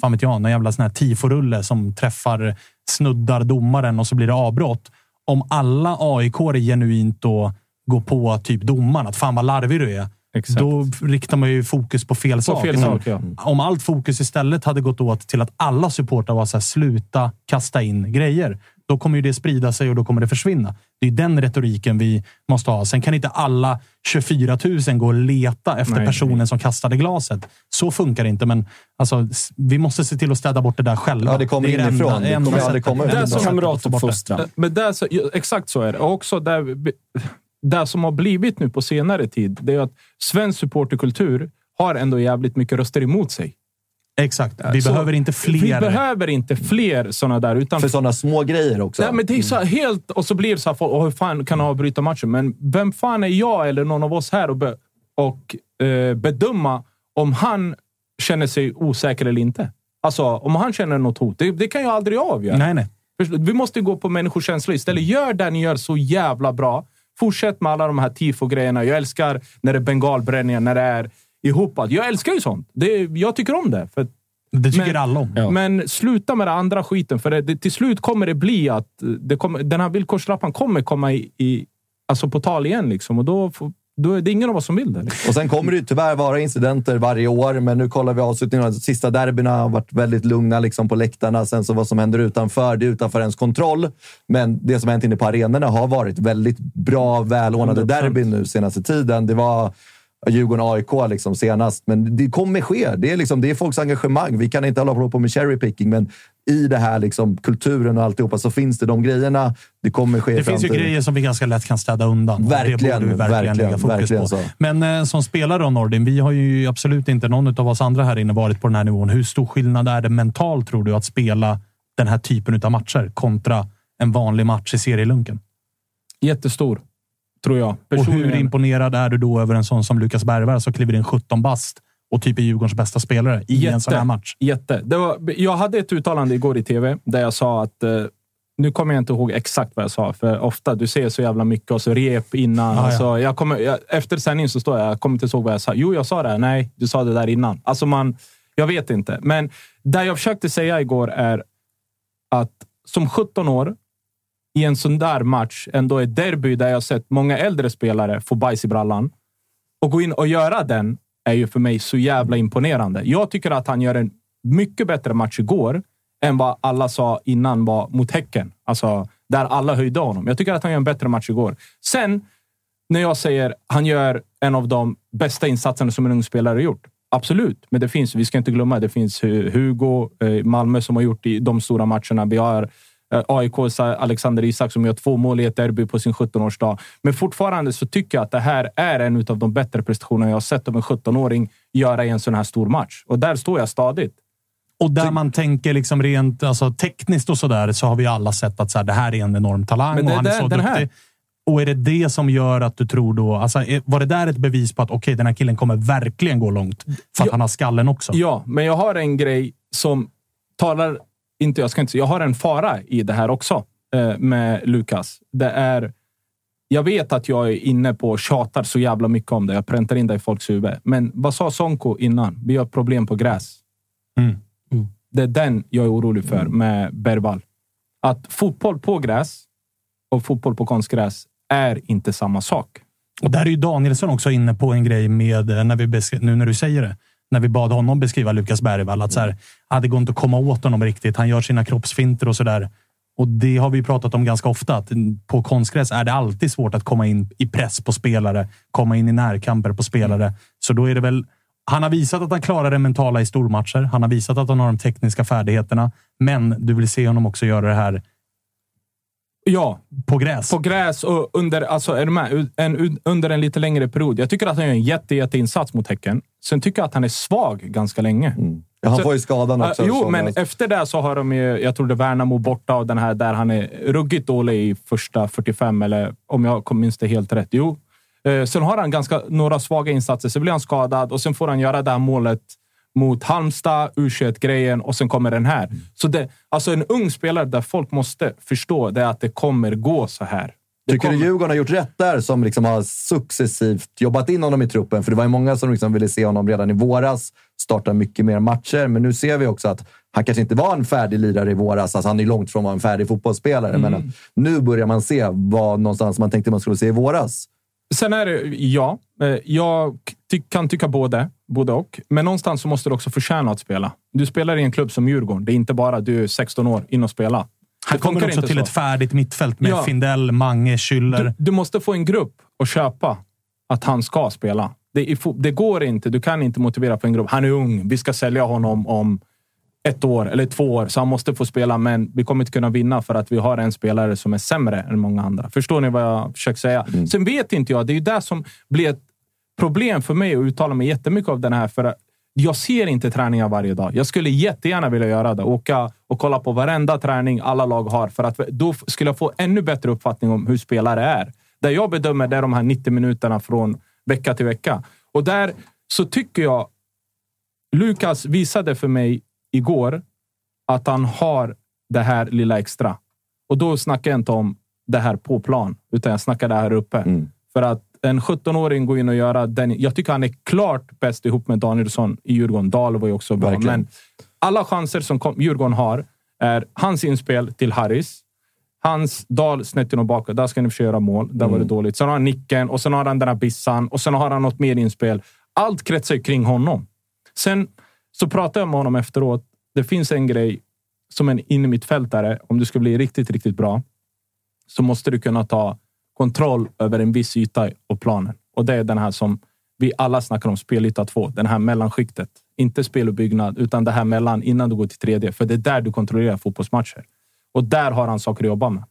fan vet jag, någon jävla sån här tiforulle som träffar, snuddar domaren och så blir det avbrott. Om alla aik genuint då går på typ domaren, att fan vad larvig du är. Exakt. Då riktar man ju fokus på fel sak. fel Men sak, ja. Om allt fokus istället hade gått åt till att alla supportrar var så här, sluta kasta in grejer. Då kommer ju det sprida sig och då kommer det försvinna. Det är den retoriken vi måste ha. Sen kan inte alla 24 000 gå och leta efter Nej, personen som kastade glaset. Så funkar det inte, men alltså, vi måste se till att städa bort det där själva. Ja, det kommer är inifrån. enda- Det kommer aldrig komma ut. Det är som sättet att få bort det. kamratuppfostran. Men där, så, exakt så är det. Och också där, det som har blivit nu på senare tid, det är att svensk supporterkultur har ändå jävligt mycket röster emot sig. Exakt. Vi Så behöver inte fler. Vi behöver inte fler sådana där. Utan För sådana små grejer också. Nej, men det är så här helt... Och så blir det så här, folk, "Åh, hur fan kan han avbryta matchen? Men vem fan är jag eller någon av oss här och, be, och eh, bedöma om han känner sig osäker eller inte? Alltså, om han känner något hot. Det, det kan jag aldrig avgöra. Nej, nej. Vi måste gå på människors känslor istället. Gör det ni gör så jävla bra. Fortsätt med alla de här tifo-grejerna. Jag älskar när det är bengalbränningar, när det är ihoppat. Jag älskar ju sånt. Det, jag tycker om det. För det tycker alla om. Men sluta med den andra skiten, för det, det, till slut kommer det bli att det kommer, den här villkorstrappan kommer komma i, i, alltså på tal igen. Liksom, och då, får- då är det ingen av oss som vill det. Liksom. Och sen kommer det ju tyvärr vara incidenter varje år, men nu kollar vi avslutningen. av De sista derbyna har varit väldigt lugna liksom på läktarna. Sen så vad som händer utanför, det är utanför ens kontroll. Men det som hänt inne på arenorna har varit väldigt bra, välordnade 100%. derbyn nu senaste tiden. Det var Djurgården-AIK liksom senast, men det kommer ske. Det är, liksom, det är folks engagemang. Vi kan inte hålla på med cherry picking, men i det här liksom, kulturen och alltihopa så finns det de grejerna. Det kommer ske Det finns ju grejer som vi ganska lätt kan städa undan. Verkligen, det borde vi verkligen, verkligen, lägga fokus verkligen på. så. Men eh, som spelare då, Nordin, vi har ju absolut inte någon av oss andra här inne varit på den här nivån. Hur stor skillnad är det mentalt, tror du, att spela den här typen av matcher kontra en vanlig match i serielunken? Jättestor, tror jag. Och hur Personligen. imponerad är du då över en sån som Lukas Bergvall som kliver in 17 bast och typ är Djurgårdens bästa spelare i en sån här match? Jätte. Det var, jag hade ett uttalande igår i tv där jag sa att eh, nu kommer jag inte ihåg exakt vad jag sa, för ofta du ser så jävla mycket och så rep innan. Ja. Alltså, jag kommer, jag, efter sändningen så står jag, jag kommer inte ihåg vad jag sa. Jo, jag sa det. Nej, du sa det där innan. Alltså man, jag vet inte. Men det jag försökte säga igår är att som 17 år i en sån där match, ändå ett derby där jag sett många äldre spelare få bajs i brallan och gå in och göra den är ju för mig så jävla imponerande. Jag tycker att han gör en mycket bättre match igår än vad alla sa innan var mot Häcken. Alltså, där alla höjde honom. Jag tycker att han gör en bättre match igår. Sen, när jag säger han gör en av de bästa insatserna som en ung spelare har gjort. Absolut, men det finns, vi ska inte glömma, det finns Hugo, eh, Malmö som har gjort i de stora matcherna. Vi har AIKs Alexander Isak som gör två mål i ett derby på sin 17-årsdag. Men fortfarande så tycker jag att det här är en av de bättre prestationerna jag har sett av en 17-åring göra i en sån här stor match. Och där står jag stadigt. Och där man tänker liksom rent alltså, tekniskt och sådär så har vi alla sett att så här, det här är en enorm talang det och han är så duktig. här- Och är det det som gör att du tror då... Alltså, var det där ett bevis på att okej, den här killen kommer verkligen gå långt för att han har skallen också? Ja, men jag har en grej som talar... Inte, jag ska inte jag har en fara i det här också eh, med Lukas. Det är... Jag vet att jag är inne på och tjatar så jävla mycket om det. Jag präntar in det i folks huvud. Men vad sa Sonko innan? Vi har problem på gräs. Mm. Det är den jag är orolig för med Bergvall. Att fotboll på gräs och fotboll på konstgräs är inte samma sak. Och där är ju Danielsson också inne på en grej med, eh, när vi nu när du säger det, när vi bad honom beskriva Lukas Bergvall. Att så här, ah, det går inte att komma åt honom riktigt. Han gör sina kroppsfinter och sådär. Och det har vi pratat om ganska ofta. Att på konstgräs är det alltid svårt att komma in i press på spelare, komma in i närkamper på spelare. Så då är det väl... Han har visat att han klarar det mentala i stormatcher. Han har visat att han har de tekniska färdigheterna. Men du vill se honom också göra det här Ja, på gräs. På gräs och under, alltså, är du med? En, under en lite längre period. Jag tycker att han gör en jätte, jätteinsats mot Häcken. Sen tycker jag att han är svag ganska länge. Ja, han Så- får ju skadan också. Uh, jo, men efter det så har de ju, jag tror det är Värnamo borta och den här där han är ruggigt dålig i första 45, eller om jag minns det helt rätt. Jo. Eh, sen har han ganska, några svaga insatser, så blir han skadad och sen får han göra det här målet mot Halmstad, U21-grejen och sen kommer den här. Så det, alltså en ung spelare där folk måste förstå det att det kommer gå så här. Det Tycker du kommer- Djurgården har gjort rätt där som liksom har successivt jobbat in honom i truppen? För det var ju många som liksom ville se honom redan i våras starta mycket mer matcher. Men nu ser vi också att han kanske inte var en färdig lirare i våras. Alltså han är långt från att vara en färdig fotbollsspelare. Mm. Men nu börjar man se vad någonstans man tänkte man skulle se i våras. Sen är det, ja, eh, jag ty kan tycka både, både och. Men någonstans så måste du också förtjäna att spela. Du spelar i en klubb som Djurgården. Det är inte bara du är 16 år in och spela. Han Det kommer också till så. ett färdigt mittfält med Ja. Findell, Mange, Schüller. Du, du måste få en grupp att köpa att han ska spela. Det, det går inte. Du kan inte motivera för en grupp. Han är ung. Vi ska sälja honom om ett år eller två år, så han måste få spela. Men vi kommer inte kunna vinna för att vi har en spelare som är sämre än många andra. Förstår ni vad jag försöker säga? Mm. Sen vet inte jag. Det är ju det som blir ett problem för mig att uttala mig jättemycket av den här. För jag ser inte träningar varje dag. Jag skulle jättegärna vilja göra det. Åka och kolla på varenda träning alla lag har. För att då skulle jag få ännu bättre uppfattning om hur spelare är. Där jag bedömer det är de här 90 minuterna från vecka till vecka. Och där så tycker jag Lukas visade för mig igår att han har det här lilla extra. Och då snackar jag inte om det här på plan, utan jag snackar det här uppe. Mm. För att en 17-åring går in och göra den. Jag tycker han är klart bäst ihop med Danielsson i Djurgården. Dahl var ju också bra. Verkligen. Men alla chanser som kom, Djurgården har är hans inspel till Harris. Hans Dahl snett inom bakåt. Där ska ni försöka göra mål. Där var det Mm. dåligt. Sen har han nicken och sen har han den här bissan och sen har han något mer inspel. Allt kretsar ju kring honom. Sen så pratade jag med honom efteråt. Det finns en grej som en innermittfältare, om du ska bli riktigt, riktigt bra, så måste du kunna ta kontroll över en viss yta på planen. Och det är den här som vi alla snackar om, spelyta två. Den här mellanskiktet. Inte speluppbyggnad, utan det här mellan innan du går till tredje. För det är där du kontrollerar fotbollsmatcher. Och där har han saker att jobba med.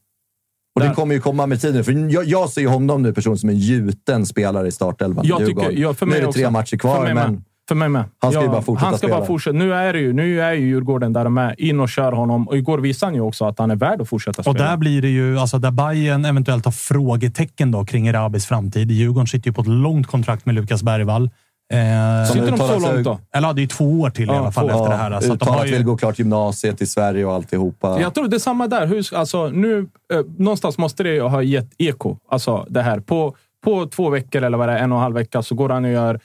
Och det kommer ju komma med tiden. För jag, jag ser honom nu person som en gjuten spelare i startelvan. Jag tycker, för nu är det också. tre matcher För kvar, men med. För mig med. han ska ju Ja, bara fortsätta Han ska spela. bara fortsätta. Nu är, det ju, nu är ju Djurgården där är. In och kör honom. Och igår visade han ju också att han är värd att fortsätta Och spela. där blir det ju, alltså där Bayern eventuellt har frågetecken då kring Erabis framtid. Djurgården sitter ju på ett långt kontrakt med Lukas Bergvall. Eh, Sitter de så långt då? Eller ja, det är ju två år till i alla fall Ja, efter det här. Så att de har ju, vill gå klart gymnasiet i Sverige och alltihopa. Jag tror det är samma där. Hur, alltså, nu, eh, någonstans måste det ju ha gett eko. Alltså det här. På, på två veckor, eller vad det är, en och en halv vecka, så går han och gör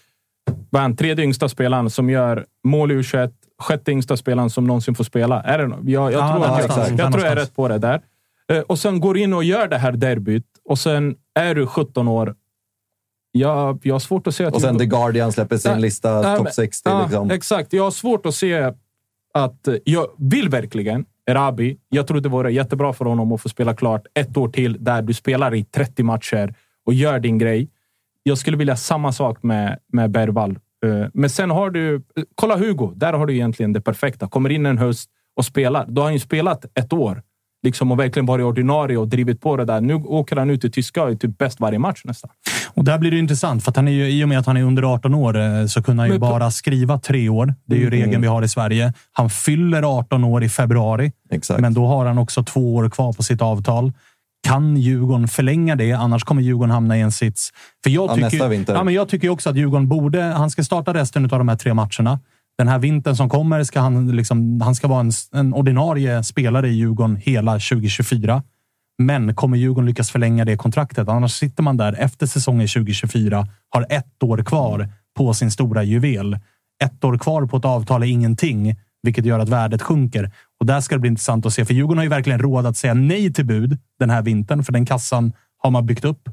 vad han, tredje yngsta spelaren som gör mål i U21. Sjätte yngsta spelaren som någonsin får spela. Är det, jag, jag Ja, tror, att jag, någonstans. jag, tror jag är rätt på det där. Eh, Och sen går in och gör det här derbyt. Och sen är du 17 år. Jag, jag har svårt att se att... Och sen The Guardian släpper sin Ja, lista, ja, topp men- 60. ja, liksom. Exakt. Jag har svårt att se att... Jag vill verkligen Erabi. Jag tror det vore jättebra för honom att få spela klart ett år till där du spelar i 30 matcher och gör din grej. Jag skulle vilja samma sak med, med Bergvall. Eh, Men sen har du... eh, Kolla Hugo. Där har du egentligen det perfekta. Kommer in en höst och spelar. Då har han ju spelat ett år. Liksom och verkligen varit ordinarie och drivit på det där. Nu åker han ut till tyska och är typ bäst varje match nästan. och där blir det intressant, för att han är ju, i och med att han är under 18 år eh, så kunde han ju bara skriva tre år. Det är ju Mm. regeln vi har i Sverige. Han fyller 18 år i februari, Exakt. men då har han också två år kvar på sitt avtal. Kan Djurgården förlänga det? Annars kommer Djurgården hamna i en sits. För jag Ja, tycker. Ja, men jag tycker också att Djurgården borde... Han ska starta resten av de här tre matcherna. Den här vintern som kommer ska han, liksom, han ska vara en, en ordinarie spelare i Djurgården hela 2024. Men kommer Djurgården lyckas förlänga det kontraktet? Annars sitter man där efter säsongen 2024, har ett år kvar på sin stora juvel. Ett år kvar på ett avtal är ingenting, vilket gör att värdet sjunker. Och där ska det bli intressant att se, för Djurgården har ju verkligen råd att säga nej till bud den här vintern, för den kassan har man byggt upp.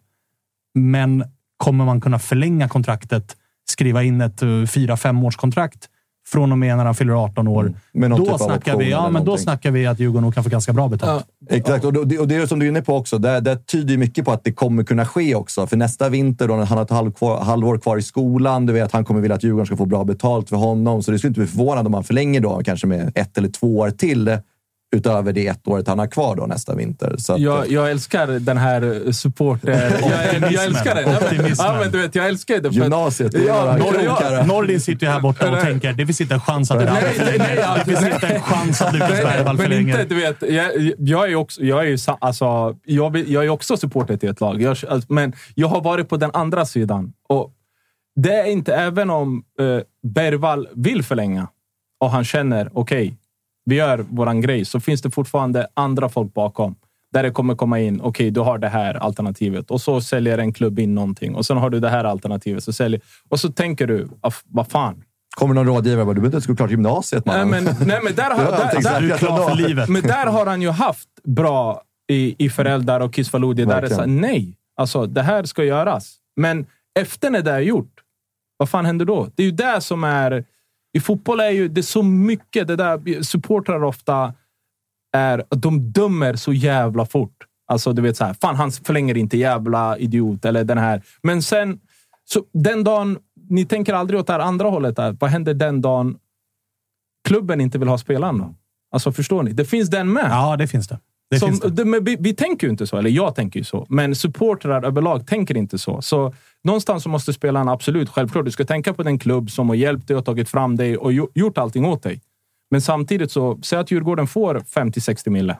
Men kommer man kunna förlänga kontraktet, skriva in ett uh, fyra, fem års kontrakt från och med när han fyller 18 år. Någon Då typ snackar, vi, ja, men då snackar vi att Djurgården nog kan få ganska bra betalt. Exakt, och det, och det är som du är inne på också. Det, det tyder mycket på att det kommer kunna ske också. För nästa vinter, då, när han har ett halv halvår kvar i skolan, du vet, han kommer vilja att Djurgården ska få bra betalt för honom. Så det skulle inte bli förvånande om han förlänger då kanske med ett eller två år till utöver det ett året han har kvar då nästa vinter. Så att, Jag, jag älskar den här supporter... jag, jag älskar den. Ja, men, Optimismen. ja, men du vet, jag älskar det. för- Gymnasiet, det Ja, Norr- sitter ju här borta och tänker det finns inte en chans att det nej, det finns inte en chans att Lukas Bergvall Men förlänger. du vet, jag, jag är också, jag är ju, alltså, jag, jag är också supporter till ett lag. Jag, alltså, men jag har varit på den andra sidan. Och det är inte, även om eh, Bergvall vill förlänga och han känner, okej, vi gör våran grej, så finns det fortfarande andra folk bakom. Där det kommer komma in, okej, du har det här alternativet och så säljer en klubb in någonting och sen har du det här alternativet. Så säljer, och så tänker du, "Ah, vad fan, Kommer någon rådgivare bara, du behöver inte ens gå klart gymnasiet Nej, mannen. men, nej, men där, har, där, där. Du är klar för livet. Men där har han ju haft bra i, i föräldrar och Kisvalodi. Där det är så nej, alltså det här ska göras. Men efter när det är gjort, vad fan händer då? Det är ju det som är... I fotboll är ju det så mycket. Det där supportrar ofta är... De dömer så jävla fort. Alltså, du vet så här, fan han förlänger inte, jävla idiot. Eller den här. Men sen, så den dagen... Ni tänker aldrig åt det här andra hållet. Där. Vad händer den dagen klubben inte vill ha spelaren då? Alltså förstår ni? Det finns den med. Ja, det finns det det, Som, det. det- vi, vi tänker ju inte så, eller jag tänker ju så. Men supportrar överlag tänker inte så. Så någonstans så måste spelarna absolut, självklart, du ska tänka på den klubb som har hjälpt dig och tagit fram dig och gjo- gjort allting åt dig. Men samtidigt så, säg att Djurgården får 50-60 mille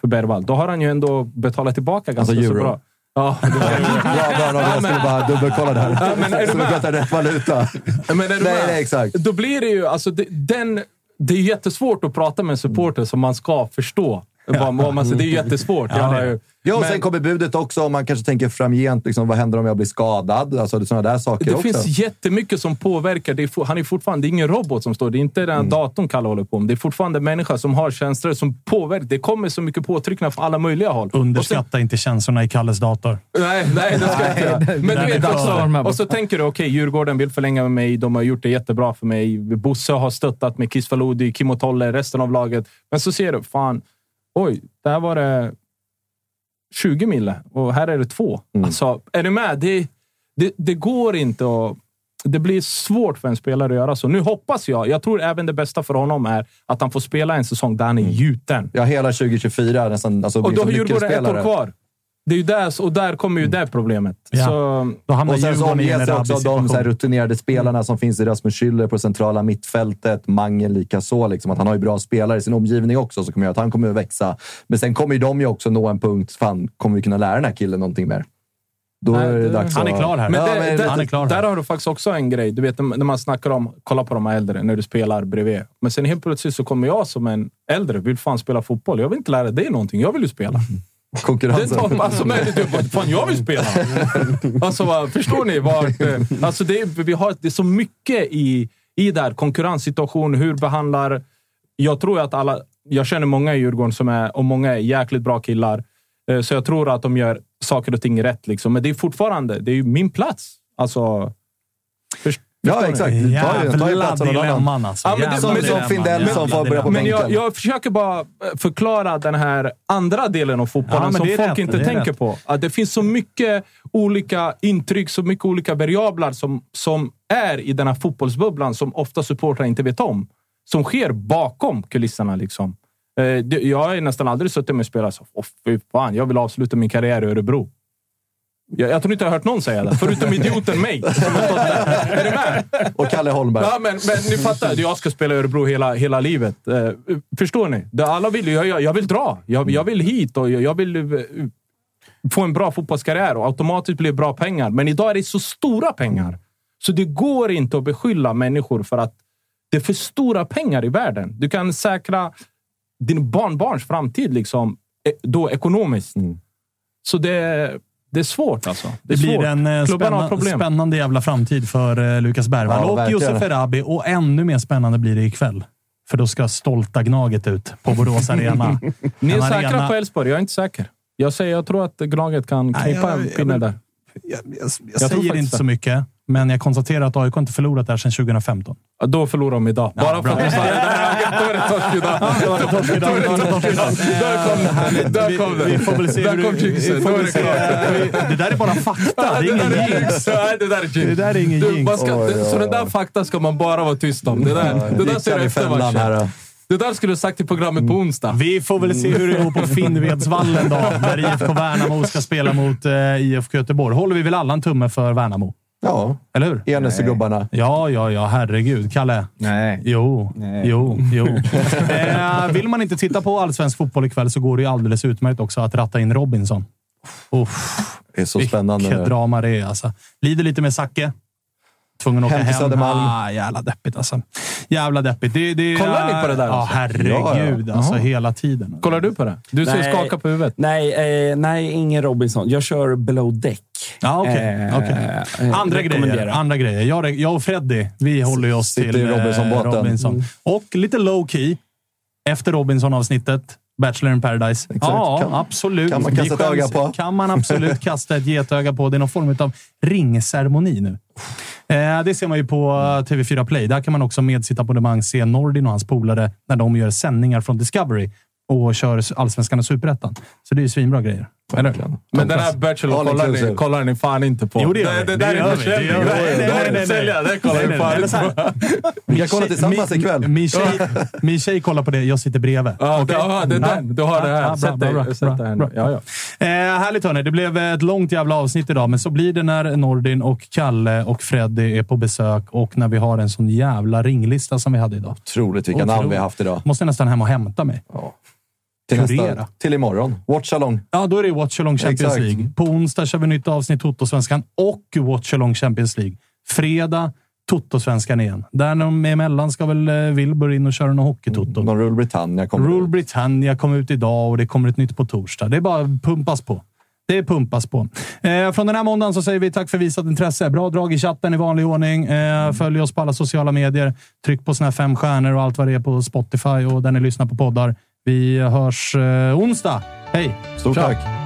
för Bergvall. Då har han ju ändå betalat tillbaka ganska Alltså så bra. Ja, det Bra, bra, bra. Jag skulle bara dubbelkolla där. Ja, men är du med? rätt valuta. Men är du Nej, nej, exakt. Då blir det ju... Alltså, det, den, det är jättesvårt att prata med en supporter som man ska förstå. Säger. det är ju jättesvårt. Jag har ju, Ja, och men- sen kommer budet också om man kanske tänker framgent. Liksom, vad händer om jag blir skadad? Alltså sådana där saker Det också. finns jättemycket som påverkar. Det är, han är fortfarande det är ingen robot som står. Det är inte den Mm. datorn Kalle håller på med. Det är fortfarande människa som har känslor som påverkar. Det kommer så mycket påtryckningar från alla möjliga håll. Och sen, Underskatta inte känslorna i Kalles dator. nej, nej, det ska jag inte. Men du vet också, och så tänker du, okej, Djurgården vill förlänga med mig. De har gjort det jättebra för mig. Bosse har stöttat med Kiss Faludi, Kim och Tolle, resten av laget. Men så ser du, fan, oj, där var det 20 mille och här är det två. Alltså, är du med? Det, det, det går inte att... Det blir svårt för en spelare att göra så. Nu hoppas jag, jag tror även det bästa för honom är att han får spela en säsong där han är gjuten. Ja, hela 2024 nästan. Alltså, Och då har Djurgården ett år kvar. Det är ju där, och där kommer ju det problemet. Ja. Så, Då hamnar Och sen så omges också av de så rutinerade spelarna som finns i Rasmus Schüller på centrala mittfältet. Mangen lika så liksom Att han har ju bra spelare i sin omgivning också, så kommer göra att han kommer att växa. Men sen kommer ju de ju också nå en punkt. Fan, kommer vi kunna lära den här killen någonting mer? Då Nej, är det dags Han är klar här. Men Ja, det, men- det, han är klar här. där har du faktiskt också en grej. Du vet när man snackar om, kolla på de här äldre, när du spelar bredvid. Men sen helt plötsligt så kommer jag som en äldre, vill fan spela fotboll. Jag vill inte lära dig någonting. Jag vill ju spela. Det Konkurrensen. tar, alltså, men, du, vad fan, jag vill spela. Alltså, förstår ni? Vart, eh, alltså, det, vi har, det är så mycket i, i där. Konkurrenssituation, hur behandlar... Jag tror att alla... Jag känner många i Djurgården som är, och många är jäkligt bra killar. Eh, så jag tror att de gör saker och ting rätt. Liksom. Men det är fortfarande det är ju min plats. Alltså... Först, Ja, exakt. Ju någon annan. dilemman alltså. Ja, men det- Jävla Som, men- som dilemman. Findell som får börja på. Men jag, jag försöker bara eh, förklara den här andra delen av Ja, fotbollen men som folk rätt, inte tänker rätt. på. Att det finns så mycket olika intryck, så mycket olika variabler som, som är i den här fotbollsbubblan som ofta supportrar inte vet om. Som sker bakom kulisserna. Liksom. Eh, Jag har nästan aldrig suttit med och spelat så. Åh, fy fan, jag vill avsluta min karriär i Örebro. Jag, jag tror inte jag har hört någon säga det, förutom idioten mig. Är du med? Och Kalle Holmberg. Ja, men, men ni fattar. Jag ska spela i Örebro hela, hela livet. Eh, förstår ni? Det alla vill, jag, jag, jag vill dra. Jag, jag vill hit och jag, jag vill eh, få en bra fotbollskarriär och automatiskt bli bra pengar. Men idag är det så stora pengar. Så det går inte att beskylla människor för att det är för stora pengar i världen. Du kan säkra din barnbarns framtid liksom, eh, då ekonomiskt. Så det, det är svårt alltså. Det, Det blir svårt. en eh, har spännande, problem. spännande jävla framtid för eh, Lukas Bergvall Ja, och verkligen. Josef Erabi. Och ännu mer spännande blir det ikväll. För då ska stolta Gnaget ut på Borås Arena. Ni är säkra arena- på Elfsborg? Jag är inte säker. Jag säger, jag tror att Gnaget kan knipa jag- en pinne där. Jag, jag, jag, Jag säger inte så mycket, men jag konstaterar att AIK inte förlorat där sedan 2015. Ja, Då förlorar de idag. Bara för att de. Då är det torsk idag. Då är det torsk idag. Där kom, det. Vi får väl se Där kom jinxen. Då är det klart. Det där är bara fakta. Det är ingen jinx. jinx. Nej, det där är jinx. Det där är ingen jinx. Så den där fakta ska man bara vara tyst om. Det där, det där ser du i efter matchen. Det där skulle du sagt i programmet på onsdag. Vi får väl se hur det går på Finnvedsvallen då, där IFK Värnamo ska spela mot eh, IFK Göteborg. Håller vi väl alla en tumme för Värnamo? Ja, Eller hur? Enes-gubbarna. Ja, ja, ja. Herregud. Kalle? Nej. Jo, Nej. jo, jo. eh, vill man inte titta på allsvensk fotboll ikväll så går det ju alldeles utmärkt också att ratta in Robinson. Uff, Det är så spännande. vilket nu. drama det är alltså. Lider lite med Zacke. Tvungen att åka Hem hem. Ah, jävla deppigt alltså. Jävla deppigt. Det, det, Kollar ni på det där Ja, också? herregud. Ja, Alltså Jaha. hela tiden. Kollar du på det? Du ser Nej. skaka på huvudet. Nej, eh, nej, ingen Robinson. Jag kör below deck. Ja, okej. Eh, okej. eh, Andra grejer. Andra grejer. Jag, jag och Freddy, vi håller oss Sitter till eh, Robinson-båten. Robinson. Mm. Och lite low key efter Robinson-avsnittet. Bachelor in Paradise. Ja, Kan- absolut. kan man kasta ett öga på? kan man absolut kasta ett getöga på. Det är någon form av ringceremoni nu. Eh, det ser man ju på TV4 Play. Där kan man också med sitt abonnemang se Nordin och hans polare när de gör sändningar från Discovery och kör Allsvenskan och Superettan. Så det är ju svinbra grejer. Men den här Bachelor All kollar ni, kollar ni fan inte på. Jo, det gör vi. det, Det där är försäljning. Det. Det kollar Nej, ni fan inte på. Vi kan kolla tillsammans ikväll. Min tjej, min tjej kollar på det, jag sitter bredvid. Det den. Du har det här. Bra, Sätt bra, dig. Sätt dig här bra, nu. Ja, ja. Eh, härligt hörni. Det blev ett långt jävla avsnitt idag, men så blir det när Nordin och Kalle och Freddy är på besök och när vi har en sån jävla ringlista som vi hade idag. Otroligt vilka namn vi har haft idag. Måste nästan hem och hämta mig. Till, nästa, till imorgon. Watch along. Ja, då är det Watch Along Champions Exakt. League. På onsdag kör vi nytt avsnitt Toto-svenskan och Watch Along Champions League. Fredag Toto-svenskan igen. Där emellan ska väl eh, Wilbur in och köra någon hockey-toto. Någon Rule Britannia kommer Rule ut. Britannia kom ut idag och det kommer ett nytt på torsdag. Det är bara pumpas på. Det pumpas på. Eh, från den här måndagen så säger vi tack för visat intresse. Bra drag i chatten i vanlig ordning. Eh, följ oss på alla sociala medier. Tryck på såna här fem stjärnor och allt vad det är på Spotify och där ni lyssnar på poddar. Vi hörs eh, onsdag. Hej! Stort Tja. tack.